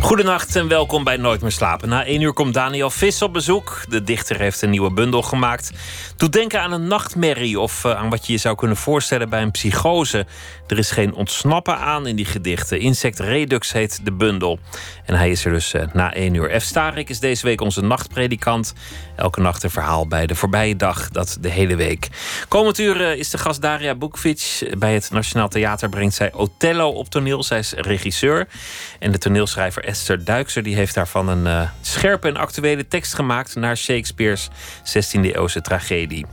Goedenacht en welkom bij Nooit meer slapen. Na één uur komt Daniel Vis op bezoek. De dichter heeft een nieuwe bundel gemaakt. Doet denken aan een nachtmerrie of uh, aan wat je je zou kunnen voorstellen bij een psychose. Er is geen ontsnappen aan in die gedichten. Insect Redux heet de bundel. En hij is er dus uh, na één uur. F. Starik is deze week onze nachtpredikant. Elke nacht een verhaal bij de voorbije dag, dat de hele week. Komend uur uh, is de gast Daria Bukvic. Bij het Nationaal Theater brengt zij Othello op toneel. Zij is regisseur. En de toneelschrijver Esther Duikser die heeft daarvan een uh, scherpe en actuele tekst gemaakt naar Shakespeare's 16e-eeuwse tragedie.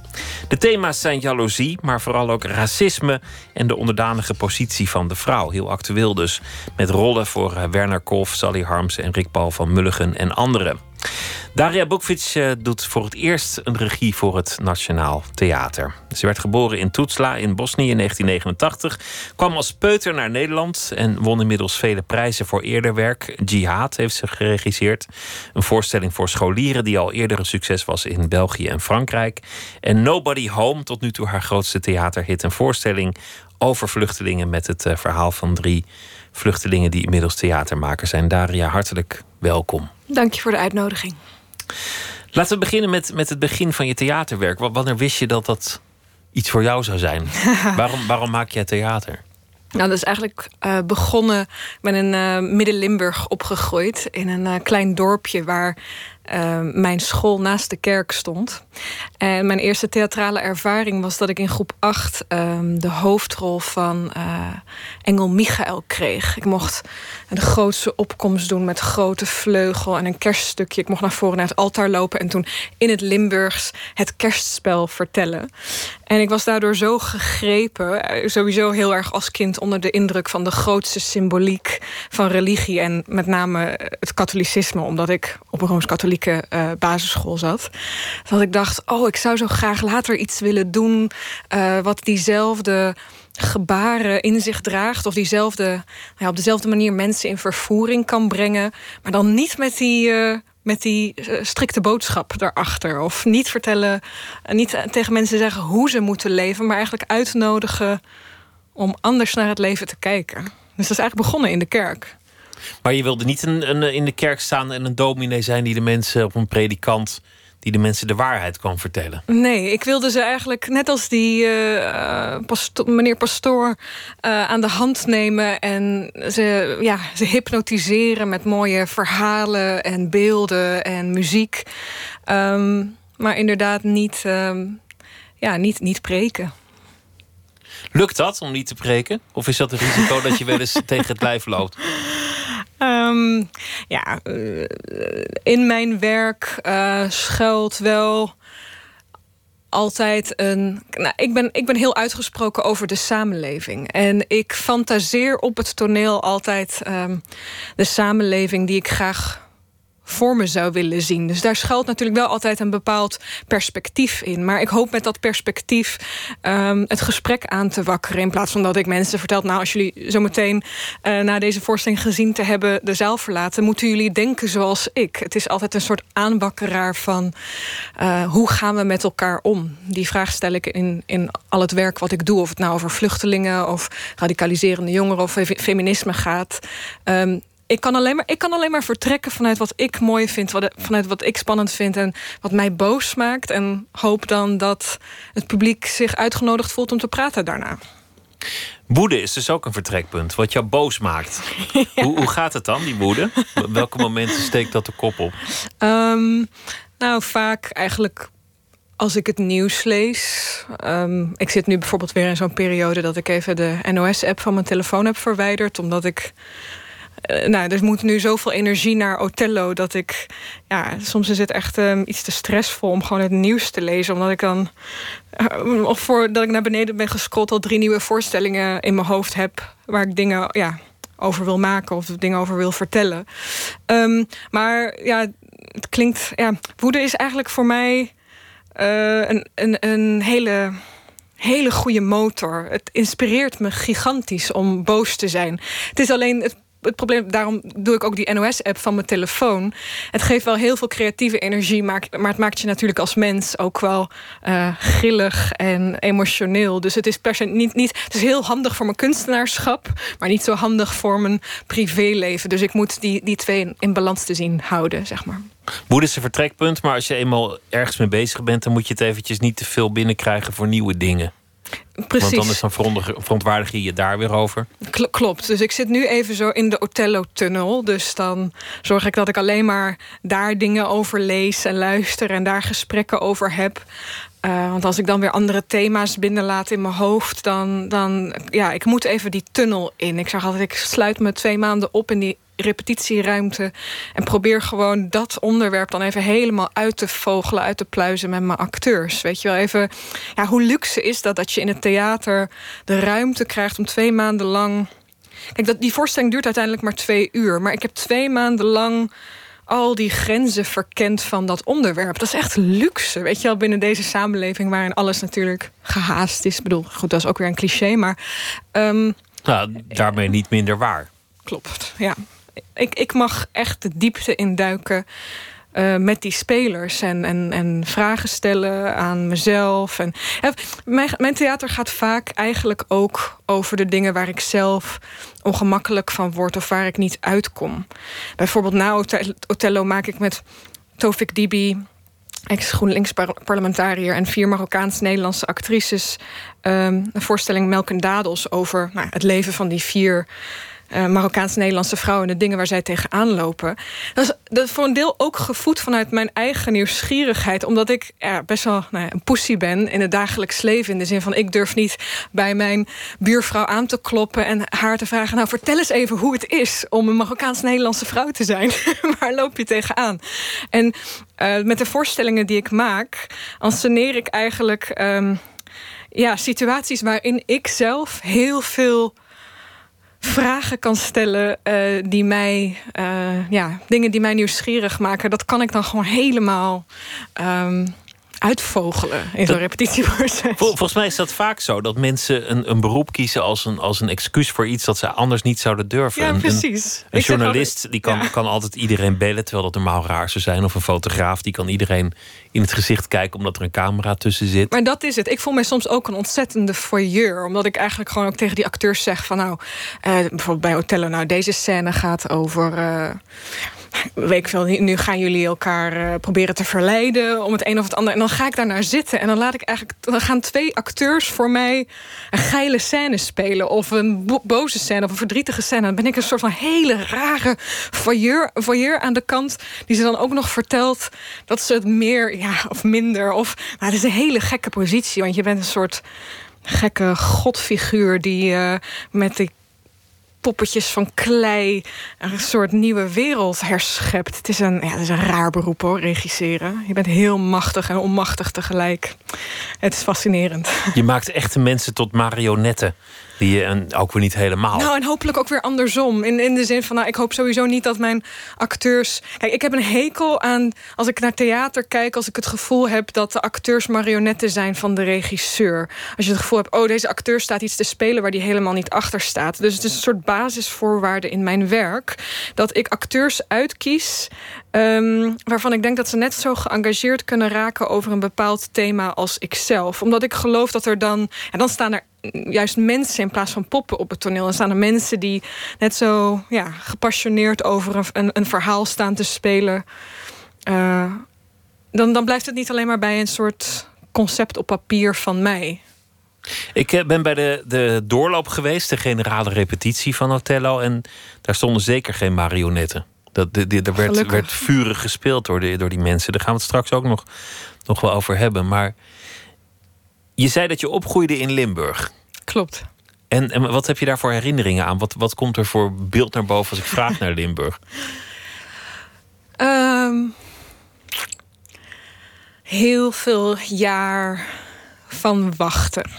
De thema's zijn jaloezie, maar vooral ook racisme en de onderdanige positie van de vrouw. Heel actueel dus, met rollen voor uh, Werner Kolf, Sally Harms en Rick Paul van Mulligen en anderen. Daria Bukvic uh, doet voor het eerst een regie voor het Nationaal Theater. Ze werd geboren in Tuzla in Bosnië in 1989. Kwam als peuter naar Nederland en won inmiddels vele prijzen voor eerder werk. Jihad heeft ze geregisseerd. Een voorstelling voor scholieren die al eerder een succes was in België en Frankrijk. En Nobody Home, tot nu toe haar grootste theaterhit. Een voorstelling over vluchtelingen met het uh, verhaal van drie vluchtelingen die inmiddels theatermaker zijn. Daria, hartelijk welkom. Dank je voor de uitnodiging. Laten we beginnen met, met het begin van je theaterwerk. Wanneer wist je dat dat iets voor jou zou zijn? waarom, waarom maak jij theater? Nou, dat is eigenlijk uh, begonnen. Ik ben in uh, Midden-Limburg opgegroeid. In een uh, klein dorpje waar uh, mijn school naast de kerk stond. En mijn eerste theatrale ervaring was dat ik in groep 8 um, de hoofdrol van uh, Engel Michael kreeg. Ik mocht de grootste opkomst doen met grote vleugel en een kerststukje. Ik mocht naar voren naar het altaar lopen en toen in het Limburgs het kerstspel vertellen. En ik was daardoor zo gegrepen, sowieso heel erg als kind onder de indruk van de grootste symboliek van religie en met name het katholicisme, omdat ik op een rooms-katholieke uh, basisschool zat. Dat ik dacht, oh, ik zou zo graag later iets willen doen wat diezelfde gebaren in zich draagt. Of diezelfde, nou op dezelfde manier mensen in vervoering kan brengen. Maar dan niet met die. Uh, met die uh, strikte boodschap daarachter. Of niet vertellen, uh, niet tegen mensen zeggen hoe ze moeten leven, maar eigenlijk uitnodigen om anders naar het leven te kijken. Dus dat is eigenlijk begonnen in de kerk. Maar je wilde niet een, een, in de kerk staan en een dominee zijn die de mensen op een predikant die de mensen de waarheid kan vertellen. Nee, ik wilde ze eigenlijk net als die uh, pasto meneer Pastoor uh, aan de hand nemen en ze, ja, ze hypnotiseren met mooie verhalen en beelden en muziek. Um, maar inderdaad niet, um, ja, niet, niet preken. Lukt dat om niet te preken? Of is dat een risico dat je wel eens tegen het lijf loopt? Um, ja, uh, in mijn werk uh, schuilt wel altijd een. Nou, ik, ben, ik ben heel uitgesproken over de samenleving. En ik fantaseer op het toneel altijd um, de samenleving die ik graag voor me zou willen zien. Dus daar schuilt natuurlijk wel altijd een bepaald perspectief in. Maar ik hoop met dat perspectief um, het gesprek aan te wakkeren. In plaats van dat ik mensen vertel... nou, als jullie zo meteen uh, na deze voorstelling gezien te hebben... de zaal verlaten, moeten jullie denken zoals ik. Het is altijd een soort aanwakkeraar van... Uh, hoe gaan we met elkaar om? Die vraag stel ik in, in al het werk wat ik doe. Of het nou over vluchtelingen of radicaliserende jongeren... of feminisme gaat... Um, ik kan, alleen maar, ik kan alleen maar vertrekken vanuit wat ik mooi vind, wat, vanuit wat ik spannend vind en wat mij boos maakt. En hoop dan dat het publiek zich uitgenodigd voelt om te praten daarna. Woede is dus ook een vertrekpunt, wat jou boos maakt. ja. hoe, hoe gaat het dan, die woede? Op welke momenten steekt dat de kop op? Um, nou, vaak eigenlijk als ik het nieuws lees. Um, ik zit nu bijvoorbeeld weer in zo'n periode dat ik even de NOS-app van mijn telefoon heb verwijderd, omdat ik uh, nou, er moet nu zoveel energie naar Othello dat ik. Ja, soms is het echt um, iets te stressvol om gewoon het nieuws te lezen. Omdat ik dan. Uh, of voordat ik naar beneden ben gescrollt, al drie nieuwe voorstellingen in mijn hoofd heb. Waar ik dingen ja, over wil maken of dingen over wil vertellen. Um, maar ja, het klinkt. Ja, woede is eigenlijk voor mij uh, een, een, een hele hele goede motor. Het inspireert me gigantisch om boos te zijn. Het is alleen het probleem, daarom doe ik ook die NOS-app van mijn telefoon. Het geeft wel heel veel creatieve energie, maar, maar het maakt je natuurlijk als mens ook wel uh, grillig en emotioneel. Dus het is per se niet, niet. Het is heel handig voor mijn kunstenaarschap, maar niet zo handig voor mijn privéleven. Dus ik moet die, die twee in balans te zien houden, zeg maar. Moed is een vertrekpunt, maar als je eenmaal ergens mee bezig bent, dan moet je het eventjes niet te veel binnenkrijgen voor nieuwe dingen. Precies. Want anders dan verontwaardig je je daar weer over. Klopt. Dus ik zit nu even zo in de Othello-tunnel. Dus dan zorg ik dat ik alleen maar daar dingen over lees en luister... en daar gesprekken over heb. Uh, want als ik dan weer andere thema's binnenlaat in mijn hoofd... dan, dan ja, ik moet even die tunnel in. Ik zeg altijd, ik sluit me twee maanden op in die repetitieruimte. En probeer gewoon dat onderwerp dan even helemaal uit te vogelen, uit te pluizen met mijn acteurs. Weet je wel, even. Ja, hoe luxe is dat dat je in het theater de ruimte krijgt om twee maanden lang. Kijk, dat, die voorstelling duurt uiteindelijk maar twee uur. Maar ik heb twee maanden lang al die grenzen verkend van dat onderwerp. Dat is echt luxe, weet je wel, binnen deze samenleving waarin alles natuurlijk gehaast is. Ik bedoel, goed, dat is ook weer een cliché, maar. Um, nou, daarmee niet minder waar. Klopt, ja ik, ik mag echt de diepte induiken uh, met die spelers. En, en, en vragen stellen aan mezelf. En, mijn, mijn theater gaat vaak eigenlijk ook over de dingen waar ik zelf ongemakkelijk van word of waar ik niet uitkom. Bijvoorbeeld na Othello maak ik met Tofik Dibi ex-GroenLinks-parlementariër en vier Marokkaans-Nederlandse actrices... Um, een voorstelling Melk en Dadels over nou, het leven van die vier uh, Marokkaans-Nederlandse vrouwen en de dingen waar zij tegenaan lopen. Dat is, dat voor een deel ook gevoed vanuit mijn eigen nieuwsgierigheid. Omdat ik best wel nou ja, een poesie ben in het dagelijks leven. In de zin van ik durf niet bij mijn buurvrouw aan te kloppen en haar te vragen: Nou, vertel eens even hoe het is om een Marokkaans-Nederlandse vrouw te zijn. waar loop je tegenaan? En uh, met de voorstellingen die ik maak, anseneer ik eigenlijk um, ja, situaties waarin ik zelf heel veel vragen kan stellen uh, die mij, uh, ja, dingen die mij nieuwsgierig maken, dat kan ik dan gewoon helemaal um, uitvogelen in zo'n repetitieproces. Vol, volgens mij is dat vaak zo dat mensen een, een beroep kiezen als een, als een excuus voor iets dat ze anders niet zouden durven. Ja, precies. Een, een journalist die kan, kan altijd iedereen bellen, terwijl dat normaal raar zou zijn. Of een fotograaf die kan iedereen in het gezicht kijken omdat er een camera tussen zit. Maar dat is het. Ik voel mij soms ook een ontzettende voyeur. Omdat ik eigenlijk gewoon ook tegen die acteurs zeg van nou, uh, bijvoorbeeld bij Othello, nou deze scène gaat over. Uh, weet ik veel, nu gaan jullie elkaar uh, proberen te verleiden om het een of het ander. En dan ga ik daar naar zitten en dan laat ik eigenlijk. Dan gaan twee acteurs voor mij een geile scène spelen. Of een boze scène of een verdrietige scène. Dan ben ik een soort van hele rare voyeur, voyeur aan de kant. Die ze dan ook nog vertelt dat ze het meer ja, of minder. Of, maar het is een hele gekke positie. Want je bent een soort gekke godfiguur die uh, met die poppetjes van klei een soort nieuwe wereld herschept. Het is een, ja, het is een raar beroep hoor, regisseren. Je bent heel machtig en onmachtig tegelijk. Het is fascinerend. Je maakt echte mensen tot marionetten. Die en ook weer niet helemaal. Nou, en hopelijk ook weer andersom. In, in de zin van, nou, ik hoop sowieso niet dat mijn acteurs. Kijk, ik heb een hekel aan. Als ik naar theater kijk, als ik het gevoel heb dat de acteurs marionetten zijn van de regisseur. Als je het gevoel hebt, oh, deze acteur staat iets te spelen waar die helemaal niet achter staat. Dus het is een soort basisvoorwaarde in mijn werk. Dat ik acteurs uitkies. Um, waarvan ik denk dat ze net zo geëngageerd kunnen raken over een bepaald thema als ikzelf. Omdat ik geloof dat er dan. En dan staan er juist mensen in plaats van poppen op het toneel. Dan staan er mensen die net zo ja, gepassioneerd over een, een verhaal staan te spelen. Uh, dan, dan blijft het niet alleen maar bij een soort concept op papier van mij. Ik eh, ben bij de, de doorloop geweest, de generale repetitie van Othello. En daar stonden zeker geen marionetten. Dat, de, de, er werd, werd vurig gespeeld door, de, door die mensen. Daar gaan we het straks ook nog, nog wel over hebben. Maar je zei dat je opgroeide in Limburg. Klopt. En, en wat heb je daar voor herinneringen aan? Wat, wat komt er voor beeld naar boven als ik vraag naar Limburg? Um, heel veel jaar van wachten.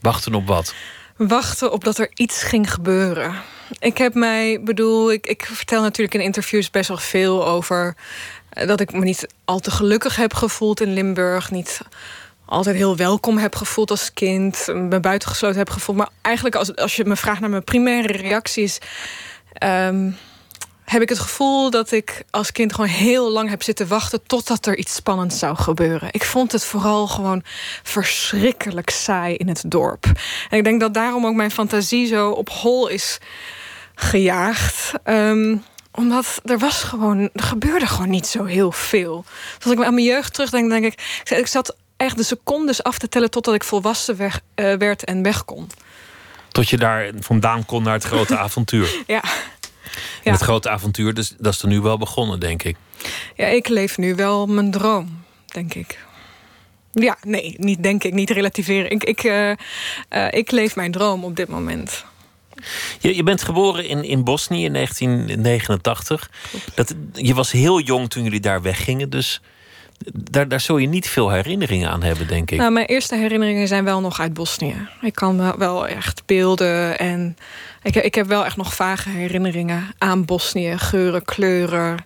Wachten op wat? Wachten op dat er iets ging gebeuren. Ik heb mij, bedoel, ik, ik vertel natuurlijk in interviews best wel veel over dat ik me niet al te gelukkig heb gevoeld in Limburg. Niet altijd heel welkom heb gevoeld als kind. Me buitengesloten heb gevoeld. Maar eigenlijk als, als je me vraagt naar mijn primaire reacties... Ehm, heb ik het gevoel dat ik als kind gewoon heel lang heb zitten wachten totdat er iets spannends zou gebeuren. Ik vond het vooral gewoon verschrikkelijk saai in het dorp. En ik denk dat daarom ook mijn fantasie zo op hol is gejaagd. Um, omdat er was gewoon, er gebeurde gewoon niet zo heel veel. Als ik aan mijn jeugd terugdenk, denk ik, ik zat echt de secondes af te tellen totdat ik volwassen weg, uh, werd en weg kon. Tot je daar vandaan kon naar het grote avontuur. ja. Het grote avontuur, dus, dat is er nu wel begonnen, denk ik. Ja, ik leef nu wel mijn droom, denk ik. Ja, nee, niet denk ik, niet relativeren. Ik, ik, uh, uh, ik leef mijn droom op dit moment. Je, je bent geboren in, in Bosnië in 1989. Dat, je was heel jong toen jullie daar weggingen, dus daar, daar zul je niet veel herinneringen aan hebben, denk ik. Nou, mijn eerste herinneringen zijn wel nog uit Bosnië. Ik kan wel echt beelden en ik, ik heb wel echt nog vage herinneringen aan Bosnië. Geuren, kleuren,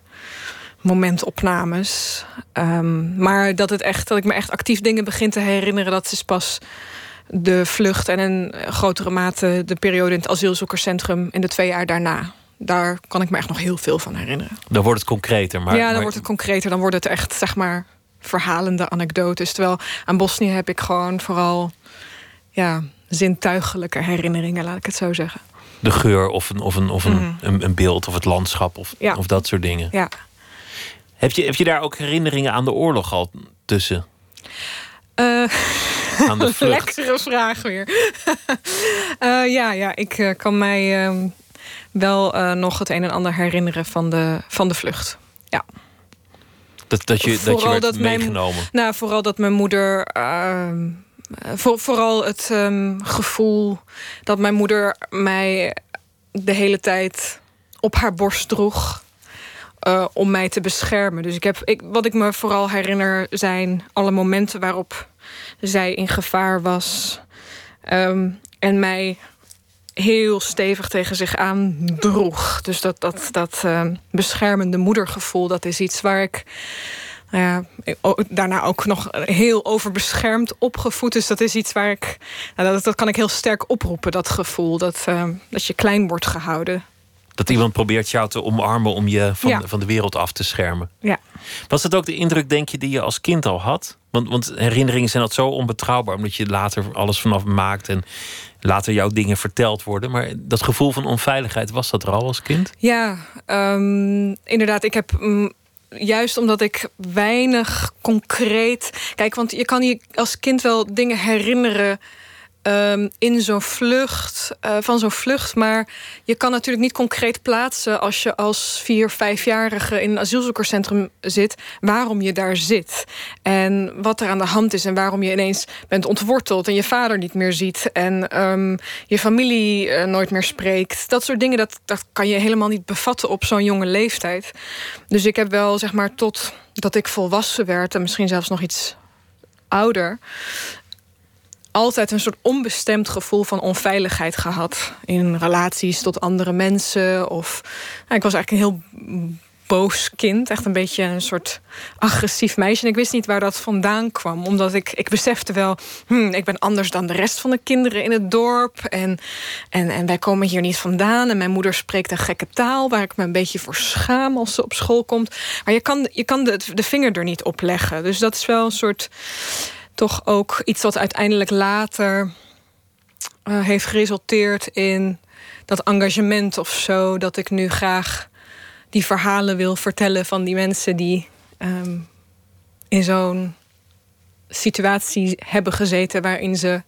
momentopnames. Um, maar dat, het echt, dat ik me echt actief dingen begin te herinneren... dat is pas de vlucht en in grotere mate de periode in het asielzoekerscentrum... in de twee jaar daarna daar kan ik me echt nog heel veel van herinneren. Dan wordt het concreter. Maar, ja, dan wordt het concreter. Dan wordt het echt, zeg maar, verhalende anekdotes. Terwijl aan Bosnië heb ik gewoon vooral ja, zintuigelijke herinneringen, laat ik het zo zeggen. De geur of een, of een, of een, mhm. een, een, beeld of het landschap of, of dat soort dingen. Ja. Heb je, heb je daar ook herinneringen aan de oorlog al tussen? Uh, aan de vlucht? Lekkere vraag weer. uh, ja, ja, ik uh, kan mij ehm, wel uh, nog het een en ander herinneren van de, van de vlucht. Ja. Dat, dat je, vooral dat je werd dat meegenomen? Mijn, nou, vooral dat mijn moeder... Uh, voor, vooral het um, gevoel dat mijn moeder mij de hele tijd op haar borst droeg. Uh, om mij te beschermen. Dus ik heb, ik, wat ik me vooral herinner zijn alle momenten waarop zij in gevaar was. Um, en mij heel stevig tegen zich aandroeg. Dus dat, dat, dat uh, beschermende moedergevoel, dat is iets waar ik nou daarna ook nog heel overbeschermd opgevoed. Dus dat is iets waar ik. Nou, dat, dat kan ik heel sterk oproepen, dat gevoel. Dat, uh, dat je klein wordt gehouden. Dat iemand probeert jou te omarmen om je van, ja. van de wereld af te schermen. Ja. Was dat ook de indruk, denk je, die je als kind al had? Want, want herinneringen zijn dat zo onbetrouwbaar, omdat je later alles vanaf maakt en later jouw dingen verteld worden. Maar dat gevoel van onveiligheid, was dat er al als kind? Ja, um, inderdaad. Ik heb. Um, juist omdat ik weinig concreet. Kijk, want je kan je als kind wel dingen herinneren um, in zo'n vlucht, uh, van zo'n vlucht. Maar je kan natuurlijk niet concreet plaatsen als je als vier, vijfjarige in een asielzoekerscentrum zit, waarom je daar zit. En wat er aan de hand is en waarom je ineens bent ontworteld en je vader niet meer ziet en um, je familie uh, nooit meer spreekt. Dat soort dingen, dat, dat kan je helemaal niet bevatten op zo'n jonge leeftijd. Dus ik heb wel, zeg maar, tot dat ik volwassen werd en misschien zelfs nog iets ouder altijd een soort onbestemd gevoel van onveiligheid gehad. In relaties tot andere mensen. Of nou, ik was eigenlijk een heel boos kind. Echt een beetje een soort agressief meisje. En ik wist niet waar dat vandaan kwam. Omdat ik, ik besefte wel, hmm, ik ben anders dan de rest van de kinderen in het dorp. En, en, en wij komen hier niet vandaan. En mijn moeder spreekt een gekke taal waar ik me een beetje voor schaam als ze op school komt. Maar je kan, je kan de, de vinger er niet op leggen. Dus dat is wel een soort toch ook iets wat uiteindelijk later uh, heeft geresulteerd in dat engagement of zo. Dat ik nu graag die verhalen wil vertellen van die mensen die um, in zo'n situatie hebben gezeten waarin ze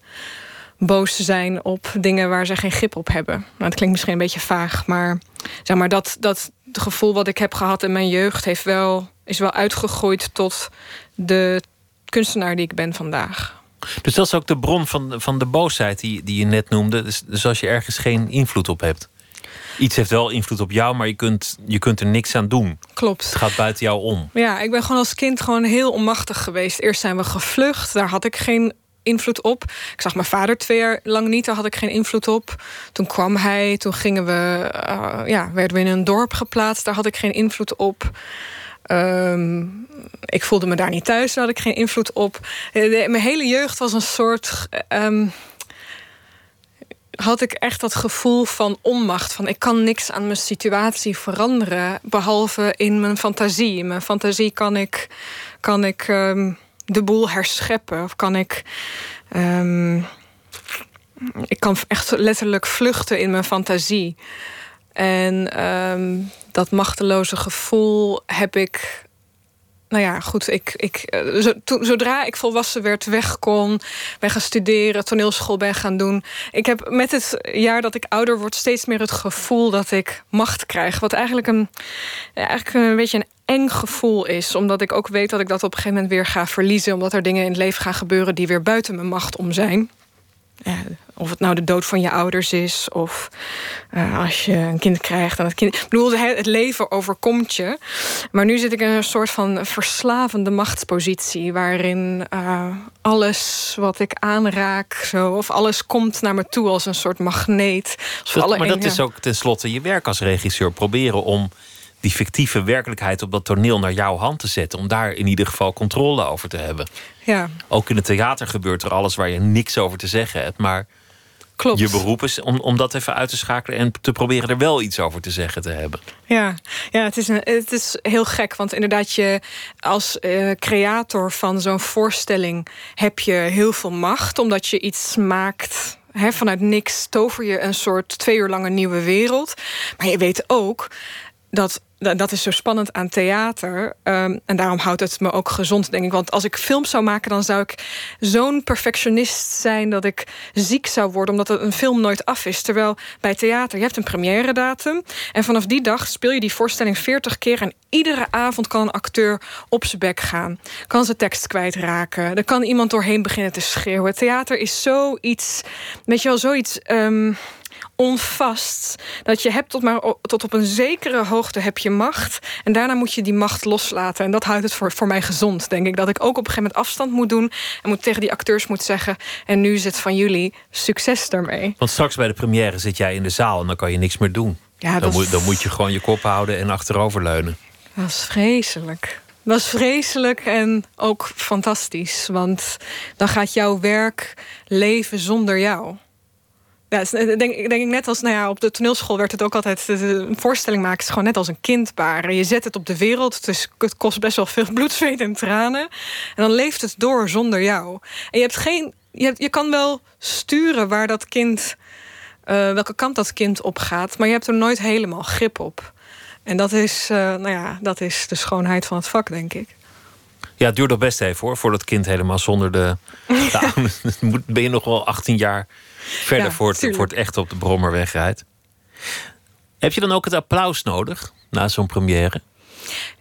boos zijn op dingen waar ze geen grip op hebben. Nou, dat klinkt misschien een beetje vaag, maar zeg maar dat, dat gevoel wat ik heb gehad in mijn jeugd heeft wel, is wel uitgegroeid tot de kunstenaar die ik ben vandaag. Dus dat is ook de bron van, van de boosheid die, die je net noemde. Dus, dus als je ergens geen invloed op hebt. Iets heeft wel invloed op jou, maar je kunt, je kunt er niks aan doen. Klopt. Het gaat buiten jou om. Ja, ik ben gewoon als kind gewoon heel onmachtig geweest. Eerst zijn we gevlucht, daar had ik geen invloed op. Ik zag mijn vader twee jaar lang niet, daar had ik geen invloed op. Toen kwam hij, toen gingen we, uh, ja, werden we in een dorp geplaatst, daar had ik geen invloed op. Ehm, ik voelde me daar niet thuis, daar had ik geen invloed op. Eh, mijn hele jeugd was een soort. Ehm, had ik echt dat gevoel van onmacht. Van ik kan niks aan mijn situatie veranderen. Behalve in mijn fantasie. In mijn fantasie kan ik, kan ik ehm, de boel herscheppen. Of kan ik. ik kan echt letterlijk vluchten in mijn fantasie. En dat machteloze gevoel heb ik. Nou ja, goed, ik, ik, eh, zodra ik volwassen werd, weg kon, ben gaan studeren, toneelschool ben gaan doen. Ik heb met het jaar dat ik ouder word steeds meer het gevoel dat ik macht krijg. Wat eigenlijk een, eigenlijk een beetje een eng gevoel is. Omdat ik ook weet dat ik dat op een gegeven moment weer ga verliezen. Omdat er dingen in het leven gaan gebeuren die weer buiten mijn macht om zijn of het nou de dood van je ouders is, of uh, als je een kind krijgt en het kind. Ik bedoel, het leven overkomt je. Maar nu zit ik in een soort van verslavende machtspositie, waarin uh, alles wat ik aanraak, zo, of alles komt naar me toe als een soort magneet. Dat, maar dat is ook tenslotte je werk als regisseur: proberen om die fictieve werkelijkheid op dat toneel naar jouw hand te zetten. Om daar in ieder geval controle over te hebben. Ja. Ook in het theater gebeurt er alles waar je niks over te zeggen hebt. Maar Klopt. je beroep is om, om dat even uit te schakelen en te proberen er wel iets over te zeggen te hebben. Ja, ja het, is een, het is heel gek. Want inderdaad, je als uh, creator van zo'n voorstelling heb je heel veel macht. Omdat je iets maakt vanuit niks tover je een soort twee uur lange nieuwe wereld. Maar je weet ook dat dat is zo spannend aan theater. Um, en daarom houdt het me ook gezond, denk ik. Want als ik films zou maken, dan zou ik zo'n perfectionist zijn dat ik ziek zou worden, omdat een film nooit af is. Terwijl bij theater, je hebt een première datum. En vanaf die dag speel je die voorstelling 40 keer. En iedere avond kan een acteur op zijn bek gaan. Kan zijn tekst kwijtraken. Er kan iemand doorheen beginnen te schreeuwen. Theater is zoiets, weet je wel, zoiets. Um, onvast. Dat je hebt tot, maar, tot op een zekere hoogte heb je macht. En daarna moet je die macht loslaten. En dat houdt het voor, voor mij gezond, denk ik. Dat ik ook op een gegeven moment afstand moet doen. En moet tegen die acteurs moet zeggen... en nu is het van jullie succes daarmee. Want straks bij de première zit jij in de zaal... en dan kan je niks meer doen. Ja, dan, moet, dan moet je gewoon je kop houden en achteroverleunen. Dat is vreselijk. Dat is vreselijk en ook fantastisch. Want dan gaat jouw werk leven zonder jou. Ja, denk, denk ik net als nou ja, op de toneelschool werd het ook altijd. Een voorstelling maken is gewoon net als een kind baren. Je zet het op de wereld, dus het kost best wel veel bloed, zweet en tranen. En dan leeft het door zonder jou. En je hebt geen. Je, hebt, je kan wel sturen waar dat kind. Uh, welke kant dat kind op gaat, maar je hebt er nooit helemaal grip op. En dat is, uh, nou ja, dat is de schoonheid van het vak, denk ik. Ja, het duurt nog best even hoor, voor dat kind helemaal zonder de. de ben je nog wel 18 jaar verder voor, het, voor het echt op de brommer wegrijdt. Heb je dan ook het applaus nodig na zo'n première?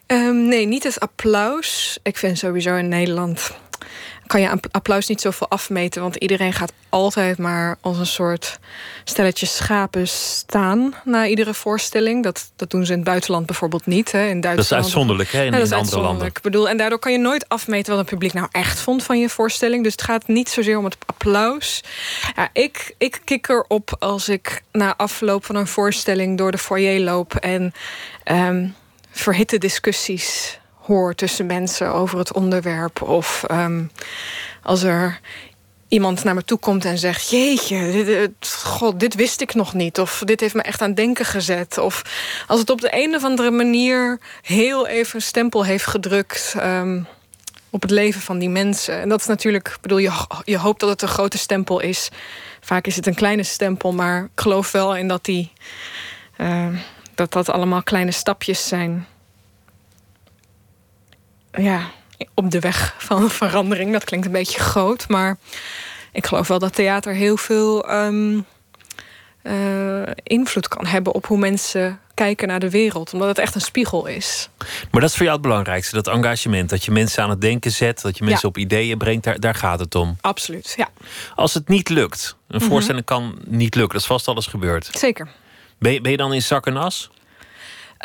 Um, nee, niet het applaus. Ik vind sowieso in Nederland kan je applaus niet zoveel afmeten. Want iedereen gaat altijd maar als een soort stelletje schapen staan na iedere voorstelling. Dat, dat doen ze in het buitenland bijvoorbeeld niet. Hè. In Duitsland, dat is uitzonderlijk hè, in, in andere landen. Ik bedoel, en daardoor kan je nooit afmeten wat het publiek nou echt vond van je voorstelling. Dus het gaat niet zozeer om het applaus. Ja, ik, ik kik erop als ik na afloop van een voorstelling door de foyer loop en um, verhitte discussies hoor tussen mensen over het onderwerp. Of um, als er iemand naar me toe komt en zegt: Jeetje, dit, God, dit wist ik nog niet. Of dit heeft me echt aan denken gezet. Of als het op de een of andere manier heel even een stempel heeft gedrukt. Um, op het leven van die mensen. En dat is natuurlijk, bedoel, je, je hoopt dat het een grote stempel is. Vaak is het een kleine stempel, maar ik geloof wel in dat die. Uh, dat dat allemaal kleine stapjes zijn ja, op de weg van verandering. Dat klinkt een beetje groot, maar ik geloof wel dat theater heel veel um, uh, invloed kan hebben op hoe mensen kijken naar de wereld, omdat het echt een spiegel is. Maar dat is voor jou het belangrijkste, dat engagement, dat je mensen aan het denken zet, dat je mensen op ideeën brengt, daar, daar gaat het om. Absoluut, ja. Als het niet lukt, een mhm. voorstelling kan niet lukken, dat is vast alles gebeurd. Zeker. Ben je, ben je dan in zak en as?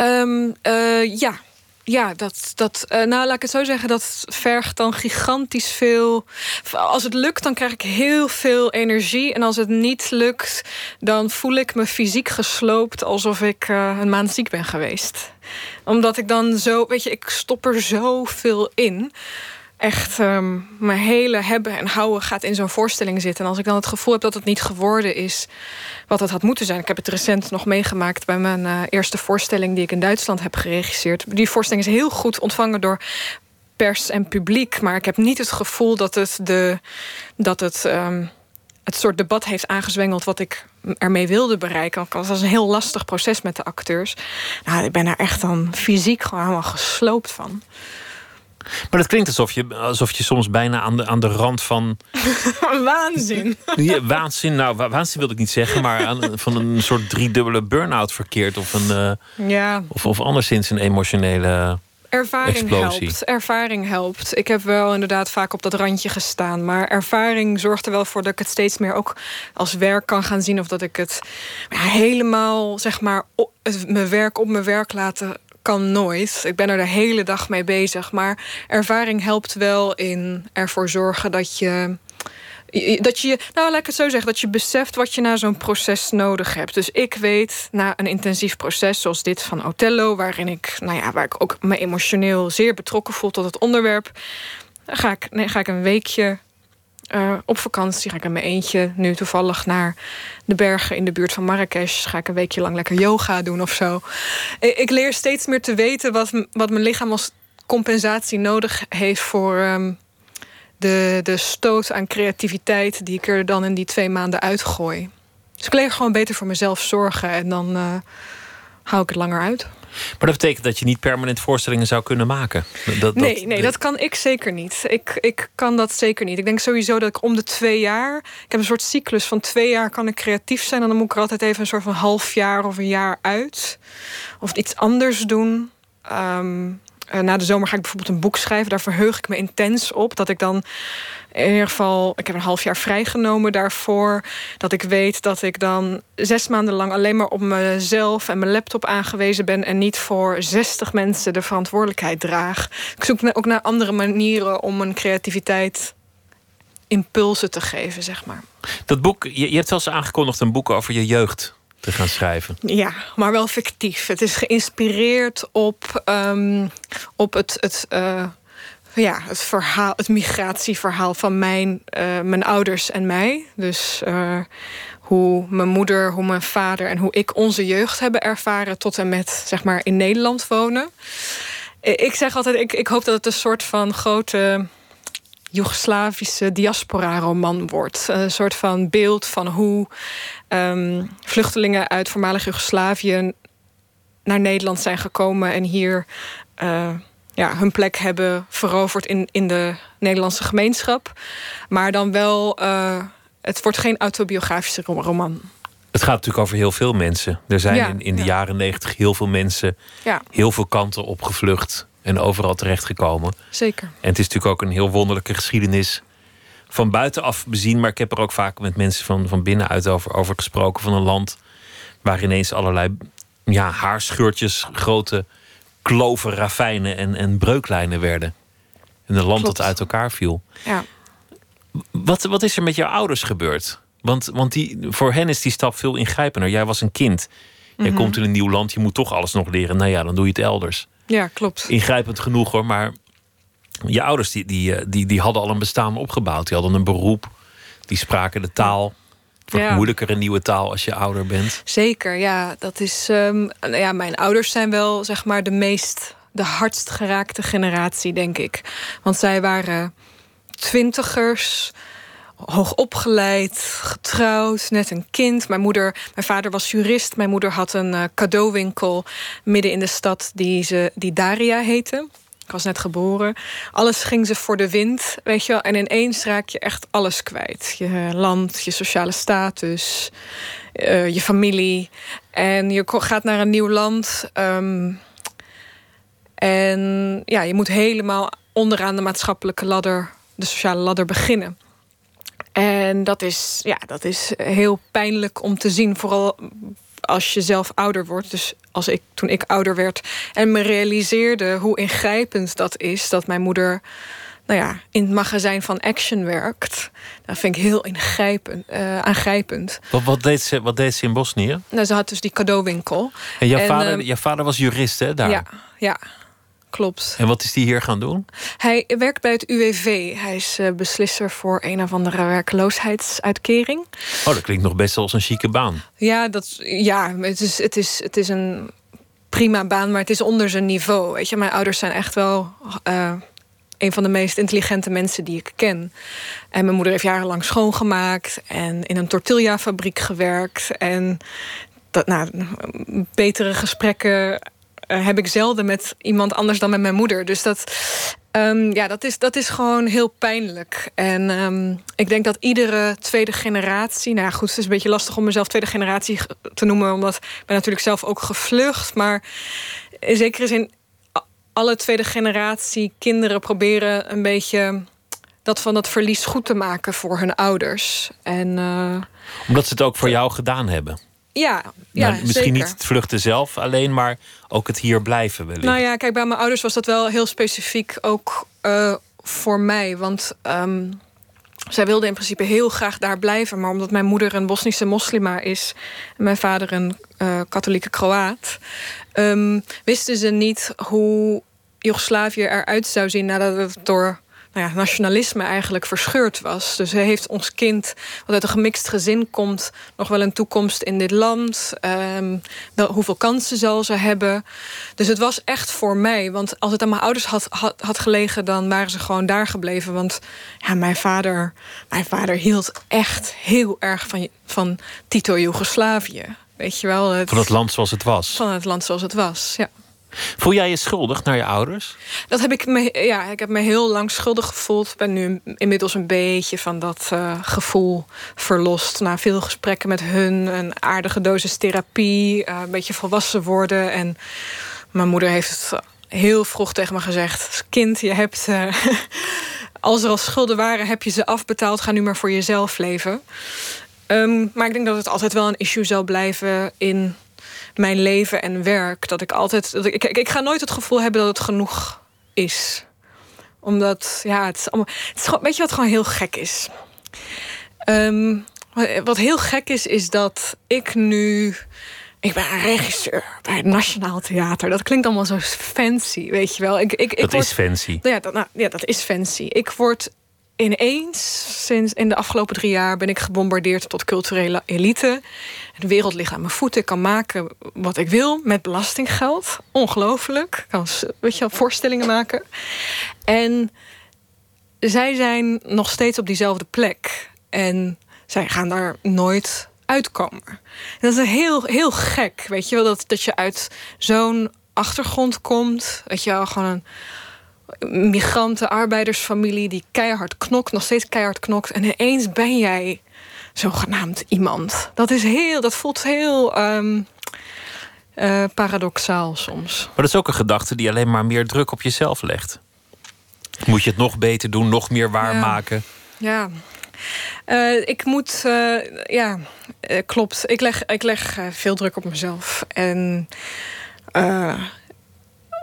Um, uh, ja, ja, dat, dat uh, nou laat ik het zo zeggen, dat vergt dan gigantisch veel. Als het lukt, dan krijg ik heel veel energie. En als het niet lukt, dan voel ik me fysiek gesloopt alsof ik uh, een maand ziek ben geweest. Omdat ik dan zo, weet je, ik stop er zoveel in echt um, mijn hele hebben en houden gaat in zo'n voorstelling zitten. En als ik dan het gevoel heb dat het niet geworden is wat het had moeten zijn. Ik heb het recent nog meegemaakt bij mijn uh, eerste voorstelling die ik in Duitsland heb geregisseerd. Die voorstelling is heel goed ontvangen door pers en publiek. Maar ik heb niet het gevoel dat het, de, dat het, um, het soort debat heeft aangezwengeld wat ik ermee wilde bereiken. Het was een heel lastig proces met de acteurs. Nou, ik ben er echt dan fysiek gewoon helemaal gesloopt van. Maar dat klinkt alsof je, alsof je soms bijna aan de, aan de rand van. waanzin. Ja, waanzin, nou, waanzin wil ik niet zeggen, maar aan, van een soort driedubbele burn-out verkeerd. Of, een, uh, ja. of, of anderszins een emotionele. Ervaring explosie. helpt. Ervaring helpt. Ik heb wel inderdaad vaak op dat randje gestaan. Maar ervaring zorgt er wel voor dat ik het steeds meer ook als werk kan gaan zien. Of dat ik het ja, helemaal, zeg maar, op, mijn werk op mijn werk laten kan nooit. Ik ben er de hele dag mee bezig. Maar ervaring helpt wel in ervoor zorgen dat je. Dat je, nou laat ik het zo zeggen, dat je beseft wat je na zo'n proces nodig hebt. Dus ik weet na een intensief proces zoals dit van Othello, waarin ik, nou ja, waar ik ook me emotioneel zeer betrokken voel tot het onderwerp, ga ik, nee, ga ik een weekje uh, op vakantie ga ik in mijn eentje nu toevallig naar de bergen in de buurt van Marrakesh. Ga ik een weekje lang lekker yoga doen of zo. Ik leer steeds meer te weten wat, wat mijn lichaam als compensatie nodig heeft voor um, de, de stoot aan creativiteit die ik er dan in die twee maanden uitgooi. Dus ik leer gewoon beter voor mezelf zorgen en dan uh, hou ik het langer uit. Maar dat betekent dat je niet permanent voorstellingen zou kunnen maken? Dat, nee, nee, dat kan ik zeker niet. Ik, ik kan dat zeker niet. Ik denk sowieso dat ik om de twee jaar... Ik heb een soort cyclus van twee jaar kan ik creatief zijn... en dan moet ik er altijd even een soort van half jaar of een jaar uit. Of iets anders doen. Um, na de zomer ga ik bijvoorbeeld een boek schrijven. Daar verheug ik me intens op. Dat ik dan in ieder geval, ik heb een half jaar vrijgenomen daarvoor. Dat ik weet dat ik dan zes maanden lang alleen maar op mezelf en mijn laptop aangewezen ben. En niet voor 60 mensen de verantwoordelijkheid draag. Ik zoek ook naar andere manieren om mijn creativiteit impulsen te geven, zeg maar. Dat boek, je, je hebt zelfs aangekondigd een boek over je jeugd te gaan schrijven. Ja, maar wel fictief. Het is geïnspireerd op, um, op het. het uh, ja, het, verhaal, het migratieverhaal van mijn, uh, mijn ouders en mij. Dus uh, hoe mijn moeder, hoe mijn vader en hoe ik onze jeugd hebben ervaren tot en met zeg maar in Nederland wonen. Ik zeg altijd, ik, ik hoop dat het een soort van grote Joegoslavische diaspora-roman wordt. Een soort van beeld van hoe um, vluchtelingen uit voormalig Joegoslavië naar Nederland zijn gekomen en hier ja, hun plek hebben veroverd in, in de Nederlandse gemeenschap. Maar dan wel, uh, het wordt geen autobiografische roman. Het gaat natuurlijk over heel veel mensen. Er zijn ja, in, in de ja. jaren negentig heel veel mensen, ja. heel veel kanten opgevlucht en overal terechtgekomen. Zeker. En het is natuurlijk ook een heel wonderlijke geschiedenis van buitenaf bezien. Maar ik heb er ook vaak met mensen van, van binnenuit over, over gesproken. Van een land waar ineens allerlei ja, haarscheurtjes, grote kloven, ravijnen en, en breuklijnen werden. En een land Klopt. dat uit elkaar viel. Ja. Wat, wat is er met jouw ouders gebeurd? Want, want die, voor hen is die stap veel ingrijpender. Jij was een kind. Jij Mhm. komt in een nieuw land, je moet toch alles nog leren. Nou ja, dan doe je het elders. Ja, klopt. Ingrijpend genoeg hoor, maar je ouders die, die, eh, die, die hadden al een bestaan opgebouwd. Die hadden een beroep, die spraken de taal. Het wordt Ja. moeilijker een nieuwe taal als je ouder bent. Zeker, ja. Dat is, ehm, nou ja, mijn ouders zijn wel zeg maar de meest, de hardst geraakte generatie, denk ik. Want zij waren twintigers, hoogopgeleid, getrouwd, net een kind. Mijn moeder, mijn vader was jurist. Mijn moeder had een eh, cadeauwinkel midden in de stad die, ze, die Daria heette. Ik was net geboren. Alles ging ze voor de wind, weet je wel. En ineens raak je echt alles kwijt. Je land, je sociale status, eh, je familie. En je gaat naar een nieuw land. ehm, en ja, je moet helemaal onderaan de maatschappelijke ladder, de sociale ladder beginnen. En dat is, ja, dat is heel pijnlijk om te zien. Vooral als je zelf ouder wordt, dus als ik, toen ik ouder werd en me realiseerde hoe ingrijpend dat is, dat mijn moeder nou ja, in het magazijn van Action werkt. Dat vind ik heel ingrijpend, uh, aangrijpend. Wat, wat, deed ze, wat deed ze in Bosnië? Nou, ze had dus die cadeauwinkel. En jouw, vader, uh, jouw vader was jurist, hè? Daar? Ja, ja, klopt. En wat is die hier gaan doen? Hij werkt bij het UWV. Hij is uh, beslisser voor een of andere werkloosheidsuitkering. Oh, dat klinkt nog best wel als een chique baan. Ja, dat, ja het, is, het, is, het is een prima baan, maar het is onder zijn niveau. Weet je, mijn ouders zijn echt wel uh, een van de meest intelligente mensen die ik ken. En mijn moeder heeft jarenlang schoongemaakt en in een tortillafabriek gewerkt. En dat, nou, betere gesprekken heb ik zelden met iemand anders dan met mijn moeder. Dus dat, um, ja, dat, is, dat is gewoon heel pijnlijk. En um, ik denk dat iedere tweede generatie... Nou ja, goed, het is een beetje lastig om mezelf tweede generatie te noemen... omdat ik ben natuurlijk zelf ook gevlucht. Maar in zekere zin, alle tweede generatie kinderen proberen een beetje... dat van dat verlies goed te maken voor hun ouders. En, uh, omdat ze het ook voor jou gedaan hebben? Ja, ja nou, misschien zeker. niet het vluchten zelf alleen, maar ook het hier blijven wellicht. Nou ja, kijk, bij mijn ouders was dat wel heel specifiek ook uh, voor mij. Want um, zij wilden in principe heel graag daar blijven. Maar omdat mijn moeder een Bosnische moslima is... en mijn vader een uh, katholieke Kroaat... Um, wisten ze niet hoe Joegoslavië eruit zou zien... nadat het door nou ja, nationalisme eigenlijk verscheurd was. Dus hij heeft ons kind, wat uit een gemixt gezin komt... nog wel een toekomst in dit land. Um, wel, hoeveel kansen zal ze hebben? Dus het was echt voor mij. Want als het aan mijn ouders had, had, had gelegen... dan waren ze gewoon daar gebleven. Want ja, mijn, vader, mijn vader hield echt heel erg van, van Tito-Joegoslavië. Weet je wel? Het, van het land zoals het was. Van het land zoals het was, ja. Voel jij je schuldig naar je ouders? Dat heb ik me, ja, ik heb me heel lang schuldig gevoeld. Ik ben nu inmiddels een beetje van dat uh, gevoel verlost. Na veel gesprekken met hun, een aardige dosis therapie, uh, een beetje volwassen worden. En mijn moeder heeft het heel vroeg tegen me gezegd: Kind, je hebt. Uh, als er al schulden waren, heb je ze afbetaald. Ga nu maar voor jezelf leven. Um, maar ik denk dat het altijd wel een issue zal blijven in mijn leven en werk. Dat ik altijd. Dat ik, ik, ik ga nooit het gevoel hebben dat het genoeg is. Omdat, ja, het is allemaal. Het is gewoon, weet je wat gewoon heel gek is? Um, wat heel gek is, is dat ik nu. Ik ben een regisseur bij het Nationaal Theater. Dat klinkt allemaal zo fancy, weet je wel. Ik, ik, ik dat word, is fancy. Ja dat, nou, ja, dat is fancy. Ik word ineens, sinds in de afgelopen drie jaar, ben ik gebombardeerd tot culturele elite. De wereld ligt aan mijn voeten. Ik kan maken wat ik wil met belastinggeld. Ongelooflijk. Ik kan weet je, voorstellingen maken. En zij zijn nog steeds op diezelfde plek. En zij gaan daar nooit uitkomen. En dat is heel, heel gek, weet je wel, dat, dat je uit zo'n achtergrond komt. Weet je wel, gewoon een migranten, arbeidersfamilie die keihard knokt, nog steeds keihard knokt. En ineens ben jij zogenaamd iemand. Dat is heel, dat voelt heel um, uh, paradoxaal soms. Maar dat is ook een gedachte die alleen maar meer druk op jezelf legt. Moet je het nog beter doen, nog meer waarmaken? Ja. ja. Uh, ik moet, uh, ja, klopt. Ik leg, ik leg veel druk op mezelf. En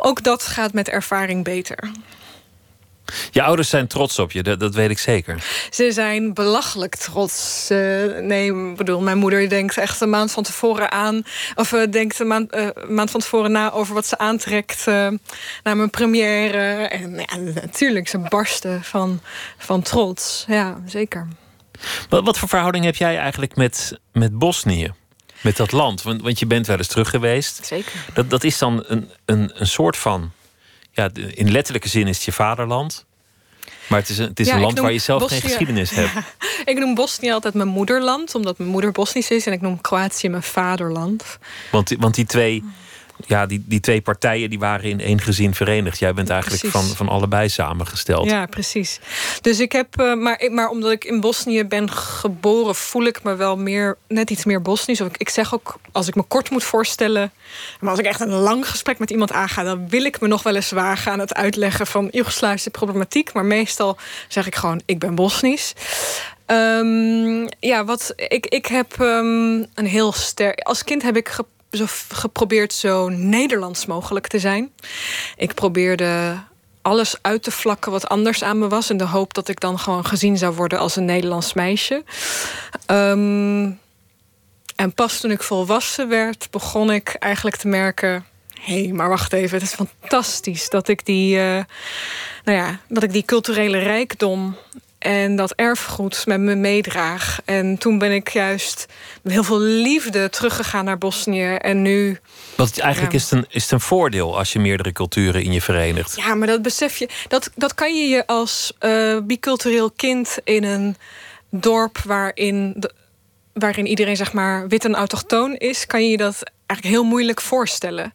ook dat gaat met ervaring beter. Je ouders zijn trots op je, dat, dat weet ik zeker. Ze zijn belachelijk trots. Uh, nee, ik bedoel, mijn moeder denkt echt een maand van tevoren aan. Of uh, denkt een maand, uh, maand van tevoren na over wat ze aantrekt naar mijn première. En ja, natuurlijk, ze barsten van, van trots. Ja, zeker. Wat, wat voor verhouding heb jij eigenlijk met, met Bosnië? Met dat land? Want, want je bent wel eens terug geweest. Zeker. Dat, dat is dan een, een, een soort van ja, in letterlijke zin is het je vaderland. Maar het is een, het is ja, een land waar je zelf Bosnië, geen geschiedenis hebt. Ja, ik noem Bosnië altijd mijn moederland, omdat mijn moeder Bosnisch is. En ik noem Kroatië mijn vaderland. Want, want die twee ja, die, die twee partijen die waren in één gezin verenigd. Jij bent eigenlijk van, van allebei samengesteld. Ja, precies. Dus ik heb, uh, maar, maar omdat ik in Bosnië ben geboren, voel ik me wel meer, net iets meer Bosnisch. Of ik, ik zeg ook, als ik me kort moet voorstellen, maar als ik echt een lang gesprek met iemand aanga, dan wil ik me nog wel eens wagen aan het uitleggen van Joegoslavische problematiek. Maar meestal zeg ik gewoon, ik ben Bosnisch. Ehm, ja, wat ik, ik heb ehm, een heel sterk. Als kind heb ik zo, geprobeerd zo Nederlands mogelijk te zijn. Ik probeerde alles uit te vlakken wat anders aan me was. In de hoop dat ik dan gewoon gezien zou worden als een Nederlands meisje. Ehm, en pas toen ik volwassen werd, begon ik eigenlijk te merken. Hé, hey, maar wacht even, het is fantastisch dat ik die, uh, nou ja, dat ik die culturele rijkdom en dat erfgoed met me meedraag. En toen ben ik juist met heel veel liefde teruggegaan naar Bosnië. En nu. Want eigenlijk is, het een, is het een voordeel als je meerdere culturen in je verenigt. Ja, maar dat besef je. Dat, dat kan je je als uh, bicultureel kind in een dorp waarin, de, waarin iedereen zeg maar wit en autochtoon is, kan je dat eigenlijk heel moeilijk voorstellen.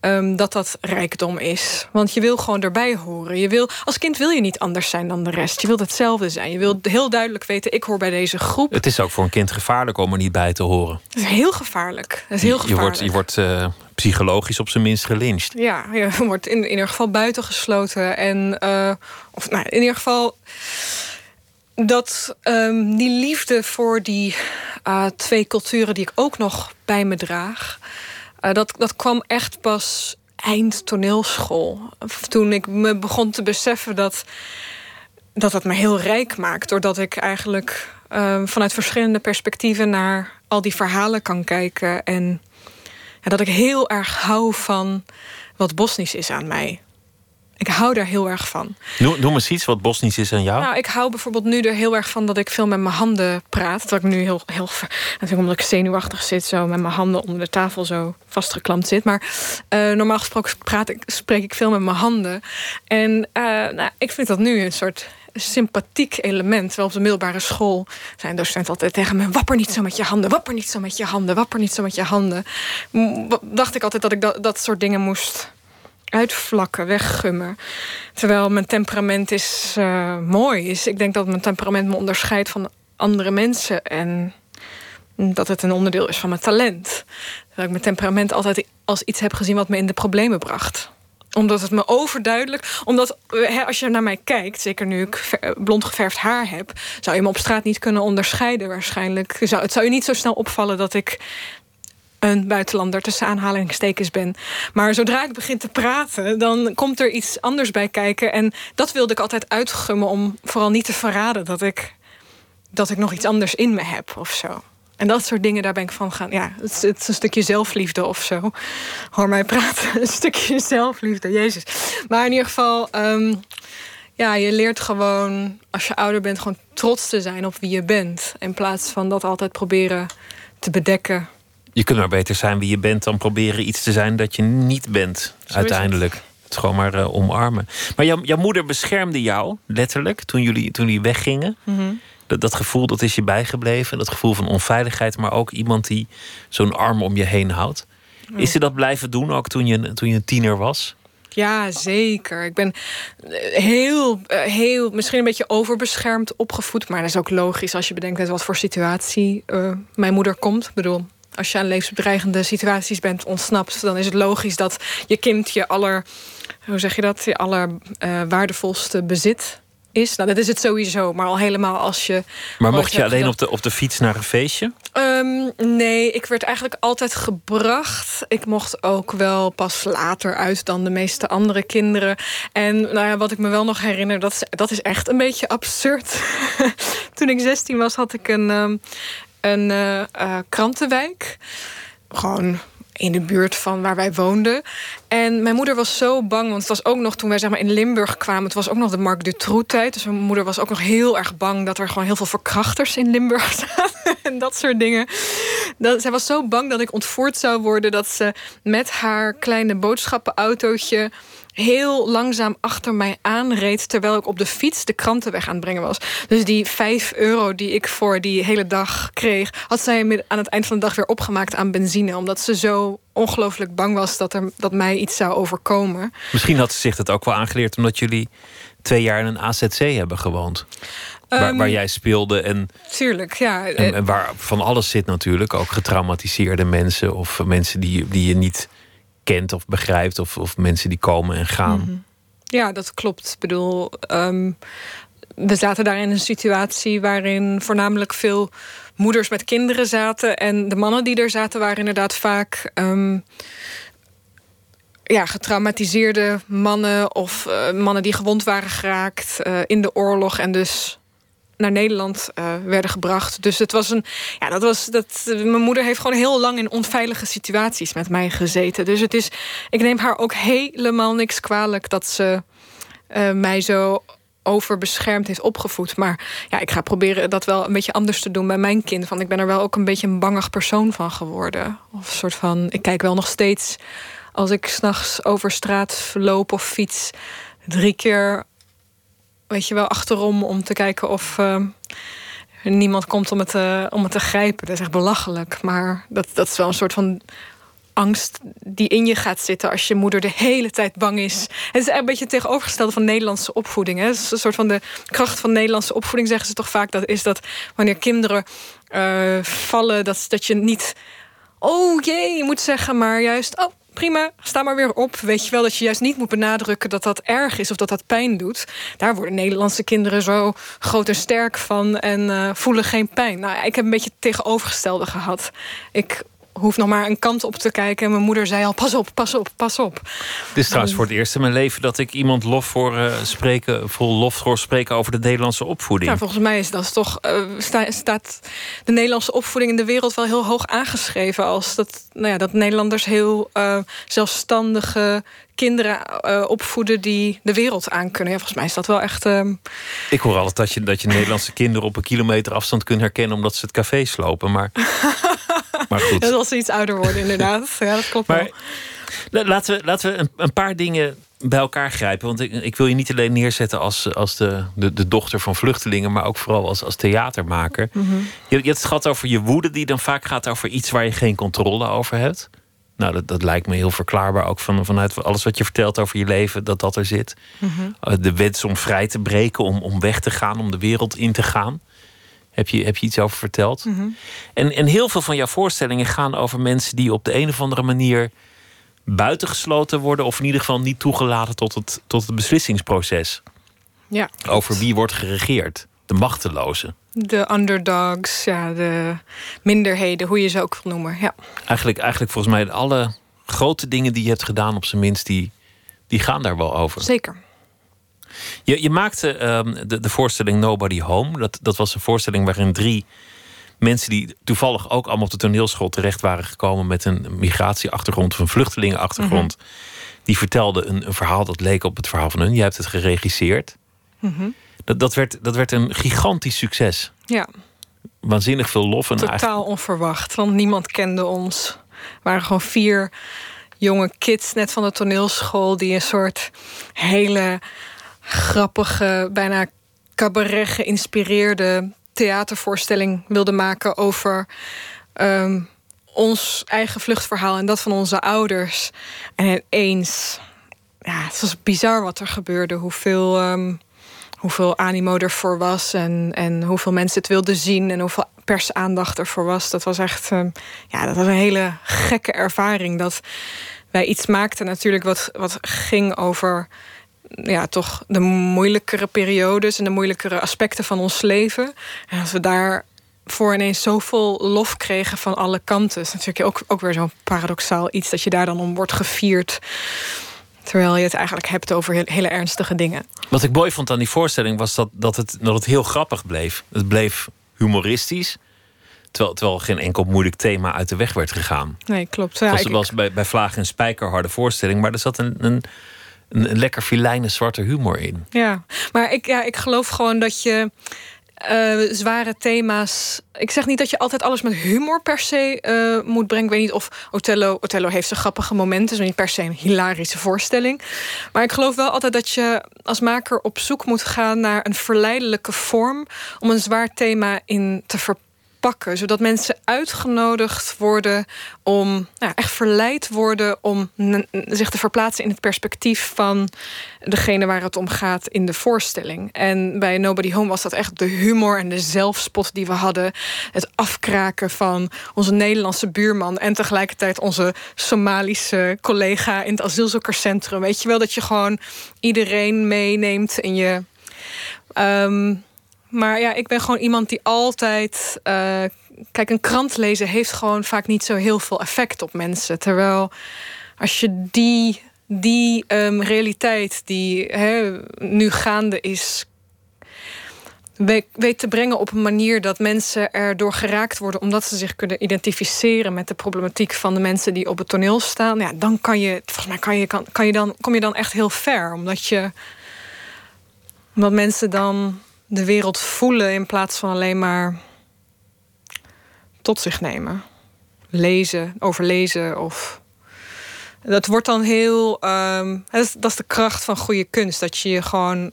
Um, dat dat rijkdom is. Want je wil gewoon erbij horen. Je wil, als kind wil je niet anders zijn dan de rest. Je wilt hetzelfde zijn. Je wilt heel duidelijk weten, ik hoor bij deze groep. Het is ook voor een kind gevaarlijk om er niet bij te horen. Het is heel gevaarlijk. Het is heel je, wordt, je wordt uh, psychologisch op zijn minst gelincht. Ja, je wordt in, in ieder geval buitengesloten. En, uh, of nou, in ieder geval dat um, die liefde voor die uh, twee culturen die ik ook nog bij me draag, uh, dat, dat kwam echt pas eind toneelschool. Toen ik me begon te beseffen dat dat, dat me heel rijk maakt. Doordat ik eigenlijk uh, vanuit verschillende perspectieven naar al die verhalen kan kijken. En dat ik heel erg hou van wat Bosnisch is aan mij. Ik hou daar heel erg van. Noem, noem eens iets wat Bosnisch is aan jou. Nou, ik hou bijvoorbeeld nu er heel erg van dat ik veel met mijn handen praat. Dat ik nu heel, heel natuurlijk omdat ik zenuwachtig zit, zo met mijn handen onder de tafel zo vastgeklampt zit. Maar uh, normaal gesproken praat ik, spreek ik veel met mijn handen. En uh, nou, ik vind dat nu een soort sympathiek element. Terwijl op de middelbare school zijn docenten altijd tegen me... wapper niet zo met je handen, wapper niet zo met je handen... wapper niet zo met je handen. Dacht ik altijd dat ik dat, dat soort dingen moest uitvlakken, weggummen. Terwijl mijn temperament is uh, mooi. Is, ik denk dat mijn temperament me onderscheidt van andere mensen. En dat het een onderdeel is van mijn talent. Dat ik mijn temperament altijd als iets heb gezien wat me in de problemen bracht omdat het me overduidelijk. Omdat als je naar mij kijkt, zeker nu ik blond geverfd haar heb, zou je me op straat niet kunnen onderscheiden. Waarschijnlijk. Zou, het zou je niet zo snel opvallen dat ik een buitenlander tussen aanhalingstekens ben. Maar zodra ik begin te praten, dan komt er iets anders bij kijken. En dat wilde ik altijd uitgummen om vooral niet te verraden dat ik, dat ik nog iets anders in me heb of zo. En dat soort dingen, daar ben ik van gaan. Ja, het is, een stukje zelfliefde of zo. Hoor mij praten. Een stukje zelfliefde, Jezus. Maar in ieder geval, um, ja, je leert gewoon, als je ouder bent, gewoon trots te zijn op wie je bent. In plaats van dat altijd proberen te bedekken je kunt maar beter zijn wie je bent dan proberen iets te zijn dat je niet bent, uiteindelijk. Het. het. gewoon maar uh, omarmen. Maar jouw, jouw moeder beschermde jou, letterlijk, toen jullie, toen jullie weggingen. Mm -hmm. dat, dat gevoel dat is je bijgebleven. Dat gevoel van onveiligheid, maar ook iemand die zo'n arm om je heen houdt. Is ze dat blijven doen ook toen je, toen je een tiener was? Ja, zeker. Ik ben heel, heel, misschien een beetje overbeschermd opgevoed. Maar dat is ook logisch als je bedenkt uit wat voor situatie uh, mijn moeder komt. Ik bedoel, als je aan levensbedreigende situaties bent ontsnapt, dan is het logisch dat je kind je aller, hoe zeg je dat, je aller uh, waardevolste bezit is. Nou, dat is het sowieso, maar al helemaal als je. Maar mocht je alleen op de, op de fiets naar een feestje? Um, nee, ik werd eigenlijk altijd gebracht. Ik mocht ook wel pas later uit dan de meeste andere kinderen. En nou ja, wat ik me wel nog herinner, dat is, dat is echt een beetje absurd. Toen ik 16 was, had ik een. Um, een uh, uh, krantenwijk. Gewoon in de buurt van waar wij woonden. En mijn moeder was zo bang, want het was ook nog toen wij zeg maar, in Limburg kwamen... het was ook nog de Marc Dutroux-tijd. Dus mijn moeder was ook nog heel erg bang... dat er gewoon heel veel verkrachters in Limburg zaten en dat soort dingen. Zij was zo bang dat ik ontvoerd zou worden... dat ze met haar kleine boodschappenautootje heel langzaam achter mij aanreed... terwijl ik op de fiets de kranten weg aan het brengen was. Dus die 5 euro die ik voor die hele dag kreeg... had zij aan het eind van de dag weer opgemaakt aan benzine. Omdat ze zo ongelooflijk bang was dat, er, dat mij iets zou overkomen. Misschien had ze zich dat ook wel aangeleerd... omdat jullie twee jaar in een AZC hebben gewoond. Waar, um, waar, jij speelde en, tuurlijk, ja. en, en, waar van alles zit natuurlijk. Ook getraumatiseerde mensen of mensen die, die je niet kent of begrijpt, of, of mensen die komen en gaan. -hmm. Ja, dat klopt. Ik bedoel, um, we zaten daar in een situatie waarin voornamelijk veel moeders met kinderen zaten. En de mannen die er zaten waren inderdaad vaak. Ehm, ja, getraumatiseerde mannen of uh, mannen die gewond waren geraakt uh, in de oorlog en dus naar Nederland uh, werden gebracht. Dus het was een. Ja, dat was. Dat, mijn moeder heeft gewoon heel lang in onveilige situaties met mij gezeten. Dus het is. Ik neem haar ook helemaal niks kwalijk dat ze mij zo overbeschermd heeft opgevoed. Maar ja, ik ga proberen dat wel een beetje anders te doen bij mijn kind. Want ik ben er wel ook een beetje een bangig persoon van geworden. Of soort van. Ik kijk wel nog steeds als ik s'nachts over straat loop of fiets, drie keer, weet je wel, achterom om te kijken of uh, niemand komt om het, om het te grijpen. Dat is echt belachelijk. Maar dat, dat is wel een soort van angst die in je gaat zitten als je moeder de hele tijd bang is. Het is een beetje het tegenovergestelde van Nederlandse opvoeding. Hè? Is een soort van de kracht van Nederlandse opvoeding, zeggen ze toch vaak. Dat is dat wanneer kinderen uh, vallen, dat, dat je niet. Oh jee, je moet zeggen, maar juist. Oh, prima, sta maar weer op. Weet je wel dat je juist niet moet benadrukken dat dat erg is of dat dat pijn doet. Daar worden Nederlandse kinderen zo groot en sterk van en uh, voelen geen pijn. Nou, ik heb een beetje het tegenovergestelde gehad. Ik hoef nog maar een kant op te kijken. En mijn moeder zei al: pas op, pas op, pas op. Dit is trouwens voor het eerst in mijn leven dat ik iemand lof voor uh, spreken, vol lof voor spreken over de Nederlandse opvoeding. Ja, volgens mij is dat toch uh, sta, staat de Nederlandse opvoeding in de wereld wel heel hoog aangeschreven als dat, nou ja, dat Nederlanders heel uh, zelfstandige kinderen uh, opvoeden die de wereld aan kunnen. Ja, volgens mij is dat wel echt. Uh... Ik hoor altijd dat je, dat je Nederlandse kinderen op een kilometer afstand kunt herkennen omdat ze het café slopen. Maar, maar goed. Dat als ze iets ouder worden, inderdaad. Ja, dat klopt maar, wel. Laten we, laten we een, een paar dingen bij elkaar grijpen. Want ik, ik, wil je niet alleen neerzetten als, als de, de, de dochter van vluchtelingen, maar ook vooral als, als theatermaker. Mm -hmm. je, je hebt het gehad over je woede, die dan vaak gaat over iets waar je geen controle over hebt. Nou, dat, dat lijkt me heel verklaarbaar ook van, vanuit alles wat je vertelt over je leven, dat dat er zit. Mm -hmm. De wens om vrij te breken, om, om weg te gaan, om de wereld in te gaan. Heb je, heb je iets over verteld? Mm -hmm. en, en heel veel van jouw voorstellingen gaan over mensen die op de een of andere manier buitengesloten worden, of in ieder geval niet toegelaten tot het, tot het beslissingsproces. Ja. Over wie wordt geregeerd. De machtelozen. De underdogs, ja, de minderheden, hoe je ze ook wil noemen. Ja. Eigenlijk, eigenlijk volgens mij alle grote dingen die je hebt gedaan, op zijn minst, die, die gaan daar wel over. Zeker. Je, je maakte um, de, de voorstelling Nobody Home. Dat, dat was een voorstelling waarin drie mensen die toevallig ook allemaal op de toneelschool terecht waren gekomen met een migratieachtergrond of een vluchtelingenachtergrond, mm -hmm. die vertelden een, een, verhaal dat leek op het verhaal van hun. Jij hebt het geregisseerd. Mm -hmm. dat, dat, werd, dat werd een gigantisch succes. Ja. Waanzinnig veel lof. En Totaal eigenlijk... onverwacht, want niemand kende ons. We waren gewoon vier jonge kids net van de toneelschool die een soort hele grappige, bijna cabaret geïnspireerde theatervoorstelling wilden maken over um, ons eigen vluchtverhaal en dat van onze ouders. En ineens, ja, het was bizar wat er gebeurde. Hoeveel, um, hoeveel animo ervoor was en, en hoeveel mensen het wilden zien en hoeveel persaandacht ervoor was. Dat was echt, um, ja, dat was een hele gekke ervaring. Dat wij iets maakten natuurlijk wat, wat ging over ja, toch de moeilijkere periodes en de moeilijkere aspecten van ons leven. En als we daar voor ineens zoveel lof kregen van alle kanten. is natuurlijk ook, ook weer zo'n paradoxaal iets dat je daar dan om wordt gevierd. Terwijl je het eigenlijk hebt over hele ernstige dingen. Wat ik mooi vond aan die voorstelling was dat, dat, het, dat het heel grappig bleef. Het bleef humoristisch. Terwijl, terwijl geen enkel moeilijk thema uit de weg werd gegaan. Nee, klopt. Ja, het was, was bij, bij Vlaag en Spijker harde voorstelling. Maar er zat een, een een, lekker filijne zwarte humor in. Ja, maar ik, ja, ik geloof gewoon dat je uh, zware thema's. Ik zeg niet dat je altijd alles met humor per se uh, moet brengen. Ik weet niet of Othello. Othello heeft zijn grappige momenten. Is niet per se een hilarische voorstelling. Maar ik geloof wel altijd dat je als maker op zoek moet gaan naar een verleidelijke vorm. om een zwaar thema in te verpakken pakken. Zodat mensen uitgenodigd worden om, nou, echt verleid worden om zich te verplaatsen in het perspectief van degene waar het om gaat in de voorstelling. En bij Nobody Home was dat echt de humor en de zelfspot die we hadden. Het afkraken van onze Nederlandse buurman en tegelijkertijd onze Somalische collega in het asielzoekerscentrum. Weet je wel dat je gewoon iedereen meeneemt in je Ehm, maar ja, ik ben gewoon iemand die altijd. Uh, kijk, een krant lezen heeft gewoon vaak niet zo heel veel effect op mensen. Terwijl als je die, die um, realiteit die nu gaande is weet te brengen op een manier dat mensen erdoor geraakt worden omdat ze zich kunnen identificeren met de problematiek van de mensen die op het toneel staan, ja, dan kan je, volgens mij kan je, kan, kan je dan, kom je dan echt heel ver. Omdat je omdat mensen dan de wereld voelen in plaats van alleen maar tot zich nemen. Lezen, overlezen of. Dat wordt dan heel. Dat, is, dat is de kracht van goede kunst. Dat je je gewoon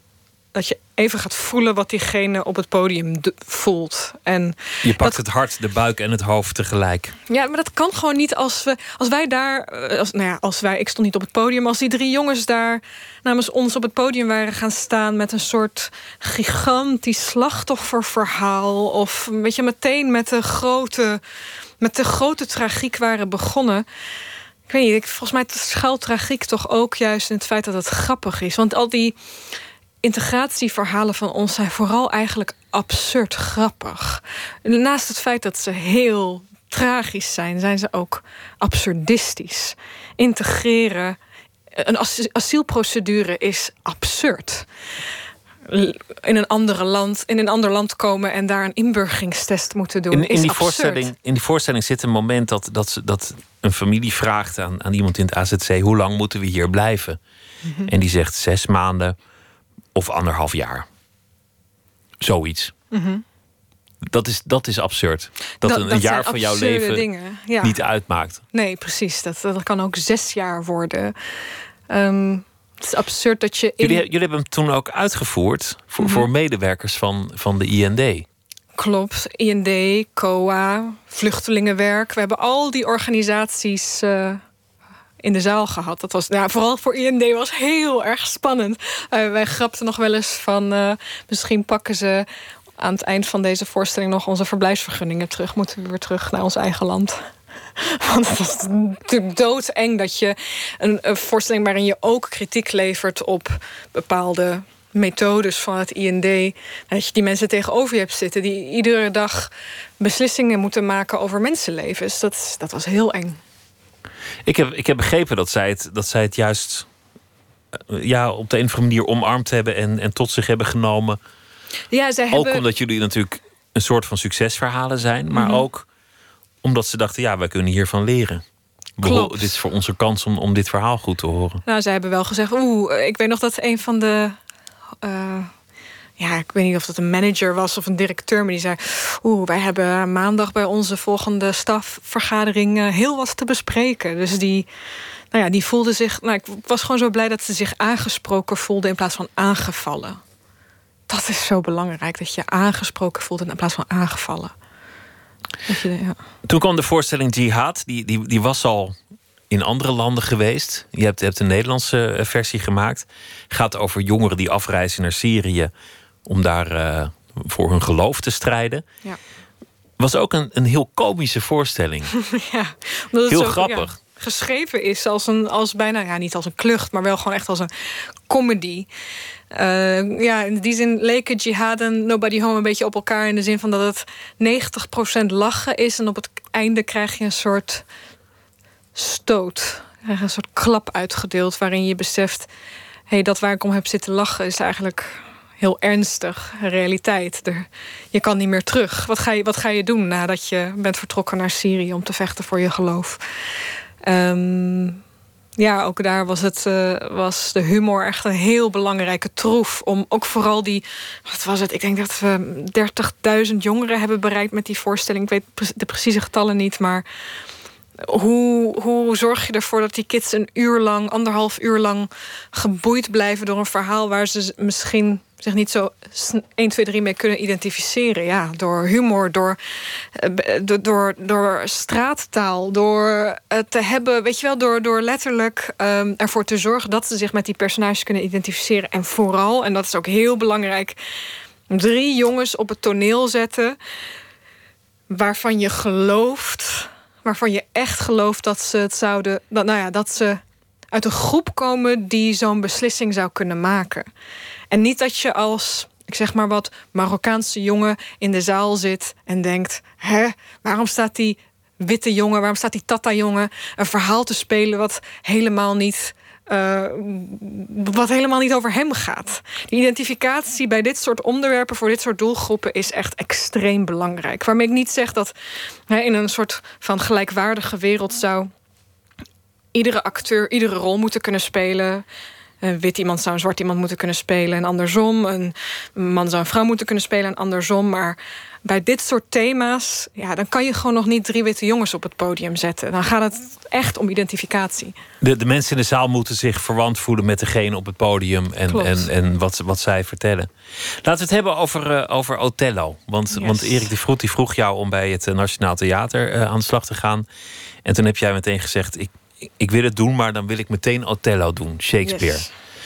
dat je even gaat voelen wat diegene op het podium voelt. En je pakt het hart, de buik en het hoofd tegelijk. Ja, maar dat kan gewoon niet als we, als wij daar, eh, als, nou ja, als wij, ik stond niet op het podium, als die drie jongens daar namens ons op het podium waren gaan staan met een soort gigantisch slachtofferverhaal, of weet je, meteen met de grote, met de grote tragiek waren begonnen. Ik weet niet, volgens mij schuilt tragiek toch ook juist in het feit dat het grappig is. Want al die integratieverhalen van ons zijn vooral eigenlijk absurd grappig. Naast het feit dat ze heel tragisch zijn, zijn ze ook absurdistisch. Integreren, een asielprocedure is absurd. In een, andere land, in een ander land komen en daar een inburgeringstest moeten doen. In, in is die, absurd. voorstelling, in die voorstelling zit een moment dat, dat, dat een familie vraagt aan, aan iemand in het AZC: hoe lang moeten we hier blijven? Mhm. En die zegt zes maanden of anderhalf jaar. Zoiets. Dat, is, dat is absurd. Dat, een, jaar van jouw leven dingen, niet uitmaakt. Nee, precies. Dat, dat kan ook zes jaar worden. Ehm, het is absurd dat je. Jullie, jullie hebben hem toen ook uitgevoerd voor, mhm. voor medewerkers van, van de IND. Klopt, IND, COA, vluchtelingenwerk. We hebben al die organisaties uh, in de zaal gehad. Dat was ja, vooral voor IND was heel erg spannend. Uh, wij grapten nog wel eens van uh, misschien pakken ze aan het eind van deze voorstelling nog onze verblijfsvergunningen terug. Moeten we weer terug naar ons eigen land. Want het is natuurlijk doodeng dat je een, een voorstelling waarin je ook kritiek levert op bepaalde methodes van het IND. Dat je die mensen tegenover je hebt zitten die iedere dag beslissingen moeten maken over mensenlevens. Dat, dat was heel eng. Ik heb, ik heb begrepen dat zij het, dat zij het juist eh, ja, op de een of andere manier omarmd hebben en, en tot zich hebben genomen. Ja, zij ook omdat jullie natuurlijk een soort van succesverhalen zijn, maar mhm. ook omdat ze dachten, ja, wij kunnen hiervan leren. Klopt. Dit is voor onze kans om, om dit verhaal goed te horen. Nou, zij hebben wel gezegd, oeh, ik weet nog dat een van de uh, ja, ik weet niet of dat een manager was of een directeur, maar die zei: Oeh, wij hebben maandag bij onze volgende stafvergadering uh, heel wat te bespreken. Dus die, nou ja, die voelde zich. Nou, ik was gewoon zo blij dat ze zich aangesproken voelde in plaats van aangevallen. Dat is zo belangrijk, dat je aangesproken voelt in plaats van aangevallen. Je, ja. Toen kwam de voorstelling Jihad, die, die, die was al in andere landen geweest. Je hebt, je hebt een Nederlandse eh, versie gemaakt. Gaat over jongeren die afreizen naar Syrië om daar uh, voor hun geloof te strijden. Ja. Was ook een, een heel komische voorstelling. ja, heel grappig. geschreven is als een als bijna ja niet als een klucht, maar wel gewoon echt als een comedy. Uh, ja, in die zin leken Jihad en Nobody Home een beetje op elkaar in de zin van dat het 90% lachen is en op het einde krijg je een soort stoot, een soort klap uitgedeeld waarin je beseft, hé, hey, dat waar ik om heb zitten lachen is eigenlijk heel ernstig realiteit. Er, je kan niet meer terug. Wat ga, je, wat ga je doen nadat je bent vertrokken naar Syrië om te vechten voor je geloof? Um, ja, ook daar was, het, uh, was de humor echt een heel belangrijke troef. Om ook vooral die, wat was het? Ik denk dat we 30.000 jongeren hebben bereikt met die voorstelling. Ik weet de precieze getallen niet, maar hoe, hoe zorg je ervoor dat die kids een uur lang, anderhalf uur lang geboeid blijven door een verhaal waar ze misschien zich niet zo 1, 2, 3 mee kunnen identificeren. Ja, door humor, door, eh, door, door, door straattaal, door te hebben, weet je wel, door, door letterlijk um, ervoor te zorgen dat ze zich met die personages kunnen identificeren. En vooral, en dat is ook heel belangrijk, drie jongens op het toneel zetten waarvan je gelooft waarvan je echt gelooft dat ze het zouden. Dat, nou ja, dat ze uit een groep komen die zo'n beslissing zou kunnen maken. En niet dat je als, ik zeg maar wat, Marokkaanse jongen in de zaal zit en denkt: hè, waarom staat die witte jongen, waarom staat die Tata-jongen een verhaal te spelen wat helemaal niet. Uh, wat helemaal niet over hem gaat. Die identificatie bij dit soort onderwerpen voor dit soort doelgroepen is echt extreem belangrijk. Waarmee ik niet zeg dat in een soort van gelijkwaardige wereld zou iedere acteur iedere rol moeten kunnen spelen. Een wit iemand zou een zwart iemand moeten kunnen spelen en andersom. Een man zou een vrouw moeten kunnen spelen en andersom. Maar bij dit soort thema's, ja, dan kan je gewoon nog niet drie witte jongens op het podium zetten. Dan gaat het echt om identificatie. De, de mensen in de zaal moeten zich verwant voelen met degene op het podium en, en, en wat, wat zij vertellen. Laten we het hebben over, uh, over Othello. Want, want Erik de Vroet die vroeg jou om bij het eh, Nationaal Theater uh, aan de slag te gaan. En toen heb jij meteen gezegd: ik, ik wil het doen, maar dan wil ik meteen Othello doen, Shakespeare.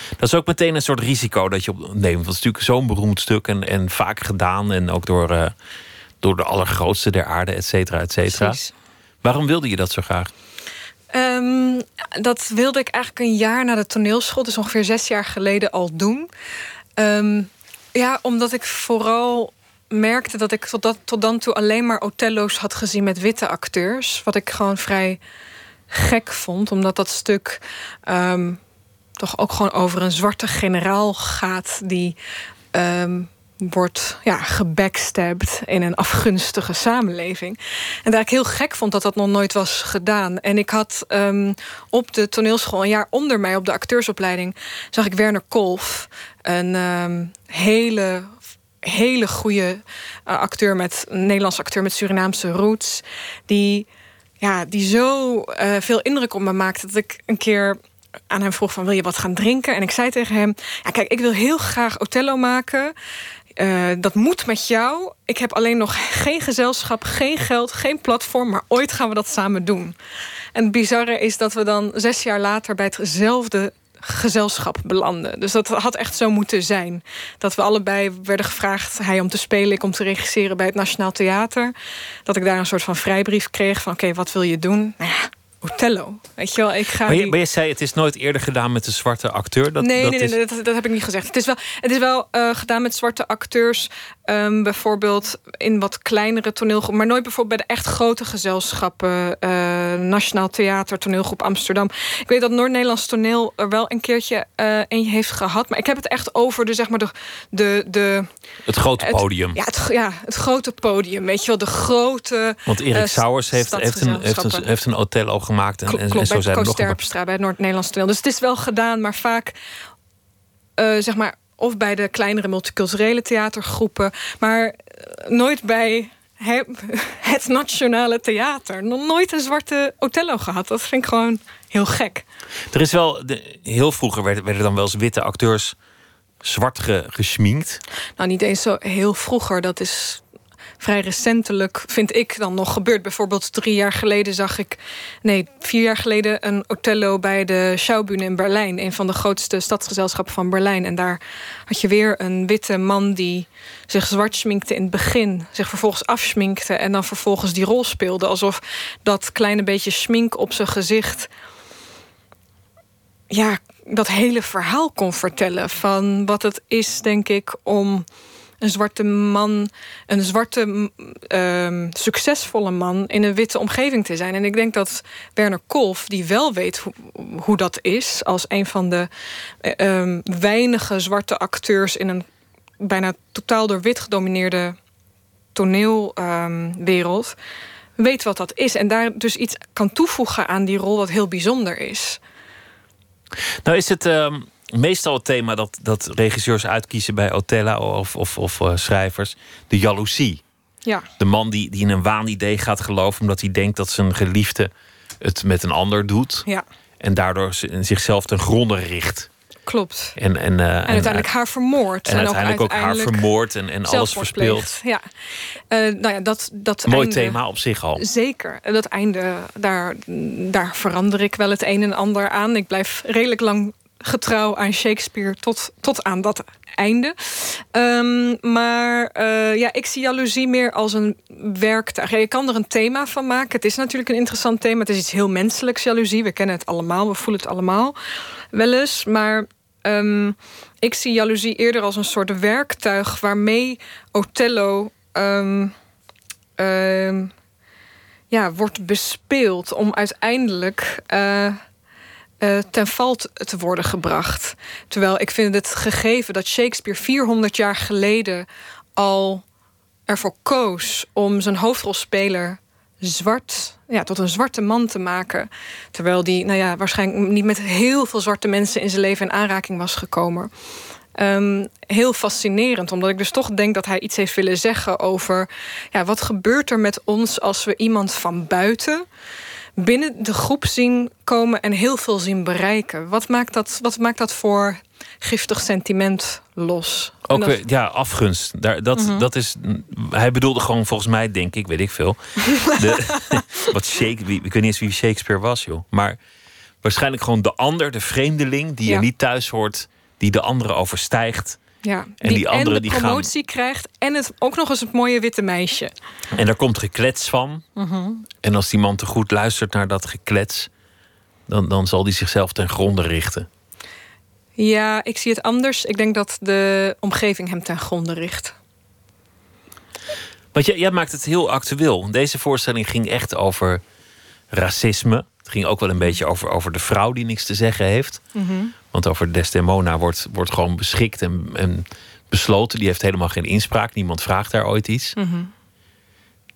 Dat is ook meteen een soort risico dat je opneemt. Want het is natuurlijk zo'n beroemd stuk en, en vaak gedaan. En ook door, uh, door de allergrootste der aarde, et cetera, et cetera. Waarom wilde je dat zo graag? Um, dat wilde ik eigenlijk een jaar na de toneelschool, dus ongeveer zes jaar geleden, al doen. Um, ja, omdat ik vooral merkte dat ik tot, dat, tot dan toe alleen maar Othello's had gezien met witte acteurs. Wat ik gewoon vrij gek vond, omdat dat stuk um, toch ook gewoon over een zwarte generaal gaat die um, wordt ja, gebackstabbed in een afgunstige samenleving. En dat ik heel gek vond dat dat nog nooit was gedaan. En ik had um, op de toneelschool, een jaar onder mij op de acteursopleiding, zag ik Werner Kolf, een hele hele goede uh, acteur met een Nederlandse acteur met Surinaamse roots, die ja, die zo uh, veel indruk op me maakte dat ik een keer aan hem vroeg van wil je wat gaan drinken? En ik zei tegen hem, ja, kijk, ik wil heel graag Othello maken. Uh, dat moet met jou. Ik heb alleen nog geen gezelschap, geen geld, geen platform, maar ooit gaan we dat samen doen. En het bizarre is dat we dan zes jaar later bij hetzelfde gezelschap belanden. Dus dat had echt zo moeten zijn. Dat we allebei werden gevraagd, hij om te spelen, ik om te regisseren bij het Nationaal Theater. Dat ik daar een soort van vrijbrief kreeg van oké, wat wil je doen? Nou ja, Othello. Weet je wel, ik ga. Maar je, maar je, zei, het is nooit eerder gedaan met een zwarte acteur. Dat, nee, dat nee, is... nee, dat, dat, heb ik niet gezegd. Het is wel, het is wel uh, gedaan met zwarte acteurs. Um, bijvoorbeeld in wat kleinere toneelgroepen. Maar nooit bijvoorbeeld bij de echt grote gezelschappen. Uh, Nationaal Theater, Toneelgroep Amsterdam. Ik weet dat Noord-Nederlands toneel er wel een keertje uh, een heeft gehad. Maar ik heb het echt over de, zeg maar, de, de, de het grote podium. Het, ja, het, ja, het grote podium. Weet je wel, de grote. Want Erik Sauers heeft, heeft, een, heeft, een, heeft een Othello gemaakt. En, Klopt, en zo bij zijn er nog Terpstra, bij het Noord-Nederlands toneel. Dus het is wel gedaan, maar vaak uh, zeg maar of bij de kleinere multiculturele theatergroepen, maar nooit bij het Nationale Theater. Nog nooit een zwarte Othello gehad. Dat vind ik gewoon heel gek. Er is wel, de, heel vroeger werden, werden dan wel eens witte acteurs zwart ge, gesminkt. Nou, niet eens zo heel vroeger. Dat is vrij recentelijk, vind ik, dan nog gebeurd. Bijvoorbeeld drie jaar geleden zag ik... nee, vier jaar geleden een Othello bij de Schaubühne in Berlijn. Een van de grootste stadsgezelschappen van Berlijn. En daar had je weer een witte man die zich zwart schminkte in het begin. Zich vervolgens afschminkte en dan vervolgens die rol speelde. Alsof dat kleine beetje schmink op zijn gezicht... ja, dat hele verhaal kon vertellen van wat het is, denk ik, om een zwarte man, een zwarte uh, succesvolle man in een witte omgeving te zijn. En ik denk dat Werner Kolf, die wel weet ho hoe dat is, als een van de uh, weinige zwarte acteurs in een bijna totaal door wit gedomineerde toneelwereld, um, weet wat dat is. En daar dus iets kan toevoegen aan die rol wat heel bijzonder is. Nou is het. Meestal het thema dat, dat regisseurs uitkiezen bij Otella of, of, of uh, schrijvers: de jaloezie. Ja. De man die, die in een waanidee gaat geloven omdat hij denkt dat zijn geliefde het met een ander doet. Ja. En daardoor zichzelf ten gronde richt. Klopt. En, en, uh, en uiteindelijk haar vermoord. En, en uiteindelijk ook, uiteindelijk haar vermoord en, en alles verspeeld. Ja. Uh, nou ja, dat, dat Mooi einde, thema op zich al. Zeker. Dat einde, daar, daar verander ik wel het een en ander aan. Ik blijf redelijk lang getrouw aan Shakespeare tot, tot aan dat einde. Ehm, maar uh, ja, ik zie jaloezie meer als een werktuig. je kan er een thema van maken. Het is natuurlijk een interessant thema. Het is iets heel menselijks, jaloezie. We kennen het allemaal, we voelen het allemaal wel eens. Maar um, ik zie jaloezie eerder als een soort werktuig waarmee Othello um, ja, wordt bespeeld om uiteindelijk. Uh, uh, ten val te worden gebracht. Terwijl ik vind het gegeven dat Shakespeare 400 jaar geleden al ervoor koos om zijn hoofdrolspeler zwart, ja, tot een zwarte man te maken. Terwijl die, nou ja, waarschijnlijk niet met heel veel zwarte mensen in zijn leven in aanraking was gekomen. Um, heel fascinerend, omdat ik dus toch denk dat hij iets heeft willen zeggen over ja, wat gebeurt er met ons als we iemand van buiten binnen de groep zien komen en heel veel zien bereiken. Wat maakt dat, wat maakt dat voor giftig sentiment los? Ook dat... ja, afgunst. Daar, dat, mhm. dat is, hij bedoelde gewoon volgens mij, denk ik, weet ik veel. de, wat Shakespeare, ik weet niet eens wie Shakespeare was, joh. Maar waarschijnlijk gewoon de ander, de vreemdeling, die ja. er niet thuis hoort, die de andere overstijgt. Ja, en die, andere de promotie krijgt en het ook nog eens het mooie witte meisje. En daar komt geklets van. Mhm. En als die man te goed luistert naar dat geklets, dan, dan zal die zichzelf ten gronde richten. Ja, ik zie het anders. Ik denk dat de omgeving hem ten gronde richt. Want jij, jij maakt het heel actueel. Deze voorstelling ging echt over racisme. Ging ook wel een beetje over, over de vrouw die niks te zeggen heeft. Want over Desdemona wordt, wordt gewoon beschikt en, en besloten. Die heeft helemaal geen inspraak. Niemand vraagt daar ooit iets.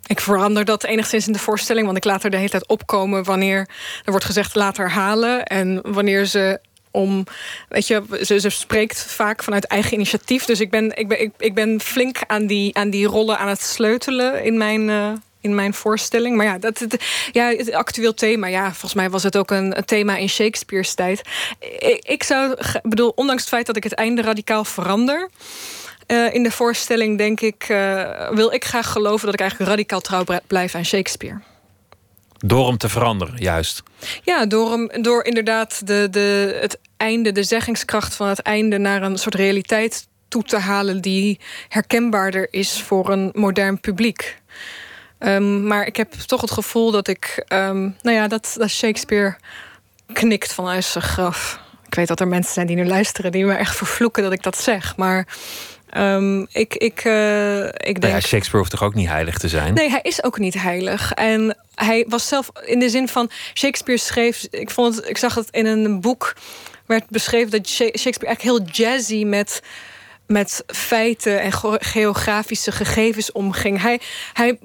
Ik verander dat enigszins in de voorstelling, want ik laat er de hele tijd opkomen wanneer er wordt gezegd laat haar halen. En wanneer ze om, weet je, ze, spreekt vaak vanuit eigen initiatief. Dus ik ben, ik ben, ik, ben flink aan die, aan die rollen aan het sleutelen in mijn, uh, in mijn voorstelling. Maar ja, dat, het, ja, het actueel thema. Ja, volgens mij was het ook een, thema in Shakespeare's tijd. Ik, ik zou, bedoel, ondanks het feit dat ik het einde radicaal verander. Uh, in de voorstelling denk ik, uh, wil ik graag geloven dat ik eigenlijk radicaal trouw blijf aan Shakespeare. Door hem te veranderen, juist. Ja, door, hem, door inderdaad de, de, het einde, de zeggingskracht van het einde naar een soort realiteit toe te halen die herkenbaarder is voor een modern publiek. Um, maar ik heb toch het gevoel dat ik, um, nou ja, dat, dat Shakespeare knikt vanuit zijn graf. Ik weet dat er mensen zijn die nu luisteren die me echt vervloeken dat ik dat zeg. Maar um, ik, ik, uh, ik denk. Nou ja, Shakespeare hoeft toch ook niet heilig te zijn? Nee, hij is ook niet heilig. En hij was zelf in de zin van. Shakespeare schreef. Ik, vond het, ik zag het in een boek. werd beschreven dat Shakespeare eigenlijk heel jazzy met met feiten en geografische gegevens omging. Hij, hij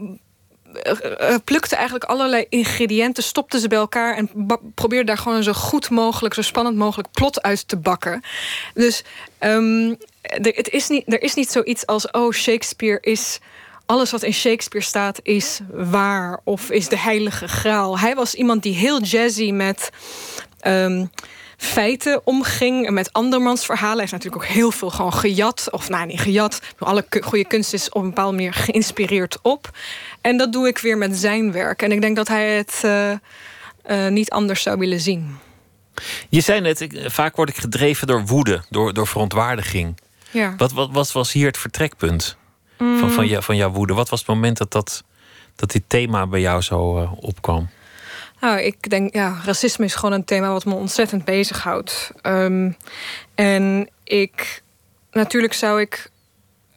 plukte eigenlijk allerlei ingrediënten, stopte ze bij elkaar en probeerde daar gewoon zo goed mogelijk, zo spannend mogelijk plot uit te bakken. Dus um, het is niet, er is niet zoiets als: oh, Shakespeare is. Alles wat in Shakespeare staat is waar of is de heilige graal. Hij was iemand die heel jazzy met. Um, feiten omging. Met andermans verhalen. Hij heeft natuurlijk ook heel veel gewoon gejat. Of nou, niet gejat. Alle goede kunst is op een bepaalde manier geïnspireerd op. En dat doe ik weer met zijn werk. En ik denk dat hij het uh, uh, niet anders zou willen zien. Je zei net, ik, vaak word ik gedreven door woede, door, door verontwaardiging. Ja. Wat, wat, wat was hier het vertrekpunt mm. van, van, jou, van jouw woede? Wat was het moment dat, dat, dat dit thema bij jou zo uh, opkwam? Nou, ik denk, ja, racisme is gewoon een thema wat me ontzettend bezighoudt. Um, en ik, natuurlijk zou ik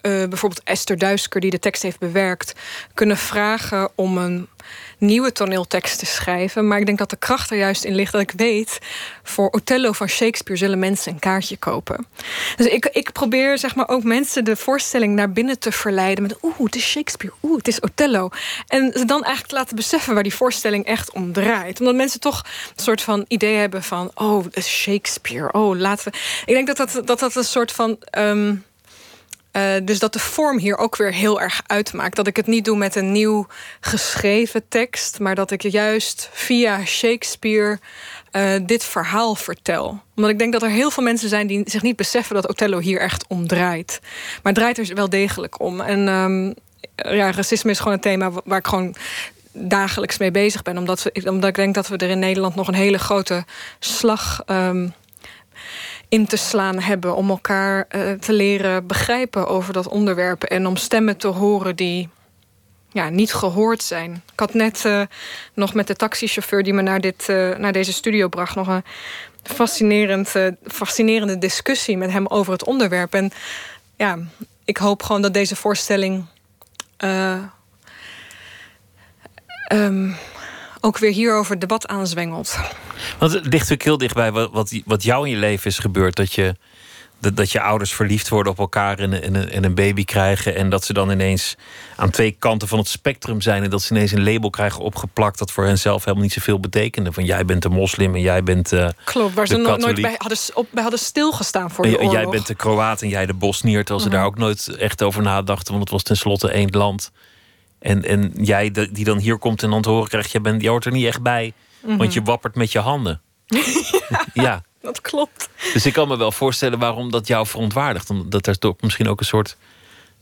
bijvoorbeeld Esther Duisker, die de tekst heeft bewerkt, kunnen vragen om een nieuwe toneeltekst te schrijven. Maar ik denk dat de kracht er juist in ligt dat ik weet... voor Othello van Shakespeare zullen mensen een kaartje kopen. Dus ik, ik probeer zeg maar, ook mensen de voorstelling naar binnen te verleiden... met oeh, het is Shakespeare, oeh, het is Othello. En ze dan eigenlijk te laten beseffen waar die voorstelling echt om draait. Omdat mensen toch een soort van idee hebben van... oh, het is Shakespeare, oh, laten we... Ik denk dat dat, dat, dat een soort van... Um, uh, dus dat de vorm hier ook weer heel erg uitmaakt. Dat ik het niet doe met een nieuw geschreven tekst, maar dat ik juist via Shakespeare uh, dit verhaal vertel. Omdat ik denk dat er heel veel mensen zijn die zich niet beseffen dat Othello hier echt om draait. Maar het draait er wel degelijk om. En um, ja, racisme is gewoon een thema waar ik gewoon dagelijks mee bezig ben. Omdat, omdat ik denk dat we er in Nederland nog een hele grote slag. Um, in te slaan hebben om elkaar uh, te leren begrijpen over dat onderwerp en om stemmen te horen die ja, niet gehoord zijn. Ik had net uh, nog met de taxichauffeur die me naar, dit, uh, naar deze studio bracht nog een fascinerend, fascinerende discussie met hem over het onderwerp. En ja, ik hoop gewoon dat deze voorstelling um, ook weer hierover debat aanzwengelt. Want het ligt natuurlijk heel dichtbij wat, wat, jou in je leven is gebeurd. Dat je, dat, dat je ouders verliefd worden op elkaar en, en, en, een baby krijgen. En dat ze dan ineens aan twee kanten van het spectrum zijn. En dat ze ineens een label krijgen opgeplakt dat voor hen zelf helemaal niet zoveel betekende. Van jij bent een moslim en jij bent. Uh, Klopt, waar ze nooit bij hadden, op, bij hadden stilgestaan voor de en, Jij bent de Kroaat en jij de Bosnier. Terwijl ze mhm. daar ook nooit echt over nadachten. Want het was tenslotte één land. En, en jij die dan hier komt en dan te horen krijgt, je, bent, je hoort er niet echt bij. Want je mhm. wappert met je handen. ja, Dat klopt. Dus ik kan me wel voorstellen waarom dat jou verontwaardigt. Omdat er toch misschien ook een soort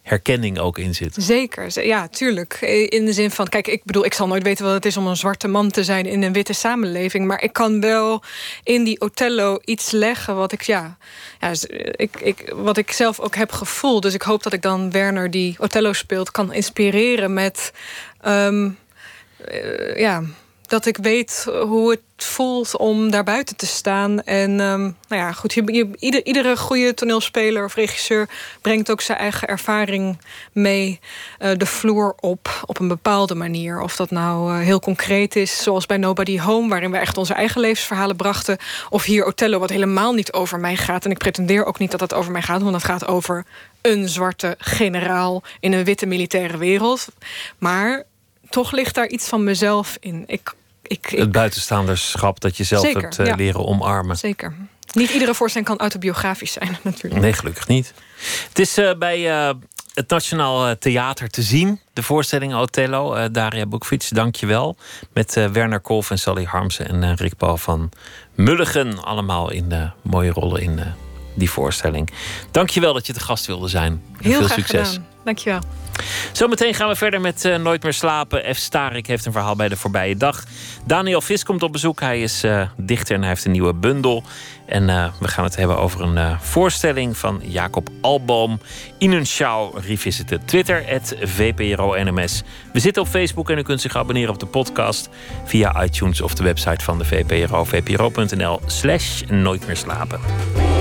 herkenning ook in zit. Zeker, ja, tuurlijk. In de zin van, kijk, ik bedoel, ik zal nooit weten wat het is om een zwarte man te zijn in een witte samenleving. Maar ik kan wel in die Othello iets leggen wat ik, ja, ja ik, ik, wat ik zelf ook heb gevoeld. Dus ik hoop dat ik dan Werner, die Othello speelt, kan inspireren met. Um, ja, dat ik weet hoe het voelt om daar buiten te staan. En um, nou ja, goed, je, ieder, iedere goede toneelspeler of regisseur brengt ook zijn eigen ervaring mee uh, de vloer op, op een bepaalde manier. Of dat nou uh, heel concreet is, zoals bij Nobody Home, waarin we echt onze eigen levensverhalen brachten. Of hier Othello, wat helemaal niet over mij gaat. En ik pretendeer ook niet dat het over mij gaat, want het gaat over een zwarte generaal in een witte militaire wereld. Maar toch ligt daar iets van mezelf in. Ik ik, het buitenstaanderschap dat je zelf hebt uh, leren omarmen. Zeker. Niet iedere voorstelling kan autobiografisch zijn, natuurlijk. Nee, gelukkig niet. Het is uh, bij uh, het Nationaal Theater te zien, de voorstelling Othello. Daria Boekfiets, dank je wel. Met Werner Kolf en Sally Harmsen en Rick Paul van Mulligen. Allemaal in mooie rollen in die voorstelling. Dank je wel dat je te gast wilde zijn. Heel veel graag succes. Gedaan. Dank je wel. Zometeen gaan we verder met uh, Nooit meer slapen. F. Starik heeft een verhaal bij de voorbije dag. Daniel Vis komt op bezoek. Hij is uh, dichter en hij heeft een nieuwe bundel. En uh, we gaan het hebben over een voorstelling van Jacob Alboom. Inenschau Revisited. Twitter, het VPRO-NMS. We zitten op Facebook en u kunt zich abonneren op de podcast... via iTunes of de website van de VPRO. vpro.nl slash Nooit meer slapen.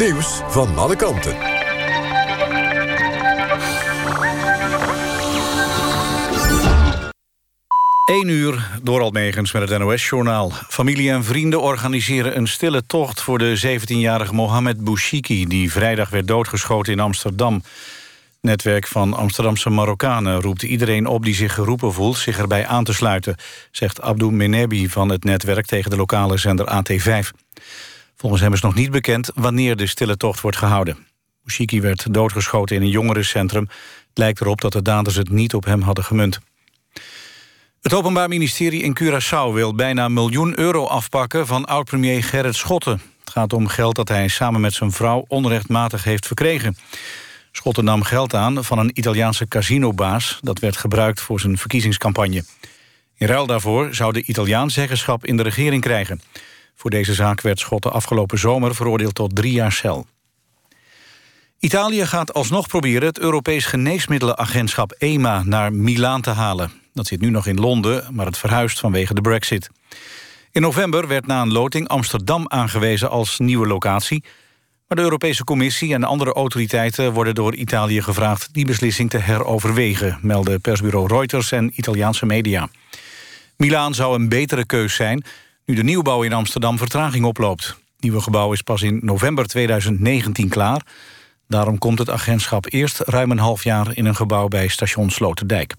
Nieuws van alle kanten. 1 uur door Almegens met het NOS-journaal. Familie en vrienden organiseren een stille tocht... voor de 17-jarige Mohamed Bouchiki... die vrijdag werd doodgeschoten in Amsterdam. netwerk van Amsterdamse Marokkanen roept iedereen op... die zich geroepen voelt zich erbij aan te sluiten... zegt Abdou Menebi van het netwerk tegen de lokale zender AT5. Volgens hem is nog niet bekend wanneer de stille tocht wordt gehouden. Bouchiki werd doodgeschoten in een jongerencentrum. Het lijkt erop dat de daders het niet op hem hadden gemunt. Het Openbaar Ministerie in Curaçao wil bijna miljoen euro afpakken... van oud-premier Gerrit Schotten. Het gaat om geld dat hij samen met zijn vrouw onrechtmatig heeft verkregen. Schotten nam geld aan van een Italiaanse casinobaas... dat werd gebruikt voor zijn verkiezingscampagne. In ruil daarvoor zou de Italiaan zeggenschap in de regering krijgen... Voor deze zaak werd Schotten afgelopen zomer veroordeeld tot drie jaar cel. Italië gaat alsnog proberen het Europees Geneesmiddelenagentschap EMA naar Milaan te halen. Dat zit nu nog in Londen, maar het verhuist vanwege de brexit. In november werd na een loting Amsterdam aangewezen als nieuwe locatie. Maar de Europese Commissie en andere autoriteiten worden door Italië gevraagd die beslissing te heroverwegen, melden persbureau Reuters en Italiaanse media. Milaan zou een betere keus zijn, nu de nieuwbouw in Amsterdam vertraging oploopt. Het nieuwe gebouw is pas in november 2019 klaar. Daarom komt het agentschap eerst ruim een half jaar in een gebouw bij station Sloterdijk.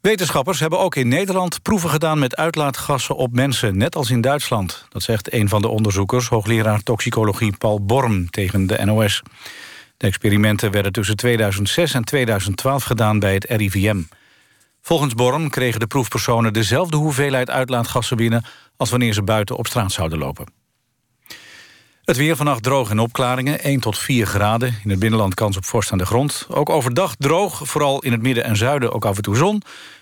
Wetenschappers hebben ook in Nederland proeven gedaan met uitlaatgassen op mensen, net als in Duitsland. Dat zegt een van de onderzoekers, hoogleraar toxicologie Paul Borm tegen de NOS. De experimenten werden tussen 2006 en 2012 gedaan bij het RIVM. Volgens Borm kregen de proefpersonen dezelfde hoeveelheid uitlaatgassen binnen... als wanneer ze buiten op straat zouden lopen. Het weer vannacht droog en opklaringen, 1 tot 4 graden. In het binnenland kans op vorst aan de grond. Ook overdag droog, vooral in het midden en zuiden ook af en toe zon.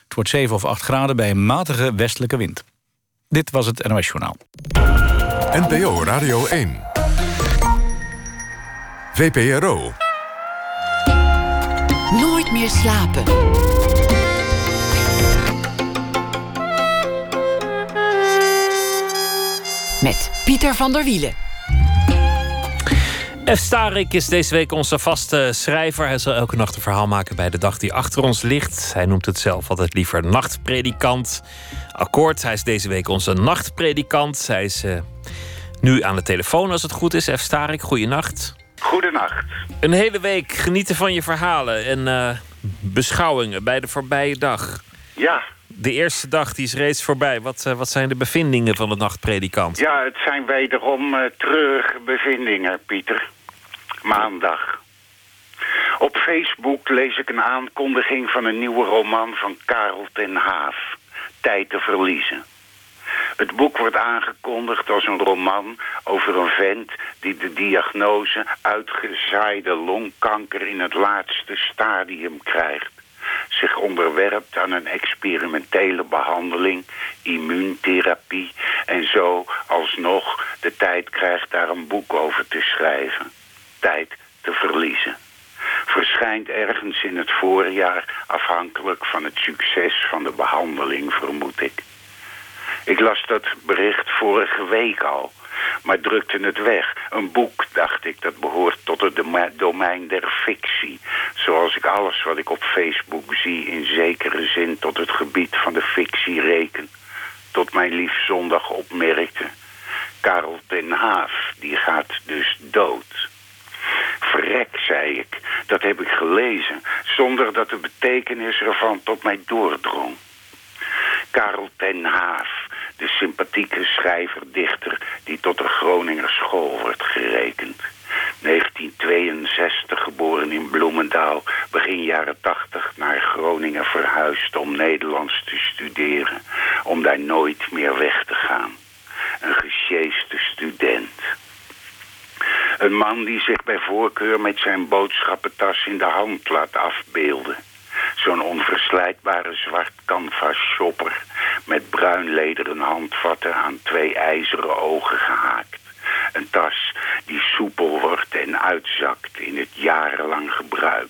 Het wordt 7 of 8 graden bij een matige westelijke wind. Dit was het NOS Journaal. NPO Radio 1. VPRO. Nooit meer slapen. Met Pieter van der Wielen. F. Starik is deze week onze vaste schrijver. Hij zal elke nacht een verhaal maken bij de dag die achter ons ligt. Hij noemt het zelf altijd liever nachtpredikant. Akkoord, hij is deze week onze nachtpredikant. Hij is uh, nu aan de telefoon als het goed is. F. Starik, goeienacht. Goedenacht. Een hele week genieten van je verhalen en uh, beschouwingen bij de voorbije dag. Ja, de eerste dag die is reeds voorbij. Wat, uh, wat zijn de bevindingen van de nachtpredikant? Ja, het zijn wederom uh, treurige bevindingen, Pieter. Maandag. Op Facebook lees ik een aankondiging van een nieuwe roman van Karel ten Haaf. Tijd te verliezen. Het boek wordt aangekondigd als een roman over een vent die de diagnose uitgezaaide longkanker in het laatste stadium krijgt zich onderwerpt aan een experimentele behandeling, immuuntherapie en zo alsnog de tijd krijgt daar een boek over te schrijven. Tijd te verliezen. Verschijnt ergens in het voorjaar afhankelijk van het succes van de behandeling, vermoed ik. Ik las dat bericht vorige week al maar drukte het weg. Een boek, dacht ik, dat behoort tot het domein der fictie. Zoals ik alles wat ik op Facebook zie in zekere zin tot het gebied van de fictie reken. Tot mijn lief zondag opmerkte. Karel ten Haaf, die gaat dus dood. Vrek, zei ik, dat heb ik gelezen, zonder dat de betekenis ervan tot mij doordrong. Karel ten Haaf, de sympathieke schrijver-dichter die tot de Groninger school wordt gerekend. 1962 geboren in Bloemendaal, begin jaren 80 naar Groningen verhuisd om Nederlands te studeren, om daar nooit meer weg te gaan. Een gesjeeste student. Een man die zich bij voorkeur met zijn boodschappentas in de hand laat afbeelden. Zo'n onverslijtbare zwart canvas shopper met bruin lederen handvatten aan twee ijzeren ogen gehaakt. Een tas die soepel wordt en uitzakt in het jarenlang gebruik.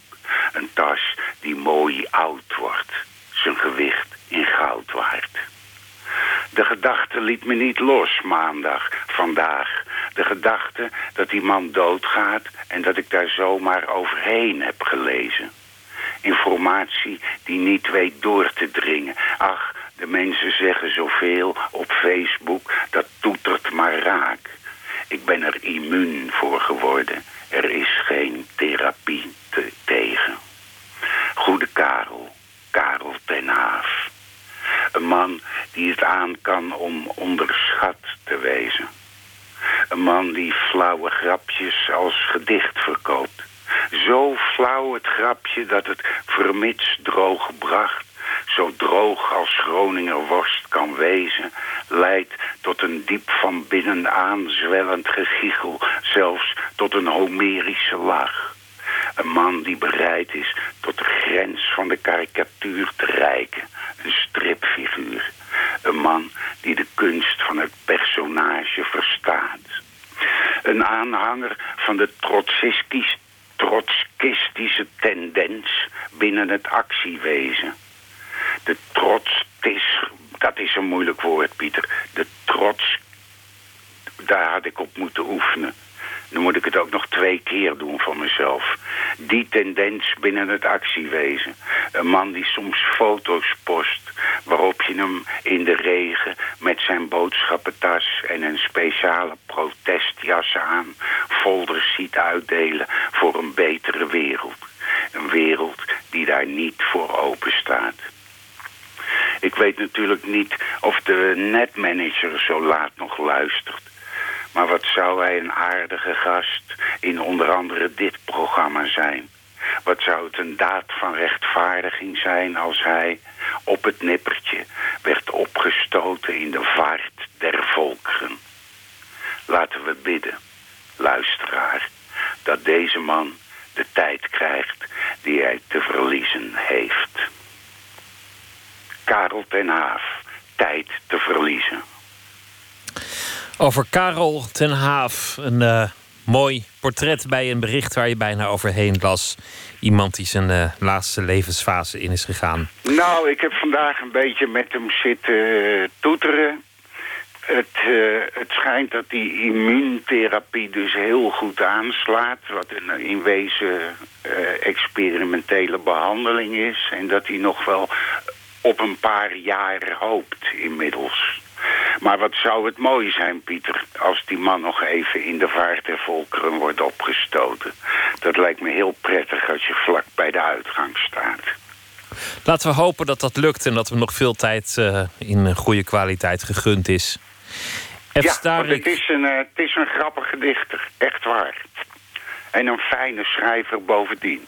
Een tas die mooi oud wordt, zijn gewicht in goud waard. De gedachte liet me niet los maandag, vandaag. De gedachte dat die man doodgaat en dat ik daar zomaar overheen heb gelezen. Informatie die niet weet door te dringen. Ach, de mensen zeggen zoveel op Facebook, dat toetert maar raak. Ik ben er immuun voor geworden. Er is geen therapie te tegen. Goede Karel, Karel ten Haaf. Een man die het aan kan om onderschat te wezen. Een man die flauwe grapjes als gedicht verkoopt. Zo flauw het grapje dat het vermits droog bracht zo droog als Groninger worst kan wezen, leidt tot een diep van binnen aanzwellend gegiegel, zelfs tot een Homerische lach. Een man die bereid is tot de grens van de karikatuur te reiken, een stripfiguur. Een man die de kunst van het personage verstaat. Een aanhanger van de trotskistische tendens binnen het actiewezen de trots, dat is een moeilijk woord, Pieter. De trots, daar had ik op moeten oefenen. Dan moet ik het ook nog twee keer doen van mezelf. Die tendens binnen het actiewezen. Een man die soms foto's post... waarop je hem in de regen met zijn boodschappentas... en een speciale protestjas aan... folders ziet uitdelen voor een betere wereld. Een wereld die daar niet voor open staat. Ik weet natuurlijk niet of de netmanager zo laat nog luistert. Maar wat zou hij een aardige gast in onder andere dit programma zijn. Wat zou het een daad van rechtvaardiging zijn als hij op het nippertje werd opgestoten in de vaart der volkeren. Laten we bidden, luisteraar, dat deze man de tijd krijgt die hij te verliezen heeft. Karel ten Haaf, tijd te verliezen. Over Karel ten Haaf, een uh, mooi portret bij een bericht waar je bijna overheen las. Iemand die zijn uh, laatste levensfase in is gegaan. Nou, ik heb vandaag een beetje met hem zitten toeteren. Het, het schijnt dat die immuuntherapie dus heel goed aanslaat. Wat een in wezen experimentele behandeling is. En dat hij nog wel op een paar jaren hoopt inmiddels. Maar wat zou het mooi zijn, Pieter, als die man nog even in de vaart der volkeren wordt opgestoten. Dat lijkt me heel prettig als je vlak bij de uitgang staat. Laten we hopen dat dat lukt en dat er nog veel tijd uh, in goede kwaliteit gegund is. F. Ja, Starik... het, is een, uh, het is een grappige dichter, echt waar. En een fijne schrijver bovendien.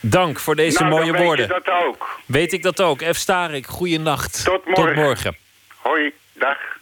Dank voor deze nou, mooie woorden. Weet dat ook. Weet ik dat ook. F. Starik, goeienacht. Tot morgen. Tot morgen. Hoi, dag.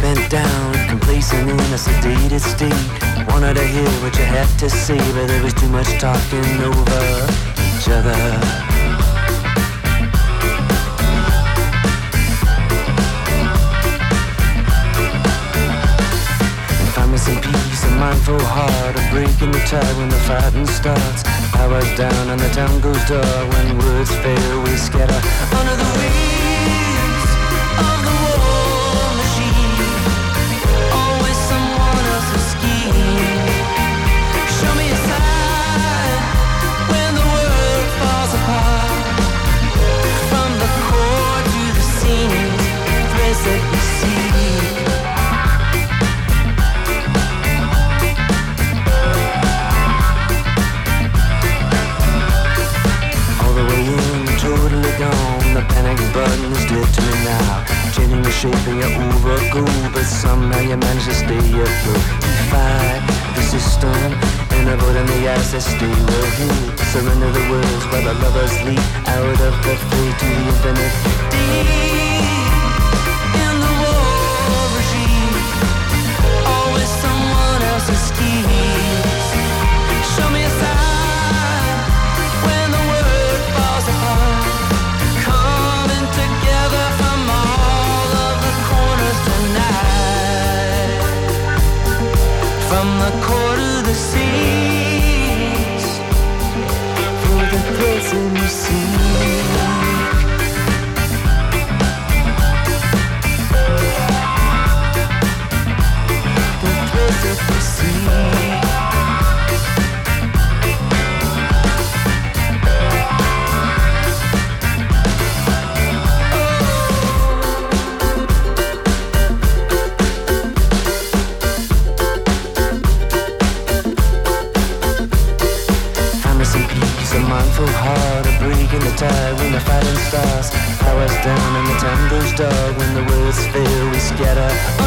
Bent down, complacent in a sedated state. Wanted to hear what you had to say, but there was too much talking over each other. some peace, a mindful heart, a break in the tide when the fighting starts. Powers down and the town goes dark when words fail, we scatter under the wheels of the Surrender the words while the lovers leap Out of the fate to the infinite Deep see. The perfect. tumbles dark when the world's fair we scatter.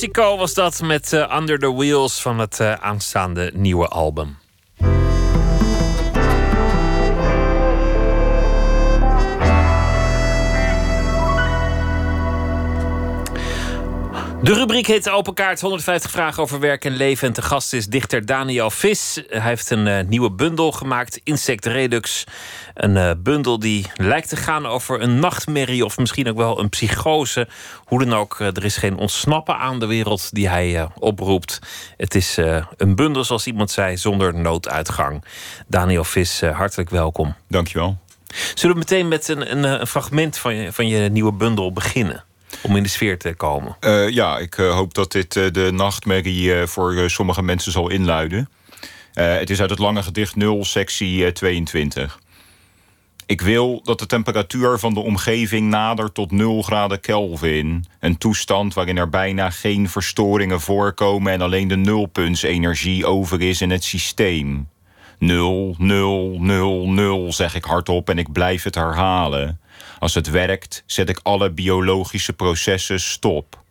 Calexico was dat met uh, Under the Wheels van het uh, aanstaande nieuwe album. De rubriek heet Open Kaart. 150 vragen over werk en leven. En te gast is dichter Daniel Vis. Hij heeft een uh, nieuwe bundel gemaakt, Insect Redux. Een uh, bundel die lijkt te gaan over een nachtmerrie... of misschien ook wel een psychose. Hoe dan ook, uh, er is geen ontsnappen aan de wereld die hij oproept. Het is een bundel, zoals iemand zei, zonder nooduitgang. Daniel Vis, hartelijk welkom. Dankjewel. Zullen we meteen met een, een, een fragment van je, van je nieuwe bundel beginnen? Om in de sfeer te komen? Uh, ja, ik uh, hoop dat dit uh, de nachtmerrie voor sommige mensen zal inluiden. het is uit het lange gedicht 0, sectie 22. Ik wil dat de temperatuur van de omgeving nadert tot 0 graden Kelvin. Een toestand waarin er bijna geen verstoringen voorkomen en alleen de nulpuntsenergie over is in het systeem. 0, 0, 0, 0, zeg ik hardop en ik blijf het herhalen. Als het werkt, zet ik alle biologische processen stop.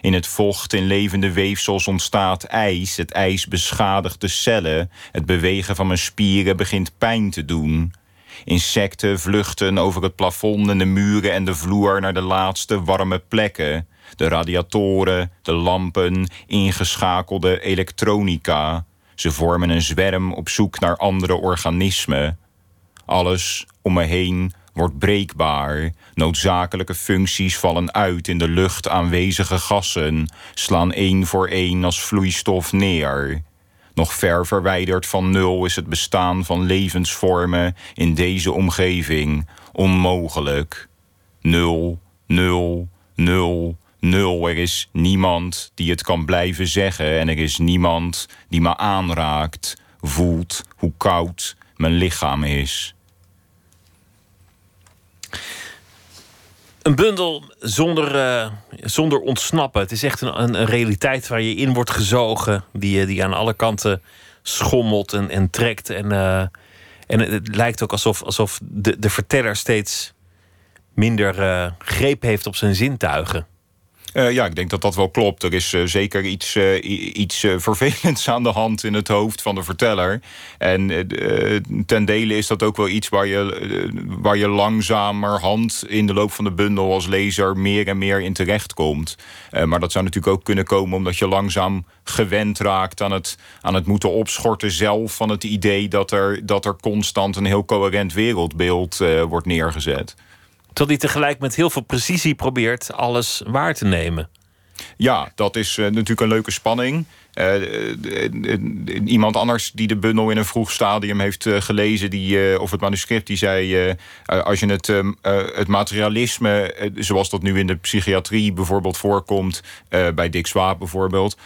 In het vocht in levende weefsels ontstaat ijs. Het ijs beschadigt de cellen. Het bewegen van mijn spieren begint pijn te doen. Insecten vluchten over het plafond en de muren en de vloer naar de laatste warme plekken. De radiatoren, de lampen, ingeschakelde elektronica. Ze vormen een zwerm op zoek naar andere organismen. Alles om me heen wordt breekbaar. Noodzakelijke functies vallen uit in de lucht aanwezige gassen, slaan één voor één als vloeistof neer. Nog ver verwijderd van nul is het bestaan van levensvormen in deze omgeving onmogelijk. Nul, nul, nul, nul. Er is niemand die het kan blijven zeggen en er is niemand die me aanraakt, voelt hoe koud mijn lichaam is. Een bundel zonder, uh, zonder ontsnappen. Het is echt een, een, realiteit waar je in wordt gezogen, die, die aan alle kanten schommelt en, en trekt. En, uh, en het lijkt ook alsof, alsof de, de verteller steeds minder greep heeft op zijn zintuigen. Uh, ja, ik denk dat dat wel klopt. Er is uh, zeker iets, uh, iets vervelends aan de hand in het hoofd van de verteller. En ten dele is dat ook wel iets waar je, waar je langzamerhand in de loop van de bundel als lezer meer en meer in terecht komt. maar dat zou natuurlijk ook kunnen komen omdat je langzaam gewend raakt aan het, aan het moeten opschorten zelf van het idee dat er, dat er constant een heel coherent wereldbeeld wordt neergezet. Terwijl hij tegelijk met heel veel precisie probeert alles waar te nemen. Ja, dat is uh, natuurlijk een leuke spanning. Uh, iemand anders die de bundel in een vroeg stadium heeft gelezen, die, of het manuscript, die zei: als je het, het materialisme, zoals dat nu in de psychiatrie bijvoorbeeld voorkomt, bij Dick Swaap bijvoorbeeld,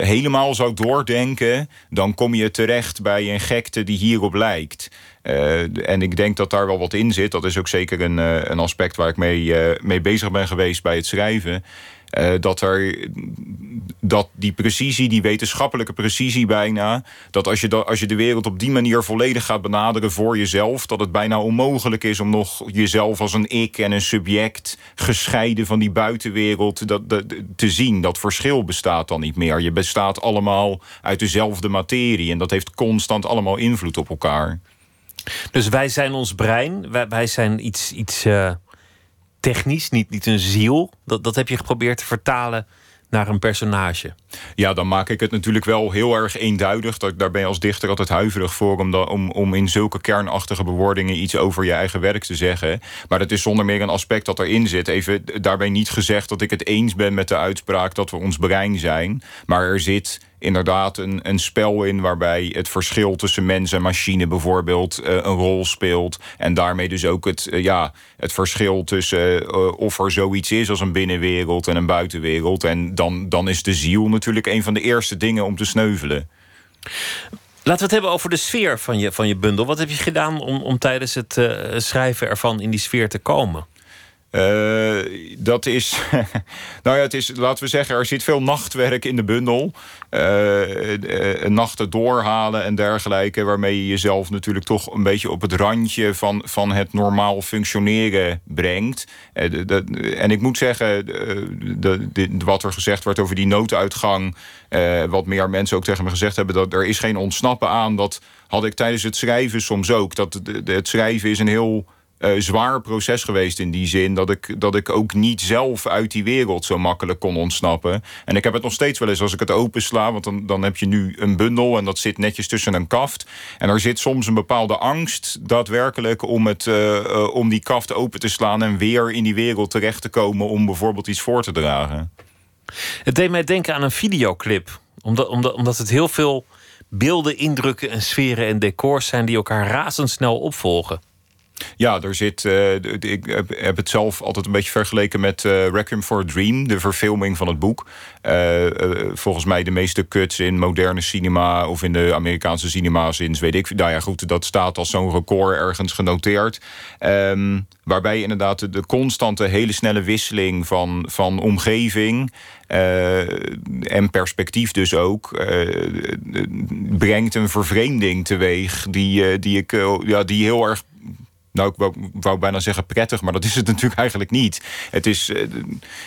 helemaal zou doordenken, dan kom je terecht bij een gekte die hierop lijkt. Uh, en ik denk dat daar wel wat in zit. Dat is ook zeker een, uh, een aspect waar ik mee, uh, mee bezig ben geweest bij het schrijven. dat, er, dat die precisie, die wetenschappelijke precisie bijna... dat als je, als je de wereld op die manier volledig gaat benaderen voor jezelf... dat het bijna onmogelijk is om nog jezelf als een ik en een subject... gescheiden van die buitenwereld dat, te zien. Dat verschil bestaat dan niet meer. Je bestaat allemaal uit dezelfde materie... en dat heeft constant allemaal invloed op elkaar. Dus wij zijn ons brein, wij, zijn iets, iets uh, technisch, niet, niet een ziel. Dat, dat heb je geprobeerd te vertalen naar een personage. Ja, dan maak ik het natuurlijk wel heel erg eenduidig. Dat, daar ben je als dichter altijd huiverig voor... Om, om, om in zulke kernachtige bewoordingen iets over je eigen werk te zeggen. Maar het is zonder meer een aspect dat erin zit. Even daarbij niet gezegd dat ik het eens ben met de uitspraak... dat we ons brein zijn. Maar er zit inderdaad een, een spel in waarbij het verschil tussen mens en machine bijvoorbeeld uh, een rol speelt. En daarmee dus ook het, uh, ja, het verschil tussen uh, of er zoiets is als een binnenwereld en een buitenwereld. En dan, dan is de ziel natuurlijk een van de eerste dingen om te sneuvelen. Laten we het hebben over de sfeer van je, van je bundel. Wat heb je gedaan om, om tijdens het schrijven ervan in die sfeer te komen? Uh, dat is. nou ja, het is, laten we zeggen, er zit veel nachtwerk in de bundel. Uh, nachten doorhalen en dergelijke. Waarmee je jezelf natuurlijk toch een beetje op het randje van, van het normaal functioneren brengt. En ik moet zeggen, wat er gezegd werd over die nooduitgang. wat meer mensen ook tegen me gezegd hebben, dat er is geen ontsnappen aan. Dat had ik tijdens het schrijven soms ook. Dat het schrijven is een heel uh, zwaar proces geweest in die zin. Dat ik, dat ik ook niet zelf uit die wereld zo makkelijk kon ontsnappen. En ik heb het nog steeds wel eens als ik het opensla. Want dan, dan heb je nu een bundel en dat zit netjes tussen een kaft. En er zit soms een bepaalde angst daadwerkelijk om, het, uh, om die kaft open te slaan. En weer in die wereld terecht te komen om bijvoorbeeld iets voor te dragen. Het deed mij denken aan een videoclip. Omdat, omdat, omdat het heel veel beelden, indrukken en sferen en decors zijn die elkaar razendsnel opvolgen. Ja, er zit. Uh, ik heb het zelf altijd een beetje vergeleken met uh, Requiem for a Dream, de verfilming van het boek. Uh, volgens mij de meeste cuts in moderne cinema of in de Amerikaanse cinema's in, weet ik. Nou ja, goed, dat staat als zo'n record ergens genoteerd. Um, waarbij inderdaad de, de, constante, hele snelle wisseling van, van omgeving. en perspectief dus ook, brengt een vervreemding teweeg die, die, ik, ja, die heel erg nou, ik wou, bijna zeggen prettig, maar dat is het natuurlijk eigenlijk niet. Het is, eh,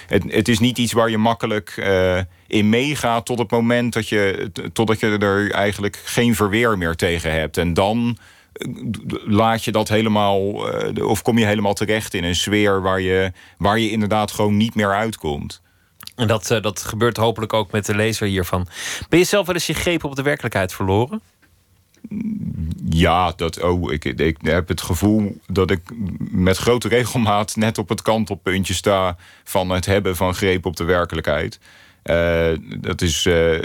het, het is niet iets waar je makkelijk uh, in meegaat tot het moment dat je, totdat je er eigenlijk geen verweer meer tegen hebt. En dan eh, laat je dat helemaal, of kom je helemaal terecht in een sfeer waar je, waar je inderdaad gewoon niet meer uitkomt. En dat, dat gebeurt hopelijk ook met de lezer hiervan. Ben je zelf wel eens je greep op de werkelijkheid verloren? Ja, dat, oh, ik, ik heb het gevoel dat ik met grote regelmaat net op het kantelpuntje sta van het hebben van greep op de werkelijkheid. Uh, dat is uh,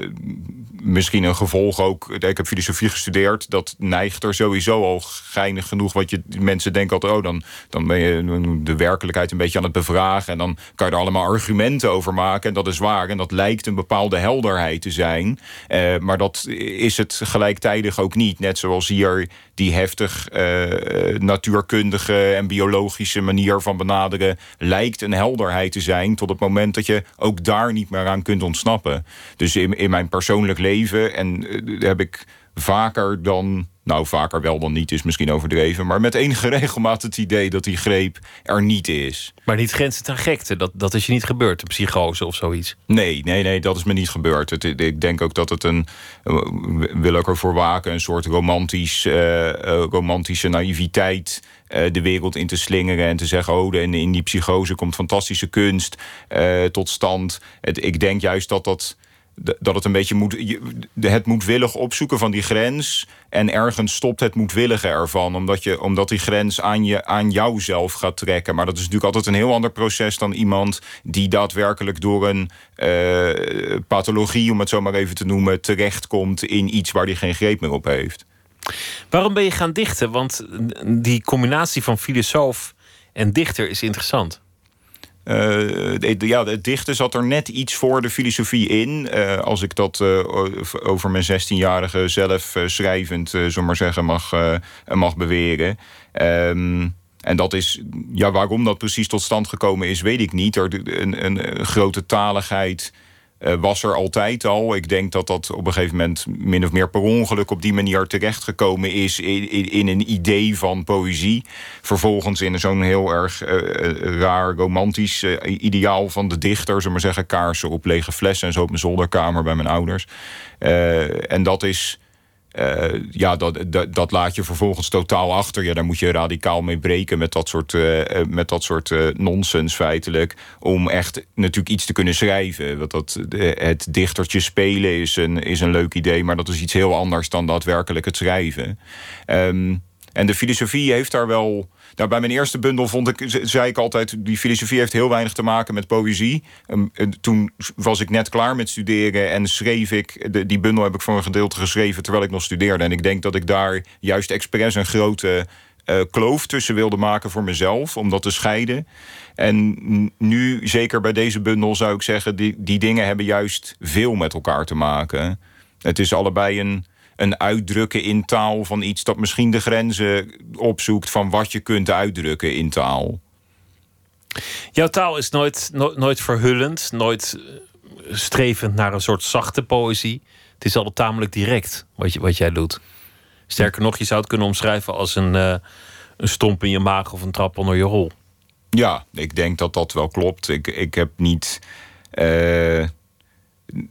misschien een gevolg ook. Ik heb filosofie gestudeerd. Dat neigt er sowieso al geinig genoeg. Wat je mensen denken altijd: oh, dan, dan ben je de werkelijkheid een beetje aan het bevragen. En dan kan je er allemaal argumenten over maken. En dat is waar. En dat lijkt een bepaalde helderheid te zijn. Uh, maar dat is het gelijktijdig ook niet. Net zoals hier die heftig uh, natuurkundige en biologische manier van benaderen lijkt een helderheid te zijn. Tot het moment dat je ook daar niet meer aan kunt ontsnappen. Dus in, in mijn persoonlijk leven en uh, heb ik vaker dan nou, vaker wel dan niet is misschien overdreven. Maar met enige regelmaat het idee dat die greep er niet is. Maar niet grenzen aan gekte. Dat, dat is je niet gebeurd, een psychose of zoiets. Nee, nee, nee, dat is me niet gebeurd. Het, ik denk ook dat het een. Wil ik ervoor waken, een soort romantisch, uh, romantische naïviteit. De wereld in te slingeren en te zeggen: Oh, in, in die psychose komt fantastische kunst uh, tot stand. Het, ik denk juist dat dat dat het een beetje moet, het moedwillig opzoeken van die grens. En ergens stopt het moedwillige ervan. Omdat, je, omdat die grens aan, je, aan jouzelf gaat trekken. Maar dat is natuurlijk altijd een heel ander proces dan iemand die daadwerkelijk door een uh, pathologie, om het zo maar even te noemen, terechtkomt in iets waar hij geen greep meer op heeft. Waarom ben je gaan dichten? Want die combinatie van filosoof en dichter is interessant. Uh, ja, het dichten zat er net iets voor de filosofie in. Uh, als ik dat uh, over mijn 16-jarige zelf schrijvend, zo maar zeggen, mag, mag beweren. Um, en dat is, ja, waarom dat precies tot stand gekomen is, weet ik niet. Er, een, een grote taligheid was er altijd al. Ik denk dat dat op een gegeven moment min of meer per ongeluk op die manier terechtgekomen is in, een idee van poëzie. Vervolgens in zo'n heel erg uh, raar romantisch ideaal van de dichter, zullen maar zeggen, kaarsen op lege flessen en zo op mijn zolderkamer bij mijn ouders. en dat is uh, ja, dat, dat, laat je vervolgens totaal achter. Ja, daar moet je radicaal mee breken met dat soort, uh, met dat soort nonsens feitelijk. Om echt natuurlijk iets te kunnen schrijven. Want dat, het dichtertje spelen is een, is een leuk idee, maar dat is iets heel anders dan daadwerkelijk het schrijven. Um, en de filosofie heeft daar wel nou, bij mijn eerste bundel vond ik, zei ik altijd, die filosofie heeft heel weinig te maken met poëzie. Um, toen was ik net klaar met studeren en schreef ik, de, die bundel heb ik voor een gedeelte geschreven terwijl ik nog studeerde. En ik denk dat ik daar juist expres een grote uh, kloof tussen wilde maken voor mezelf, om dat te scheiden. En nu, zeker bij deze bundel, zou ik zeggen, die, die dingen hebben juist veel met elkaar te maken. Het is allebei een een uitdrukken in taal van iets dat misschien de grenzen opzoekt van wat je kunt uitdrukken in taal. Jouw taal is nooit, nooit verhullend, nooit eh, strevend naar een soort zachte poëzie. Het is altijd tamelijk direct wat, je, wat jij doet. Sterker nog, je zou het kunnen omschrijven als een, uh, een stomp in je maag of een trap onder je rol. Ja, ik denk dat dat wel klopt. Ik, ik heb niet. Uh,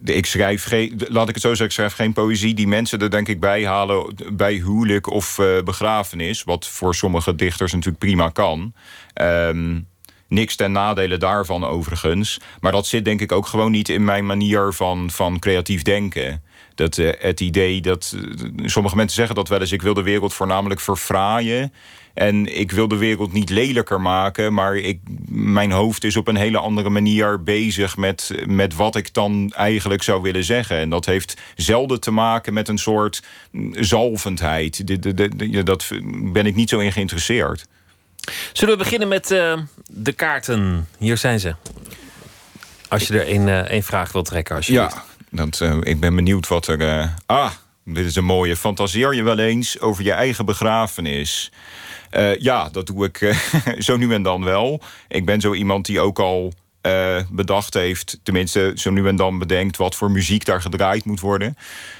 ik schrijf geen, laat ik het zo zeggen, ik schrijf geen poëzie die mensen er denk ik bij halen bij huwelijk of uh, begrafenis. Wat voor sommige dichters natuurlijk prima kan. Um, niks ten nadele daarvan overigens. Maar dat zit denk ik ook gewoon niet in mijn manier van, van creatief denken. Dat, uh, het idee dat. sommige mensen zeggen dat wel eens. Ik wil de wereld voornamelijk verfraaien. En ik wil de wereld niet lelijker maken, maar ik, mijn hoofd is op een hele andere manier bezig met, met wat ik dan eigenlijk zou willen zeggen. En dat heeft zelden te maken met een soort zalvendheid. Dat ben ik niet zo in geïnteresseerd. Zullen we beginnen met uh, de kaarten? Hier zijn ze. Als je er één, uh, één vraag wilt trekken, alsjeblieft. Ja, dat, uh, ik ben benieuwd wat er. ah, dit is een mooie. Fantaseer je wel eens over je eigen begrafenis? Uh, ja, dat doe ik uh, zo nu en dan wel. Ik ben zo iemand die ook al uh, bedacht heeft, tenminste zo nu en dan bedenkt wat voor muziek daar gedraaid moet worden.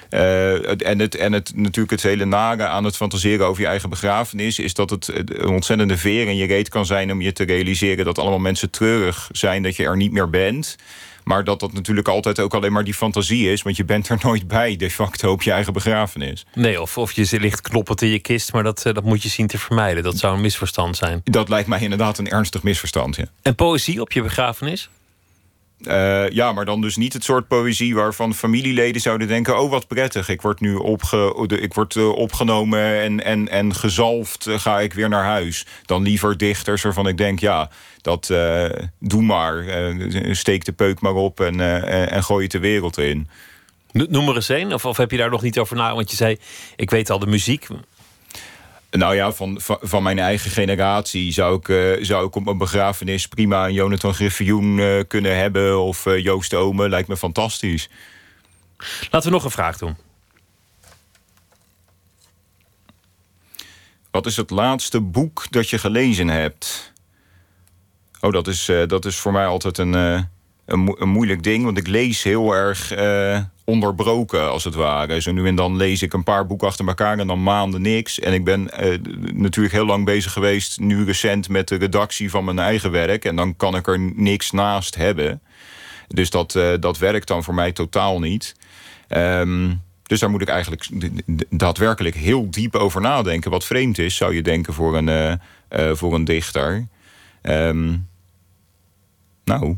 en, het, en het, natuurlijk het hele nare aan het fantaseren over je eigen begrafenis is dat het een ontzettende veer in je reet kan zijn om je te realiseren dat allemaal mensen treurig zijn dat je er niet meer bent. Maar dat dat natuurlijk altijd ook alleen maar die fantasie is. Want je bent er nooit bij, de facto, op je eigen begrafenis. Nee, of, of je ligt kloppend in je kist. Maar dat, eh, dat moet je zien te vermijden. Dat zou een misverstand zijn. Dat lijkt mij inderdaad een ernstig misverstand, ja. En poëzie op je begrafenis? Uh, ja, maar dan dus niet het soort poëzie waarvan familieleden zouden denken: oh wat prettig, ik word nu opge ik word, uh, opgenomen en, en, en gezalfd, uh, ga ik weer naar huis. Dan liever dichters waarvan ik denk: ja, dat doe maar, steek de peuk maar op en, en gooi het de wereld in. Noem er eens een, of, of heb je daar nog niet over na? Want je zei: ik weet al de muziek. Nou ja, van, van, van, mijn eigen generatie zou ik, uh, zou ik op mijn begrafenis prima een Jonathan Griffioen uh, kunnen hebben. Of uh, Joost Ome, lijkt me fantastisch. Laten we nog een vraag doen. Wat is het laatste boek dat je gelezen hebt? Oh, dat is, dat is voor mij altijd een, een, een, moeilijk ding. Want ik lees heel erg onderbroken, als het ware. Zo nu en dan lees ik een paar boeken achter elkaar en dan maanden niks. En ik ben uh, natuurlijk heel lang bezig geweest, nu recent, met de redactie van mijn eigen werk. En dan kan ik er niks naast hebben. Dus dat, uh, dat werkt dan voor mij totaal niet. Um, dus daar moet ik eigenlijk daadwerkelijk heel diep over nadenken. Wat vreemd is, zou je denken voor een, uh, voor een dichter. Um, nou,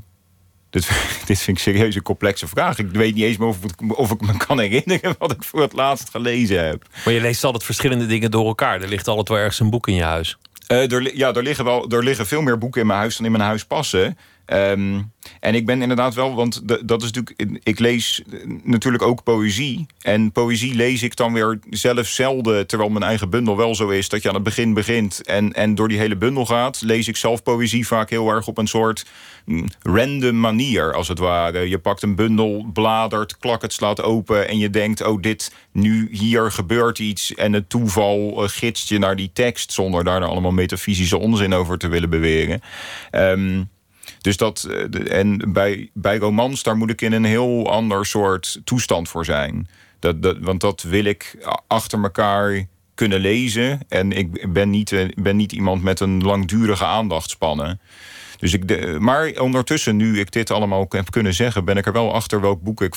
dit, dit vind ik serieus een complexe vraag. Ik weet niet eens meer of, of, ik me kan herinneren wat ik voor het laatst gelezen heb. Maar je leest altijd verschillende dingen door elkaar. Er ligt altijd wel ergens een boek in je huis. Uh, er, ja, er liggen, wel, er liggen veel meer boeken in mijn huis dan in mijn huis passen. Um, en ik ben inderdaad wel, want dat is natuurlijk. Ik lees natuurlijk ook poëzie. En poëzie lees ik dan weer zelf zelden. Terwijl mijn eigen bundel wel zo is dat je aan het begin begint. En, en door die hele bundel gaat. Lees ik zelf poëzie vaak heel erg op een soort mm, random manier, als het ware. Je pakt een bundel, bladert, klak het, slaat open. En je denkt: oh, dit, nu hier gebeurt iets. En het toeval uh, gidst je naar die tekst. Zonder daar allemaal metafysische onzin over te willen beweren. Um, dus dat, eh, en bij, bij romans, daar moet ik in een heel ander soort toestand voor zijn. Dat, dat, want dat wil ik achter elkaar kunnen lezen. En ik ben niet, eh, ben niet iemand met een langdurige aandachtspannen. Dus ik, maar ondertussen, nu ik dit allemaal heb kunnen zeggen, ben ik er wel achter welk boek ik.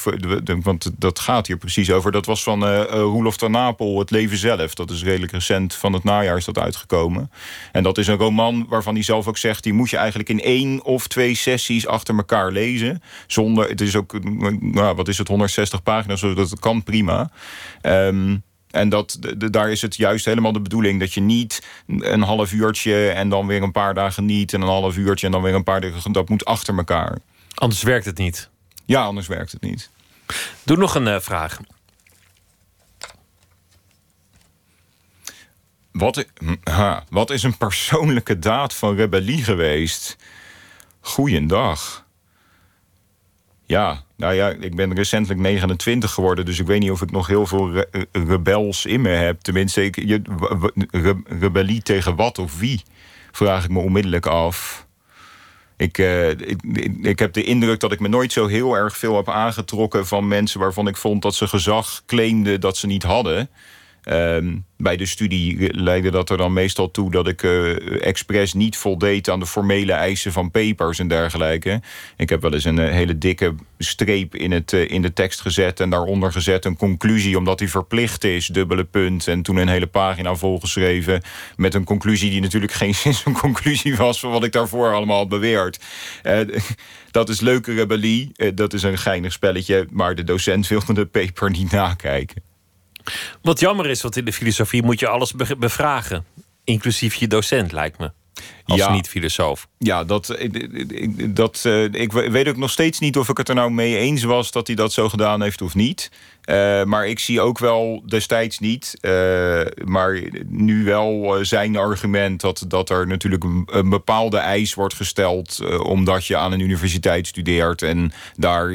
Want dat gaat hier precies over. Dat was van uh, Roelof van Napel, Het Leven Zelf. Dat is redelijk recent van het najaar is dat uitgekomen. En dat is een roman waarvan hij zelf ook zegt: die moet je eigenlijk in één of twee sessies achter elkaar lezen. Zonder, het is ook, nou, wat is het, 160 pagina's, dus dat kan prima. Um, en dat, daar is het juist helemaal de bedoeling dat je niet een half uurtje en dan weer een paar dagen niet en een half uurtje en dan weer een paar dagen. Dat moet achter elkaar. Anders werkt het niet. Ja, anders werkt het niet. Doe nog een uh, vraag. Wat, ha, wat is een persoonlijke daad van rebellie geweest? Goeiedag. Ja, nou ja, ik ben recentelijk 29 geworden, dus ik weet niet of ik nog heel veel re rebels in me heb. Tenminste, ik, je, re rebellie tegen wat of wie, vraag ik me onmiddellijk af. Ik, uh, ik, ik, heb de indruk dat ik me nooit zo heel erg veel heb aangetrokken van mensen waarvan ik vond dat ze gezag claimden dat ze niet hadden. Ehm, bij de studie leidde dat er dan meestal toe dat ik uh, expres niet voldeed aan de formele eisen van papers en dergelijke. Ik heb wel eens een eh, hele dikke streep in, het, uh, in de tekst gezet en daaronder gezet een conclusie, omdat die verplicht is, dubbele punt. En toen een hele pagina volgeschreven met een conclusie die natuurlijk geen zins een conclusie was van wat ik daarvoor allemaal had beweerd. dat is leuke rebellie, dat is een geinig spelletje, maar de docent wilde de paper niet nakijken. Wat jammer is, want in de filosofie moet je alles bevragen. Inclusief je docent, lijkt me. Als niet-filosoof. Ja, dat, dat, uh, ik weet ook nog steeds niet of ik het er nou mee eens was dat hij dat zo gedaan heeft of niet. Uh, maar ik zie ook wel destijds niet, uh, maar nu wel zijn argument dat, dat er natuurlijk een, een bepaalde eis wordt gesteld. omdat je aan een universiteit studeert en daar,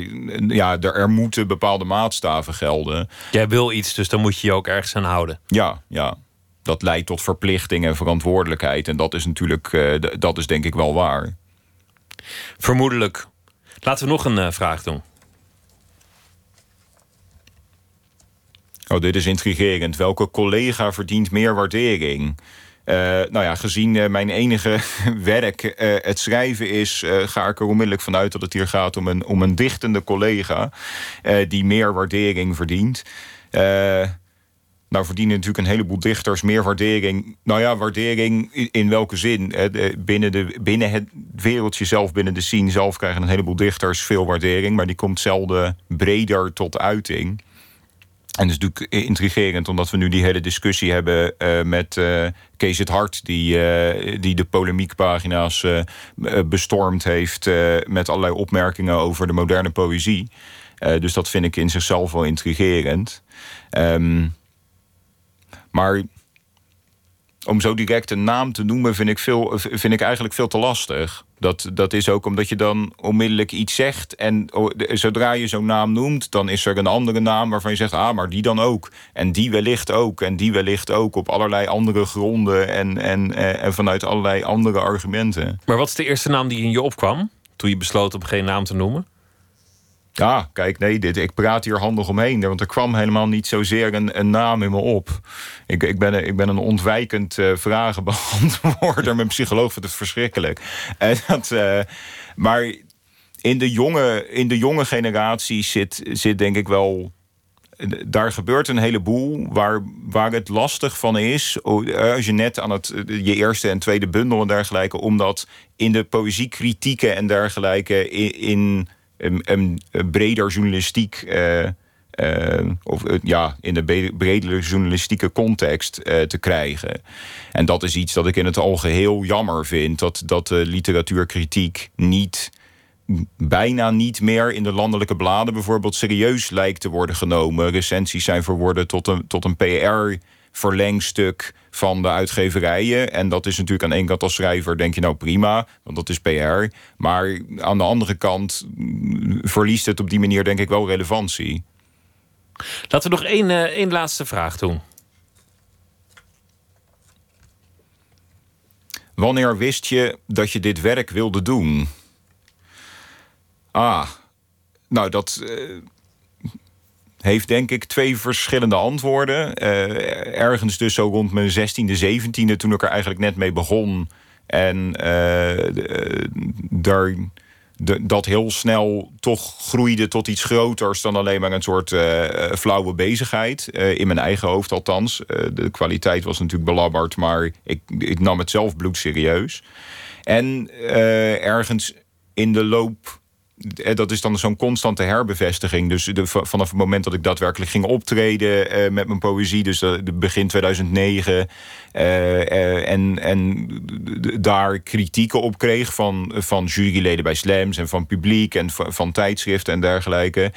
ja, er, er moeten bepaalde maatstaven gelden. Jij wil iets, dus dan moet je je ook ergens aan houden. Ja, ja dat leidt tot verplichting en verantwoordelijkheid. En dat is natuurlijk, uh, dat is denk ik wel waar. Vermoedelijk. Laten we nog een uh, vraag doen. Oh, dit is intrigerend. Welke collega verdient meer waardering? Uh, nou ja, gezien mijn enige werk het schrijven is, ga ik er onmiddellijk vanuit dat het hier gaat om een, om een dichtende collega die meer waardering verdient. Nou verdienen natuurlijk een heleboel dichters meer waardering. Nou ja, waardering in welke zin? Binnen, de, binnen het wereldje zelf, binnen de scene zelf... krijgen een heleboel dichters veel waardering... maar die komt zelden breder tot uiting. En dat is natuurlijk intrigerend, omdat we nu die hele discussie hebben uh, met uh, Kees het Hart, die, uh, die de polemiekpagina's bestormd heeft met allerlei opmerkingen over de moderne poëzie. dus dat vind ik in zichzelf wel intrigerend. Um, maar om zo direct een naam te noemen vind ik, veel, vind ik eigenlijk veel te lastig. Dat, dat is ook omdat je dan onmiddellijk iets zegt. En zodra je zo'n naam noemt, dan is er een andere naam waarvan je zegt: ah, maar die dan ook. En die wellicht ook. En die wellicht ook op allerlei andere gronden en, en, eh, en vanuit allerlei andere argumenten. Maar wat is de eerste naam die in je opkwam toen je besloot om geen naam te noemen? Ja, kijk, nee, dit, ik praat hier handig omheen. Want er kwam helemaal niet zozeer een, een naam in me op. Ik, ik, ben, ik ben een ontwijkend uh, vragenbeantwoorder. Mijn psycholoog vindt het verschrikkelijk. En dat, uh, maar in de jonge, in de jonge generatie zit, zit denk ik wel daar gebeurt een heleboel waar, waar het lastig van is. Als je net aan het, je eerste en tweede bundel en dergelijke, omdat in de poëziekritieken en dergelijke in een, een breder journalistiek. Uh, uh, of ja, in de bredere journalistieke context te krijgen. En dat is iets dat ik in het algeheel jammer vind. Dat, dat de literatuurkritiek niet bijna niet meer in de landelijke bladen bijvoorbeeld serieus lijkt te worden genomen. Recensies zijn verworden tot een, tot een PR-verlengstuk van de uitgeverijen. En dat is natuurlijk aan één kant als schrijver denk je nou prima, want dat is PR. Maar aan de andere kant verliest het op die manier denk ik wel relevantie. Laten we nog één, uh, één laatste vraag doen. Wanneer wist je dat je dit werk wilde doen? Ah, nou dat. Uh, heeft denk ik twee verschillende antwoorden. Uh, ergens dus zo rond mijn 16e, 17e, toen ik er eigenlijk net mee begon. En uh, daar, de, dat heel snel toch groeide tot iets groters dan alleen maar een soort flauwe bezigheid. in mijn eigen hoofd althans. de kwaliteit was natuurlijk belabberd, maar ik, ik nam het zelf bloedserieus. En ergens in de loop eh, dat is dan zo'n constante herbevestiging. Dus vanaf het moment dat ik daadwerkelijk ging optreden uh, met mijn poëzie, dus uh, begin 2009, uh, en, en daar kritieken op kreeg van, van juryleden bij slams en van publiek en van tijdschriften en dergelijke,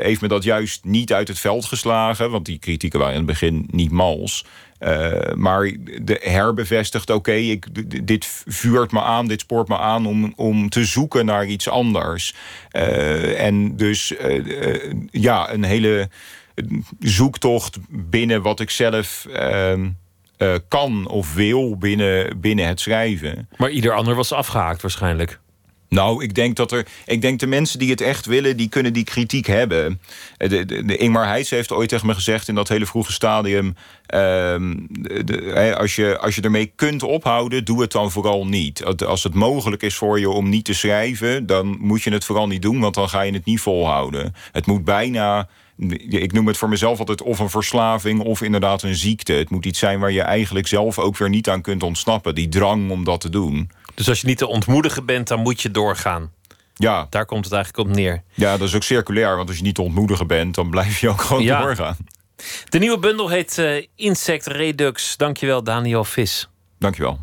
heeft me dat juist niet uit het veld geslagen, want die kritieken waren in het begin niet mals. Uh, maar de herbevestigt, oké, okay, dit vuurt me aan, dit spoort me aan om, om te zoeken naar iets anders. Uh, en dus uh, ja, een hele zoektocht binnen wat ik zelf ehm, kan of wil binnen, binnen het schrijven. Maar ieder ander was afgehaakt waarschijnlijk. Nou, ik denk dat er. Ik denk de mensen die het echt willen, die kunnen die kritiek hebben. De, de, de Ingmar Heijs heeft ooit tegen me gezegd in dat hele vroege stadium. Ehm, de, als, je, als je ermee kunt ophouden, doe het dan vooral niet. Als het mogelijk is voor je om niet te schrijven, dan moet je het vooral niet doen, want dan ga je het niet volhouden. Het moet bijna. Ik noem het voor mezelf altijd of een verslaving of inderdaad een ziekte. Het moet iets zijn waar je eigenlijk zelf ook weer niet aan kunt ontsnappen. Die drang om dat te doen. Dus als je niet te ontmoedigen bent, dan moet je doorgaan. Ja. Daar komt het eigenlijk op neer. Ja, dat is ook circulair. Want als je niet te ontmoedigen bent, dan blijf je ook gewoon doorgaan. De nieuwe bundel heet uh, Insect Redux. Dankjewel, Daniel Vis. Dankjewel.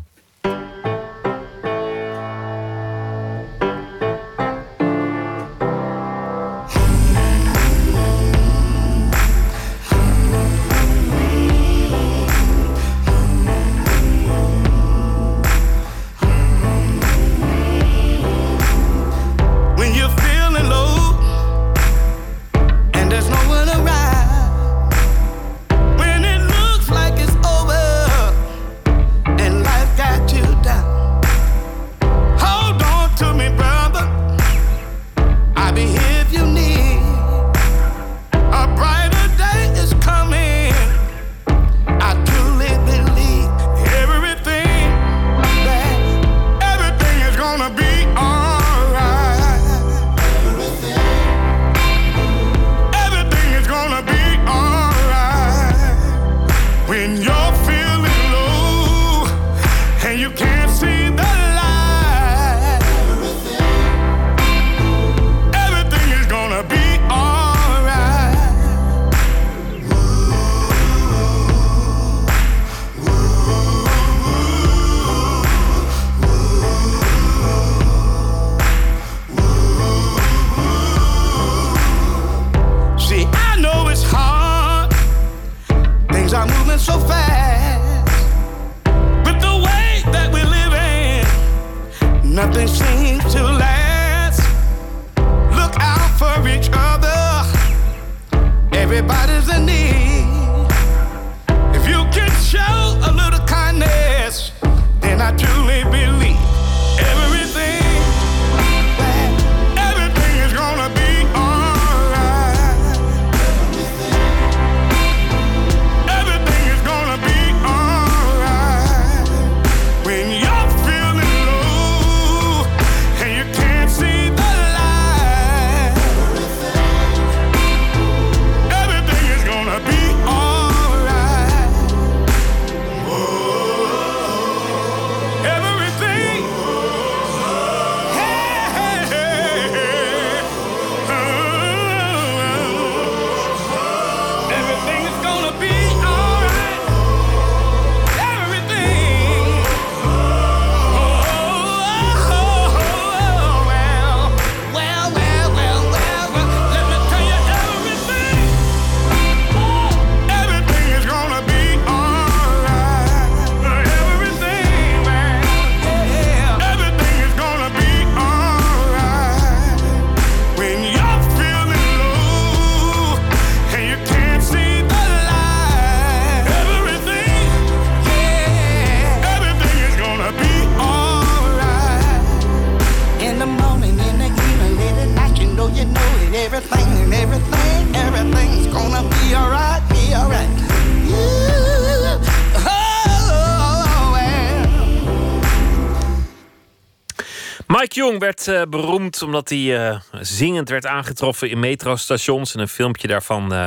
Jong werd uh, beroemd omdat hij uh, zingend werd aangetroffen in metrostations. En een filmpje daarvan uh,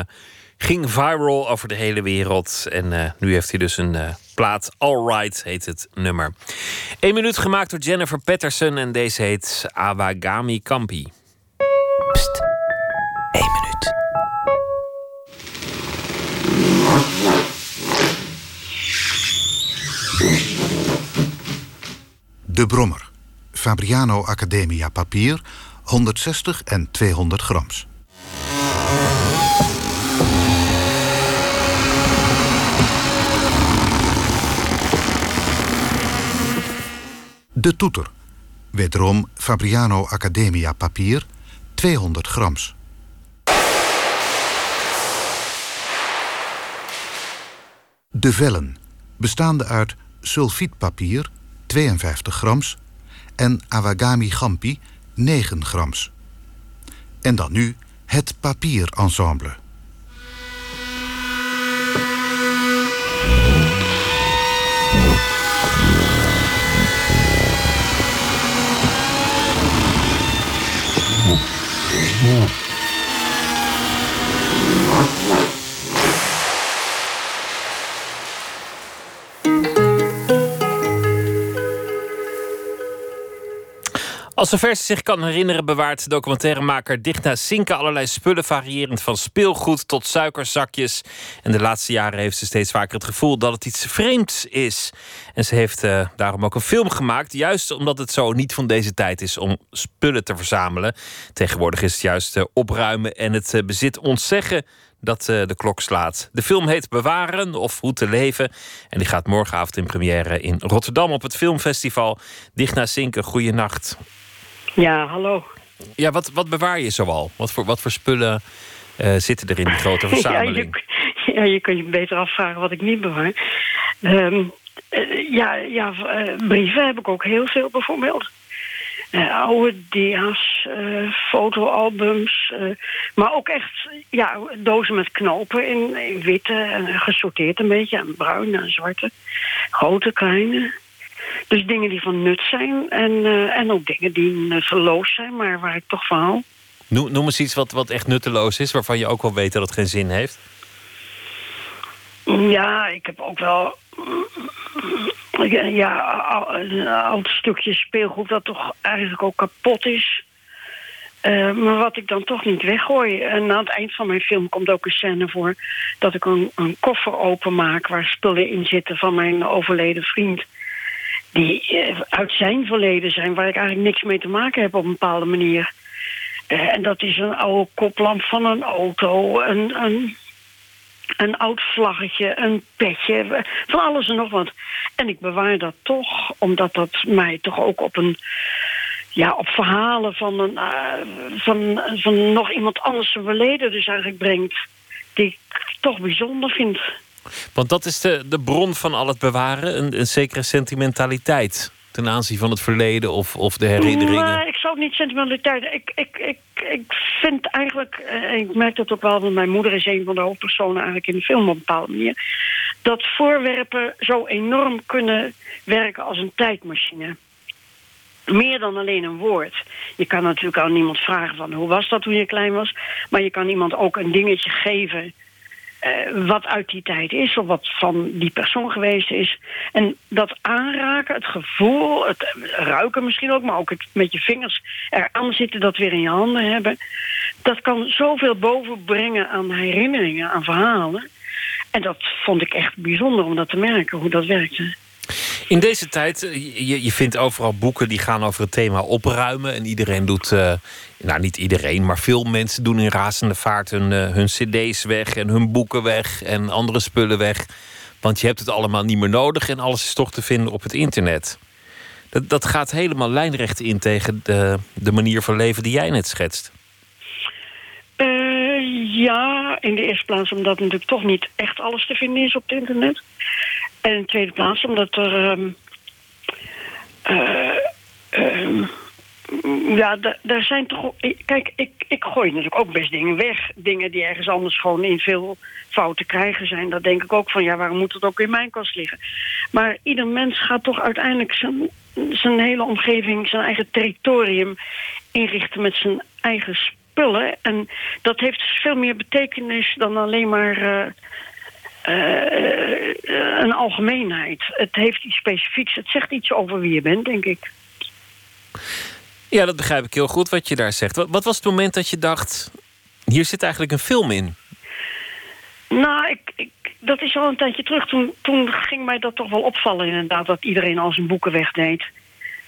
ging viral over de hele wereld. En nu heeft hij dus een plaat. Alright heet het nummer. Eén minuut gemaakt door Jennifer Patterson. En deze heet Awagami Kampi. Pst, Eén minuut. De Brommer. Fabriano Academia papier, 160 en 200 grams. De toeter. Wederom Fabriano Academia papier, 200 grams. De vellen, bestaande uit sulfietpapier, 52 grams en Awagami Gampi 9 grams. En dan nu het papierensemble. Als zover ze zich kan herinneren, bewaart documentairemaker Digna Sinke allerlei spullen, variërend van speelgoed tot suikerzakjes. En de laatste jaren heeft ze steeds vaker het gevoel dat het iets vreemds is. En ze heeft uh, daarom ook een film gemaakt, juist omdat het zo niet van deze tijd is om spullen te verzamelen. Tegenwoordig is het juist uh, opruimen en het uh, bezit ontzeggen dat de klok slaat. De film heet Bewaren of Hoe te leven. En die gaat morgenavond in première in Rotterdam op het filmfestival. Digna Sinke, goeienacht. Ja, hallo. Ja, wat, wat bewaar je zoal? Wat voor, wat voor spullen uh, zitten er in die grote verzameling? ja, je, ja, je kan je beter afvragen wat ik niet bewaar. Um, uh, ja, ja uh, brieven heb ik ook heel veel bijvoorbeeld. oude dia's, fotoalbums. maar ook echt ja, dozen met knopen in, in witte. En gesorteerd een beetje. En bruin en zwarte. Grote, kleine. Dus dingen die van nut zijn en, uh, en ook dingen die nutteloos zijn, maar waar ik toch van hou. Noem, noem eens iets wat, wat echt nutteloos is, waarvan je ook wel weet dat het geen zin heeft. Ja, ik heb ook wel ja, een oud stukje speelgoed dat toch eigenlijk ook kapot is. Uh, maar wat ik dan toch niet weggooi. En aan het eind van mijn film komt ook een scène voor... dat ik een, een koffer openmaak waar spullen in zitten van mijn overleden vriend die uh, uit zijn verleden zijn... waar ik eigenlijk niks mee te maken heb op een bepaalde manier. Uh, en dat is een oude koplamp van een auto, een, een, een oud vlaggetje, een petje, van alles en nog wat. En ik bewaar dat toch, omdat dat mij toch ook op een... Ja, op verhalen van, een, uh, van, van nog iemand anders zijn verleden dus eigenlijk brengt... die ik toch bijzonder vind. Want dat is de, de bron van al het bewaren, een, een zekere sentimentaliteit ten aanzien van het verleden of, of de herinneringen? Nee, ik zou niet sentimentaliteit. Ik, ik, ik, ik vind eigenlijk, eh, ik merk dat ook wel, want mijn moeder is een van de hoofdpersonen eigenlijk in de film op een bepaalde manier, dat voorwerpen zo enorm kunnen werken als een tijdmachine. Meer dan alleen een woord. Je kan natuurlijk aan iemand vragen van hoe was dat toen je klein was, maar je kan iemand ook een dingetje geven uh, wat uit die tijd is, of wat van die persoon geweest is. En dat aanraken, het gevoel, het ruiken misschien ook, maar ook het met je vingers eraan zitten, dat weer in je handen hebben. Dat kan zoveel bovenbrengen aan herinneringen, aan verhalen. En dat vond ik echt bijzonder om dat te merken, hoe dat werkte. In deze tijd, eh, je, je vindt overal boeken die gaan over het thema opruimen. En iedereen doet, uh, nou niet iedereen, maar veel mensen doen in razende vaart hun, uh, hun cd's weg en hun boeken weg en andere spullen weg. Want je hebt het allemaal niet meer nodig en alles is toch te vinden op het internet. Dat, dat gaat helemaal lijnrecht in tegen de, de manier van leven die jij net schetst. ja, in de eerste plaats omdat natuurlijk toch niet echt alles te vinden is op het internet. En in de tweede plaats omdat er... Um, uh, um, ja, daar zijn toch... Kijk, ik, ik gooi natuurlijk ook best dingen weg. Dingen die ergens anders gewoon in veel fouten krijgen zijn. Dat denk ik ook van, ja, waarom moet het ook in mijn kast liggen? Maar ieder mens gaat toch uiteindelijk zijn, zijn hele omgeving... zijn eigen territorium inrichten met zijn eigen spullen. En dat heeft veel meer betekenis dan alleen maar... Uh, een algemeenheid. Het heeft iets specifieks. Het zegt iets over wie je bent, denk ik. Ja, dat begrijp ik heel goed wat je daar zegt. Wat, wat was het moment dat je dacht... hier zit eigenlijk een film in? Nou, ik, ik, dat is al een tijdje terug. Toen, toen ging mij dat toch wel opvallen inderdaad... dat iedereen al zijn boeken wegdeed.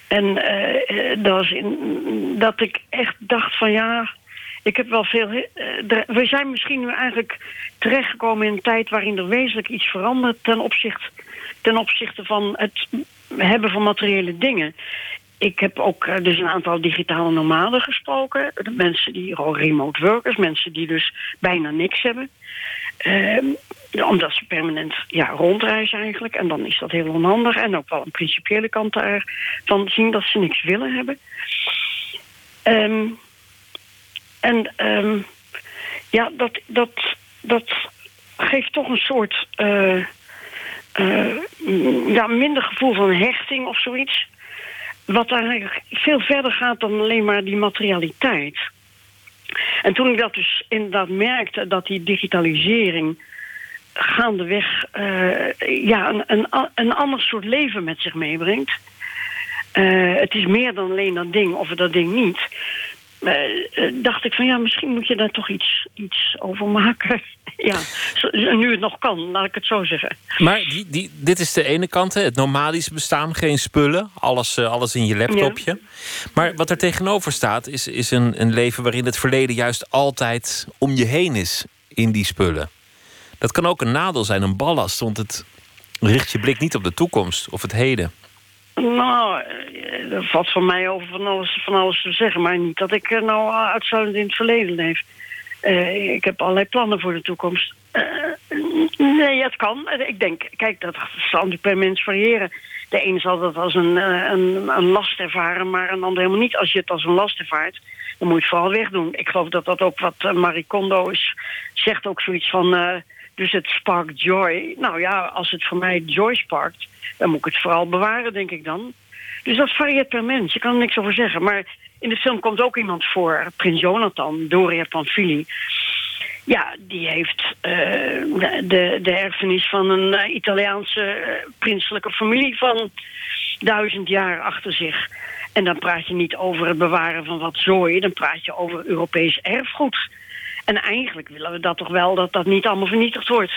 En uh, dat, was in, dat ik echt dacht van ja... Ik heb wel veel... Uh, we zijn misschien nu eigenlijk terechtgekomen in een tijd... waarin er wezenlijk iets verandert ten opzichte, ten opzichte van het hebben van materiële dingen. Ik heb ook uh, dus een aantal digitale nomaden gesproken. Mensen die remote workers, mensen die dus bijna niks hebben. Uh, omdat ze permanent ja, rondreizen eigenlijk. En dan is dat heel onhandig. En ook wel een principiële kant daarvan zien dat ze niks willen hebben. Ehm, en ehm, ja, dat, dat, dat geeft toch een soort eh, eh, ja, minder gevoel van hechting of zoiets. Wat eigenlijk veel verder gaat dan alleen maar die materialiteit. En toen ik dat dus inderdaad merkte, dat die digitalisering gaandeweg uh, ja, een, een, een ander soort leven met zich meebrengt. Uh, het is meer dan alleen dat ding of dat ding niet. Uh, dacht ik van ja, misschien moet je daar toch iets, iets over maken. ja, nu het nog kan, laat ik het zo zeggen. Maar die, die, dit is de ene kant, hè, het nomadische bestaan, geen spullen, alles, alles in je laptopje. Maar wat er tegenover staat, is, is een, een leven waarin het verleden juist altijd om je heen is in die spullen. Dat kan ook een nadeel zijn, een ballast, want het richt je blik niet op de toekomst of het heden. Nou, er eh, valt van mij over van alles, van alles te zeggen, maar niet dat ik eh, nou uitzuilend in het verleden leef. Uh, ik heb allerlei plannen voor de toekomst. Uh, nee, het kan. Ik denk, kijk, dat zal natuurlijk per mens variëren. De ene zal dat als een, een, een, last ervaren, maar een ander helemaal niet. Als je het als een last ervaart, dan moet je het vooral wegdoen. Ik geloof dat dat ook wat Marie Kondo is, zegt ook zoiets van... Dus het sparkt joy. Nou ja, als het voor mij joy sparkt, dan moet ik het vooral bewaren, denk ik dan. Dus dat varieert per mens. Je kan er niks over zeggen. Maar in de film komt ook iemand voor, Prins Jonathan, Doria Panfili. Ja, die heeft uh, de, de erfenis van een uh, Italiaanse uh, prinselijke familie van duizend jaar achter zich. En dan praat je niet over het bewaren van wat zooi, dan praat je over Europees erfgoed. En eigenlijk willen we dat toch wel, dat dat niet allemaal vernietigd wordt.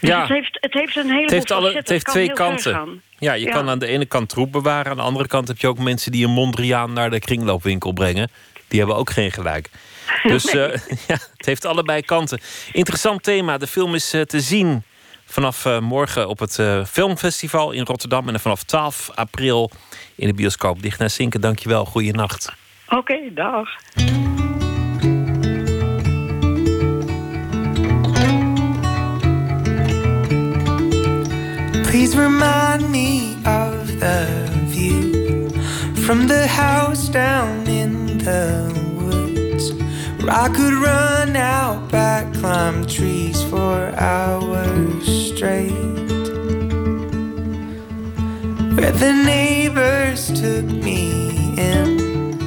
Dus ja. het, heeft, het heeft een hele het heeft, alle, het heeft twee kanten. Ja, je kan aan de ene kant troep bewaren. Aan de andere kant heb je ook mensen die een Mondriaan naar de kringloopwinkel brengen. Die hebben ook geen gelijk. Dus nee. uh, ja, het heeft allebei kanten. Interessant thema. De film is uh, te zien vanaf uh, morgen op het Filmfestival in Rotterdam. En vanaf 12 april in de bioscoop. Dicht naar Zinken, dankjewel. Goeienacht. Oké, okay, dag. Please remind me of the view from the house down in the woods where I could run out back, climb trees for hours straight. Where the neighbors took me in,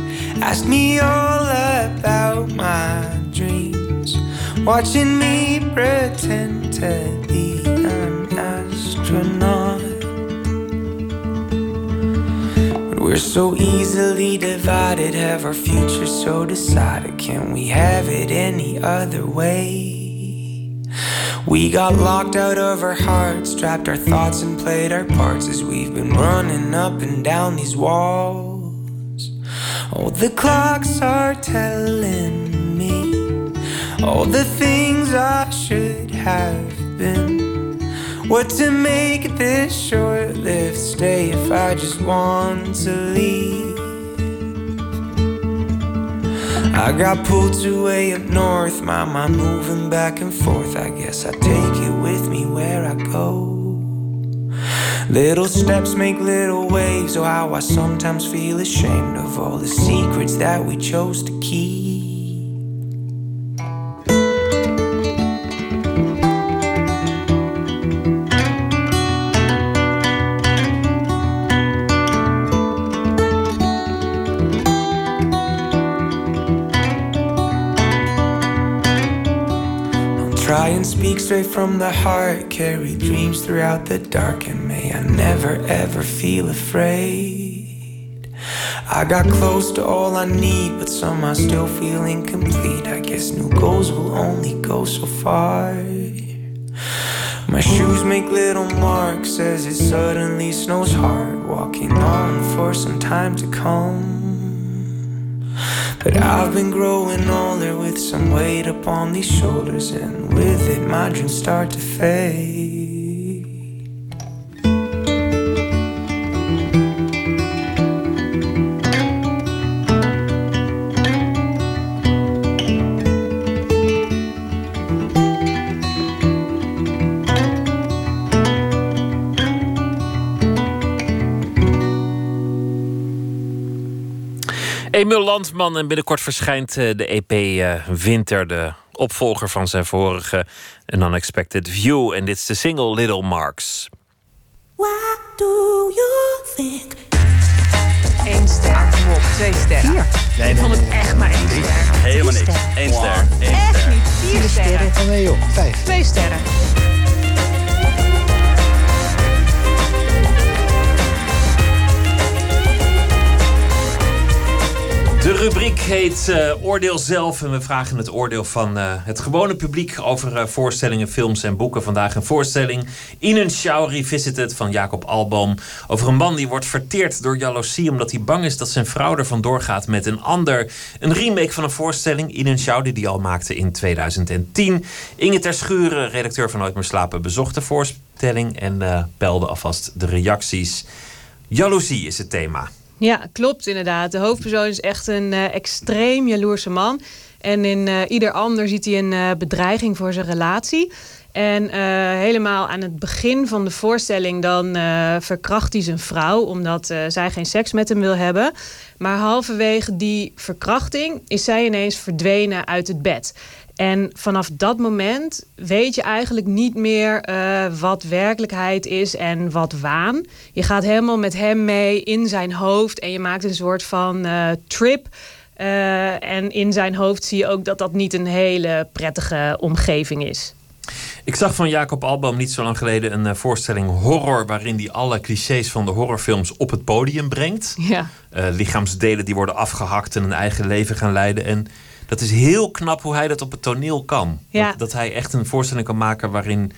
asked me all about my dreams, watching me pretend to be an we're so easily divided, have our future so decided. Can we have it any other way? We got locked out of our hearts, trapped our thoughts and played our parts as we've been running up and down these walls. Oh, the clocks are telling me all the things I should have been. What to make this short lived stay if I just want to leave? I got pulled to way up north, my mind moving back and forth. I guess I take it with me where I go. Little steps make little waves, oh, how I sometimes feel ashamed of all the secrets that we chose to keep. Straight from the heart. Carry dreams throughout the dark, and may I never ever feel afraid. I got close to all I need, but somehow still feel incomplete. I guess new goals will only go so far. My shoes make little marks as it suddenly snows hard. Walking on for some time to come. But I've been growing older with some weight upon these shoulders, and with it, my dreams start to fade. Emil Landman en binnenkort verschijnt eh, de EP eh, Winter, de opvolger van zijn vorige An Unexpected View. En dit is de single Little Marks. What do you think? Eén ster. Kom op, twee sterren. Vier. Nee, ik vond het echt maar één ster. Helemaal niks. Eén ster. Eén Echt ster. niet. Vier sterren. Oh nee joh, vijf. Twee sterren. De rubriek heet eh, Oordeel zelf en we vragen het oordeel van eh, het gewone publiek over eh, voorstellingen, films en boeken. Vandaag een voorstelling In een Show Revisited van Jacob Alboom over een man die wordt verteerd door jaloezie omdat hij bang is dat zijn vrouw er vandoor gaat met een ander. Een remake van een voorstelling In een Show die hij al maakte in 2010. Inge Ter Schuren, redacteur van Nooit meer slapen, bezocht de voorstelling en peilde alvast de reacties. Jaloezie is het thema. Ja, klopt inderdaad. De hoofdpersoon is echt een uh, extreem jaloerse man. En in uh, ieder ander ziet hij een uh, bedreiging voor zijn relatie. En helemaal aan het begin van de voorstelling dan verkracht hij zijn vrouw... omdat zij geen seks met hem wil hebben. Maar halverwege die verkrachting is zij ineens verdwenen uit het bed. En vanaf dat moment weet je eigenlijk niet meer uh, wat werkelijkheid is en wat waan. Je gaat helemaal met hem mee in zijn hoofd en je maakt een soort van uh, trip. Uh, en in zijn hoofd zie je ook dat dat niet een hele prettige omgeving is. Ik zag van Jacob Alboom niet zo lang geleden een voorstelling horror... waarin hij alle clichés van de horrorfilms op het podium brengt. Ja. Lichaamsdelen die worden afgehakt en een eigen leven gaan leiden. En dat is heel knap hoe hij dat op het toneel kan. Ja. Dat, dat hij echt een voorstelling kan maken waarin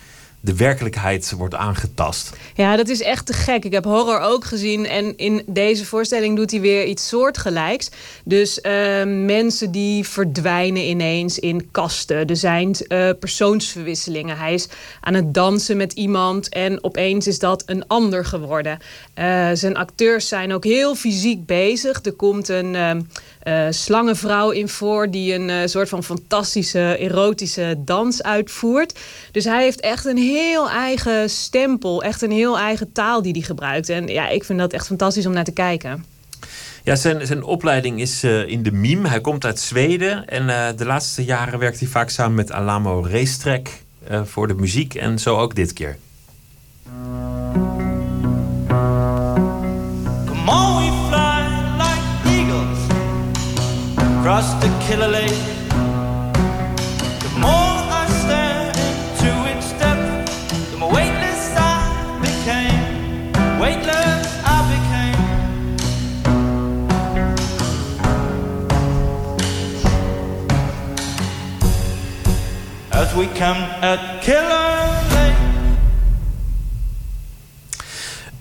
de werkelijkheid wordt aangetast. Ja, dat is echt te gek. Ik heb horror ook gezien en in deze voorstelling doet hij weer iets soortgelijks. Dus uh, mensen die verdwijnen ineens in kasten. Er zijn uh, persoonsverwisselingen. Hij is aan het dansen met iemand en opeens is dat een ander geworden. Uh, zijn acteurs zijn ook heel fysiek bezig. Er komt een... Uh, slangenvrouw in voor die een uh, soort van fantastische erotische dans uitvoert. Dus hij heeft echt een heel eigen stempel, echt een heel eigen taal die hij gebruikt. En ja, ik vind dat echt fantastisch om naar te kijken. Ja, zijn, zijn opleiding is uh, in de mime. Hij komt uit Zweden en de laatste jaren werkt hij vaak samen met Alamo Racetrack voor de muziek en zo ook dit keer. Across the killer lake. The more I stare into its depth, the more weightless I became. Weightless I became. As we come at Killer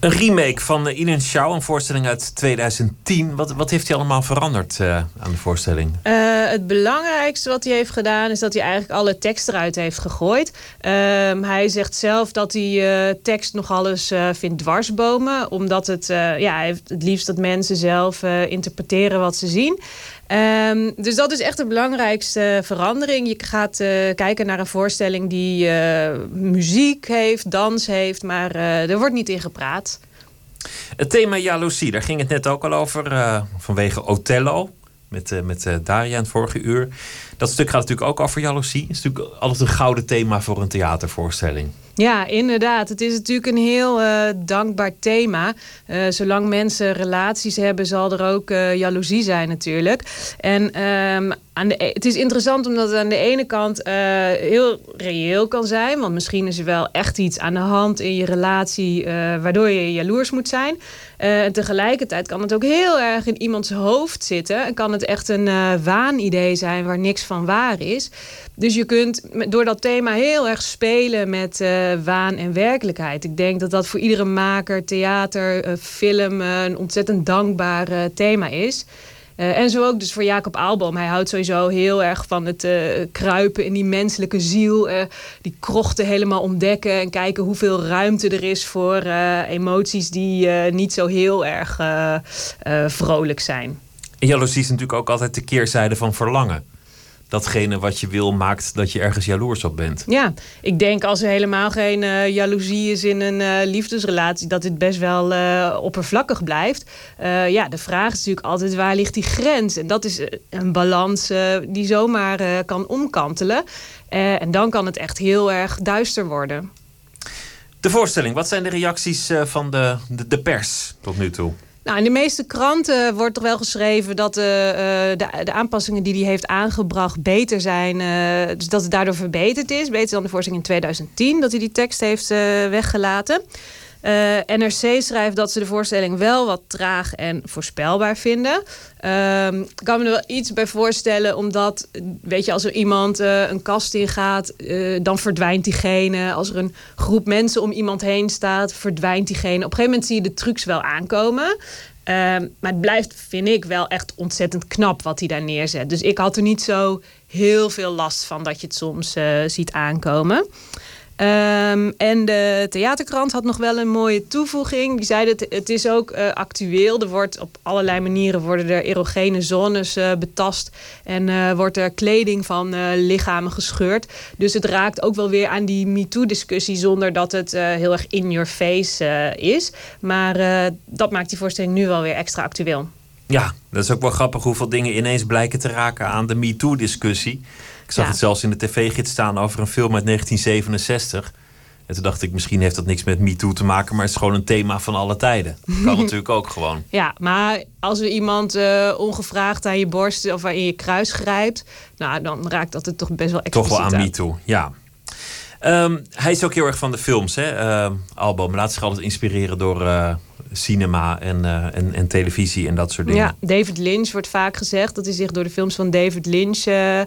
Een remake van In Show, een voorstelling uit 2010. Wat, wat heeft hij allemaal veranderd uh, aan de voorstelling? Uh, het belangrijkste wat hij heeft gedaan is dat hij eigenlijk alle tekst eruit heeft gegooid. Ehm, hij zegt zelf dat hij tekst nogal eens vindt dwarsbomen. Omdat het, ja, hij heeft het liefst dat mensen zelf interpreteren wat ze zien. Um, dus dat is echt de belangrijkste verandering. Je gaat uh, kijken naar een voorstelling die uh, muziek heeft, dans heeft, maar uh, er wordt niet in gepraat. Het thema jaloezie, daar ging het net ook al over, vanwege Othello. Met, met Daria in het vorige uur. Dat stuk gaat natuurlijk ook over jaloezie. Het is natuurlijk altijd een gouden thema voor een theatervoorstelling. Ja, inderdaad. Het is natuurlijk een heel uh, dankbaar thema. Uh, zolang mensen relaties hebben, zal er ook uh, jaloezie zijn natuurlijk. En um, aan de, het is interessant omdat het aan de ene kant heel reëel kan zijn. Want misschien is er wel echt iets aan de hand in je relatie... waardoor je jaloers moet zijn. en tegelijkertijd kan het ook heel erg in iemands hoofd zitten. En kan het echt een waanidee zijn waar niks van waar is. Dus je kunt door dat thema heel erg spelen met uh, waan en werkelijkheid. Ik denk dat dat voor iedere maker, theater, uh, film uh, een ontzettend dankbaar thema is. en zo ook dus voor Jacob Aalboom. Hij houdt sowieso heel erg van het kruipen in die menselijke ziel. die krochten helemaal ontdekken en kijken hoeveel ruimte er is voor emoties die niet zo heel erg vrolijk zijn. En jaloezie is natuurlijk ook altijd de keerzijde van verlangen. Datgene wat je wil maakt dat je ergens jaloers op bent. Ja, ik denk als er helemaal geen uh, jaloezie is in een uh, liefdesrelatie, dat dit best wel uh, oppervlakkig blijft. ja, de vraag is natuurlijk altijd waar ligt die grens? En dat is een balans die zomaar kan omkantelen. en dan kan het echt heel erg duister worden. De voorstelling, wat zijn de reacties van de, de, de pers tot nu toe? Nou, in de meeste kranten wordt toch wel geschreven dat de, uh, de, de, aanpassingen die hij heeft aangebracht beter zijn. Uh, dus dat het daardoor verbeterd is. Beter dan de voorstelling in 2010, dat hij die tekst heeft weggelaten. Uh, NRC schrijft dat ze de voorstelling wel wat traag en voorspelbaar vinden. Uh, ik kan me er wel iets bij voorstellen, omdat, weet je, als er iemand uh, een kast ingaat, uh, dan verdwijnt diegene. Als er een groep mensen om iemand heen staat, verdwijnt diegene. Op een gegeven moment zie je de trucs wel aankomen. Ehm, maar het blijft, vind ik, wel echt ontzettend knap wat hij daar neerzet. Dus ik had er niet zo heel veel last van dat je het soms ziet aankomen. Um, en de theaterkrant had nog wel een mooie toevoeging. Die zei dat het is ook uh, actueel. Er wordt op allerlei manieren worden er erogene zones uh, betast. En uh, wordt er kleding van lichamen gescheurd. Dus het raakt ook wel weer aan die MeToo-discussie... zonder dat het heel erg in your face is. Maar dat maakt die voorstelling nu wel weer extra actueel. Ja, dat is ook wel grappig hoeveel dingen ineens blijken te raken aan de MeToo-discussie. Ik zag het zelfs in de tv-gids staan over een film uit 1967. En toen dacht ik, misschien heeft dat niks met MeToo te maken, maar het is gewoon een thema van alle tijden. Kan natuurlijk ook gewoon. Ja, maar als er iemand uh, ongevraagd aan je borst of in je kruis grijpt, nou, dan raakt dat het toch best wel expliciet Toch wel aan MeToo, ja. Um, hij is ook heel erg van de films, hè? Uh, Album laat zich altijd inspireren door uh, cinema en, uh, en, en, televisie en dat soort dingen. Ja, David Lynch wordt vaak gezegd dat hij zich door de films van David Lynch uh, uh,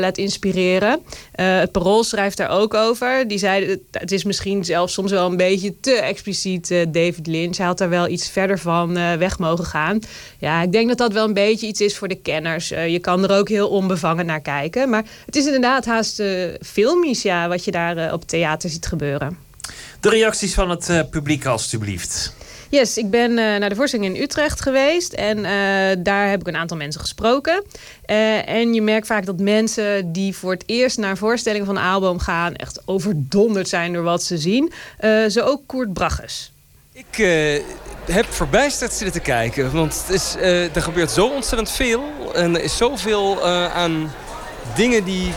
laat inspireren. het Parool schrijft daar ook over. Die zei, het is misschien zelfs soms wel een beetje te expliciet David Lynch. Hij had daar wel iets verder van weg mogen gaan. Ja, ik denk dat dat wel een beetje iets is voor de kenners. je kan er ook heel onbevangen naar kijken. Maar het is inderdaad haast filmisch, ja, wat je daar op theater ziet gebeuren. De reacties van het publiek, alstublieft. Yes, ik ben uh, naar de voorstelling in Utrecht geweest. En uh, daar heb ik een aantal mensen gesproken. Uh, en je merkt vaak dat mensen die voor het eerst naar voorstellingen van Aalboom gaan... echt overdonderd zijn door wat ze zien. zo ook Koert Bragges. Ik heb verbijsterd zitten te kijken. Want het is, er gebeurt zo ontzettend veel. En er is zoveel aan dingen die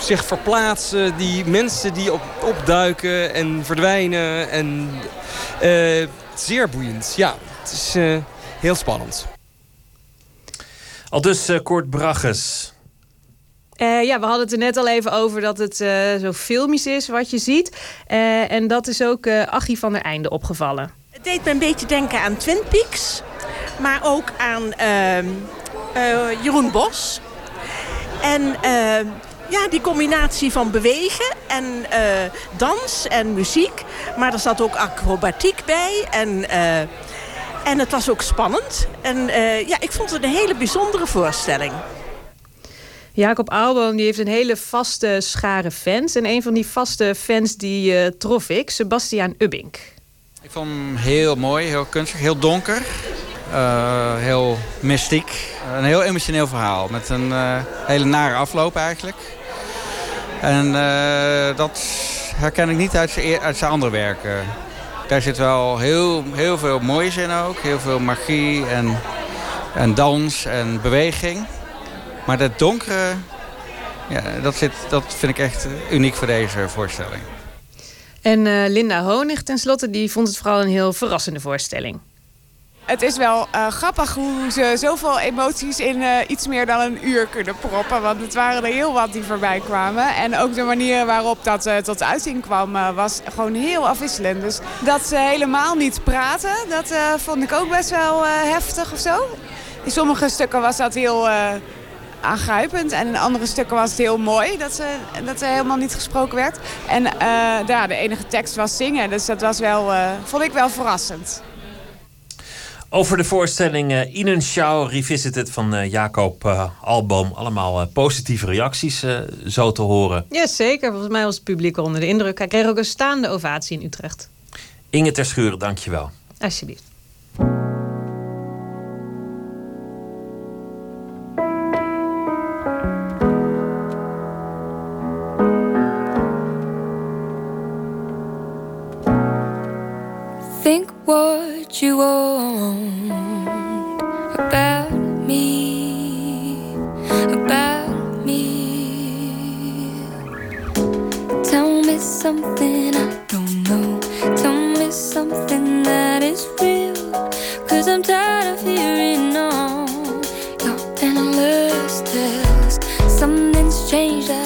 zich verplaatsen. Die mensen die op, opduiken en verdwijnen. En zeer boeiend. Ja, het is uh, heel spannend. Al dus uh, Kort Bragges. Uh, ja, we hadden het er net al even over dat het zo filmisch is wat je ziet. en dat is ook Achie van der Einde opgevallen. Het deed me een beetje denken aan Twin Peaks. Maar ook aan ehm, Jeroen Bos. En ehm, ja, die combinatie van bewegen en uh, dans en muziek. Maar er zat ook acrobatiek bij. En, uh, en het was ook spannend. En uh, ja, ik vond het een hele bijzondere voorstelling. Jacob Aalboom die heeft een hele vaste schare fans. En een van die vaste fans die trof ik, Sebastiaan Ubbink. Ik vond hem heel mooi, heel kunstig, heel donker. Heel mystiek. Een heel emotioneel verhaal met een hele nare afloop eigenlijk. En uh, dat herken ik niet uit zijn, uit zijn andere werken. Daar zit wel heel, heel veel moois in ook. Heel veel magie en, en dans en beweging. Maar dat donkere, ja, dat, zit, dat vind ik echt uniek voor deze voorstelling. En Linda Honig tenslotte, die vond het vooral een heel verrassende voorstelling. Het is wel uh, grappig hoe ze zoveel emoties in uh, iets meer dan een uur kunnen proppen. Want het waren er heel wat die voorbij kwamen. En ook de manier waarop dat uh, tot uiting kwam was gewoon heel afwisselend. Dus dat ze helemaal niet praten, dat vond ik ook best wel heftig of zo. In sommige stukken was dat heel aangrijpend. En in andere stukken was het heel mooi dat, ze, dat er helemaal niet gesproken werd. En ja, de enige tekst was zingen. Dus dat was wel, vond ik wel verrassend. Over de voorstelling uh, Innenschau Revisited van uh, Jacob uh, Alboom. Allemaal positieve reacties zo te horen. Ja, zeker. Volgens mij was het publiek onder de indruk. Hij kreeg ook een staande ovatie in Utrecht. Inge Terschuren, dankjewel. Alsjeblieft. you want about me, about me. Tell me something I don't know. Tell me something that is real. Cause I'm tired of hearing all your endless tales. Something's changed.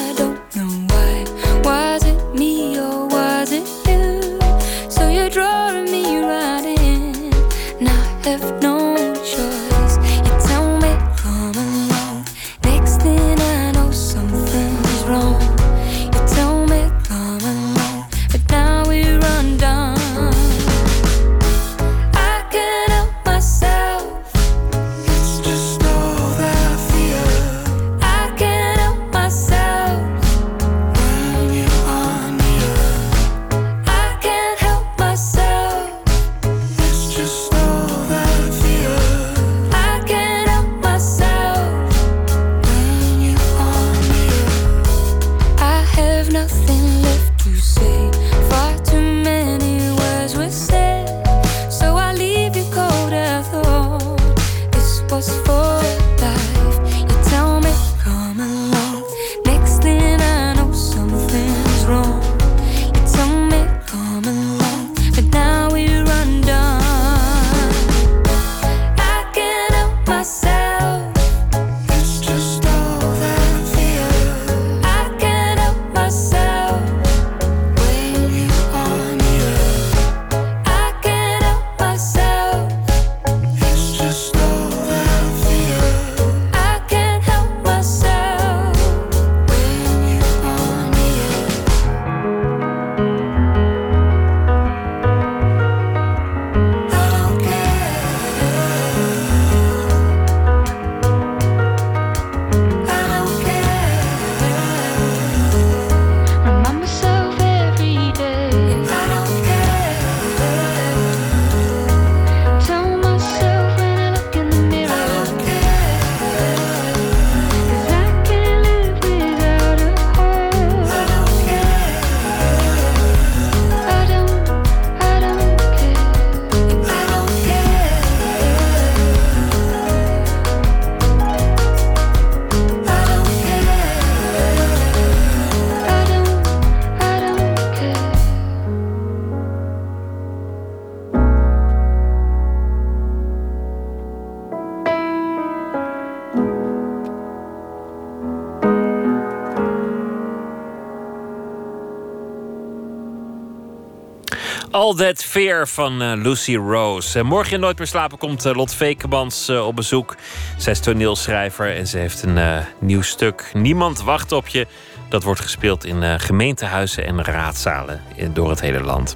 All That Fear van eh, Lucy Rose. En morgen in Nooit meer slapen komt uh, Lot Vekemans eh, op bezoek. Zij is toneelschrijver en ze heeft een nieuw stuk. Niemand wacht op je. Dat wordt gespeeld in gemeentehuizen en raadzalen door het hele land.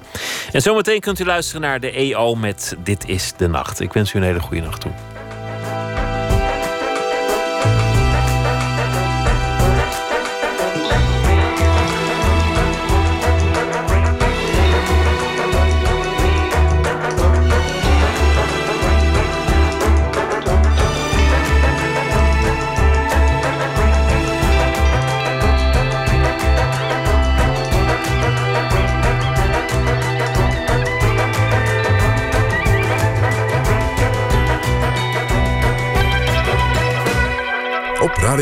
En zometeen kunt u luisteren naar de EO met Dit is de Nacht. Ik wens u een hele goede nacht toe.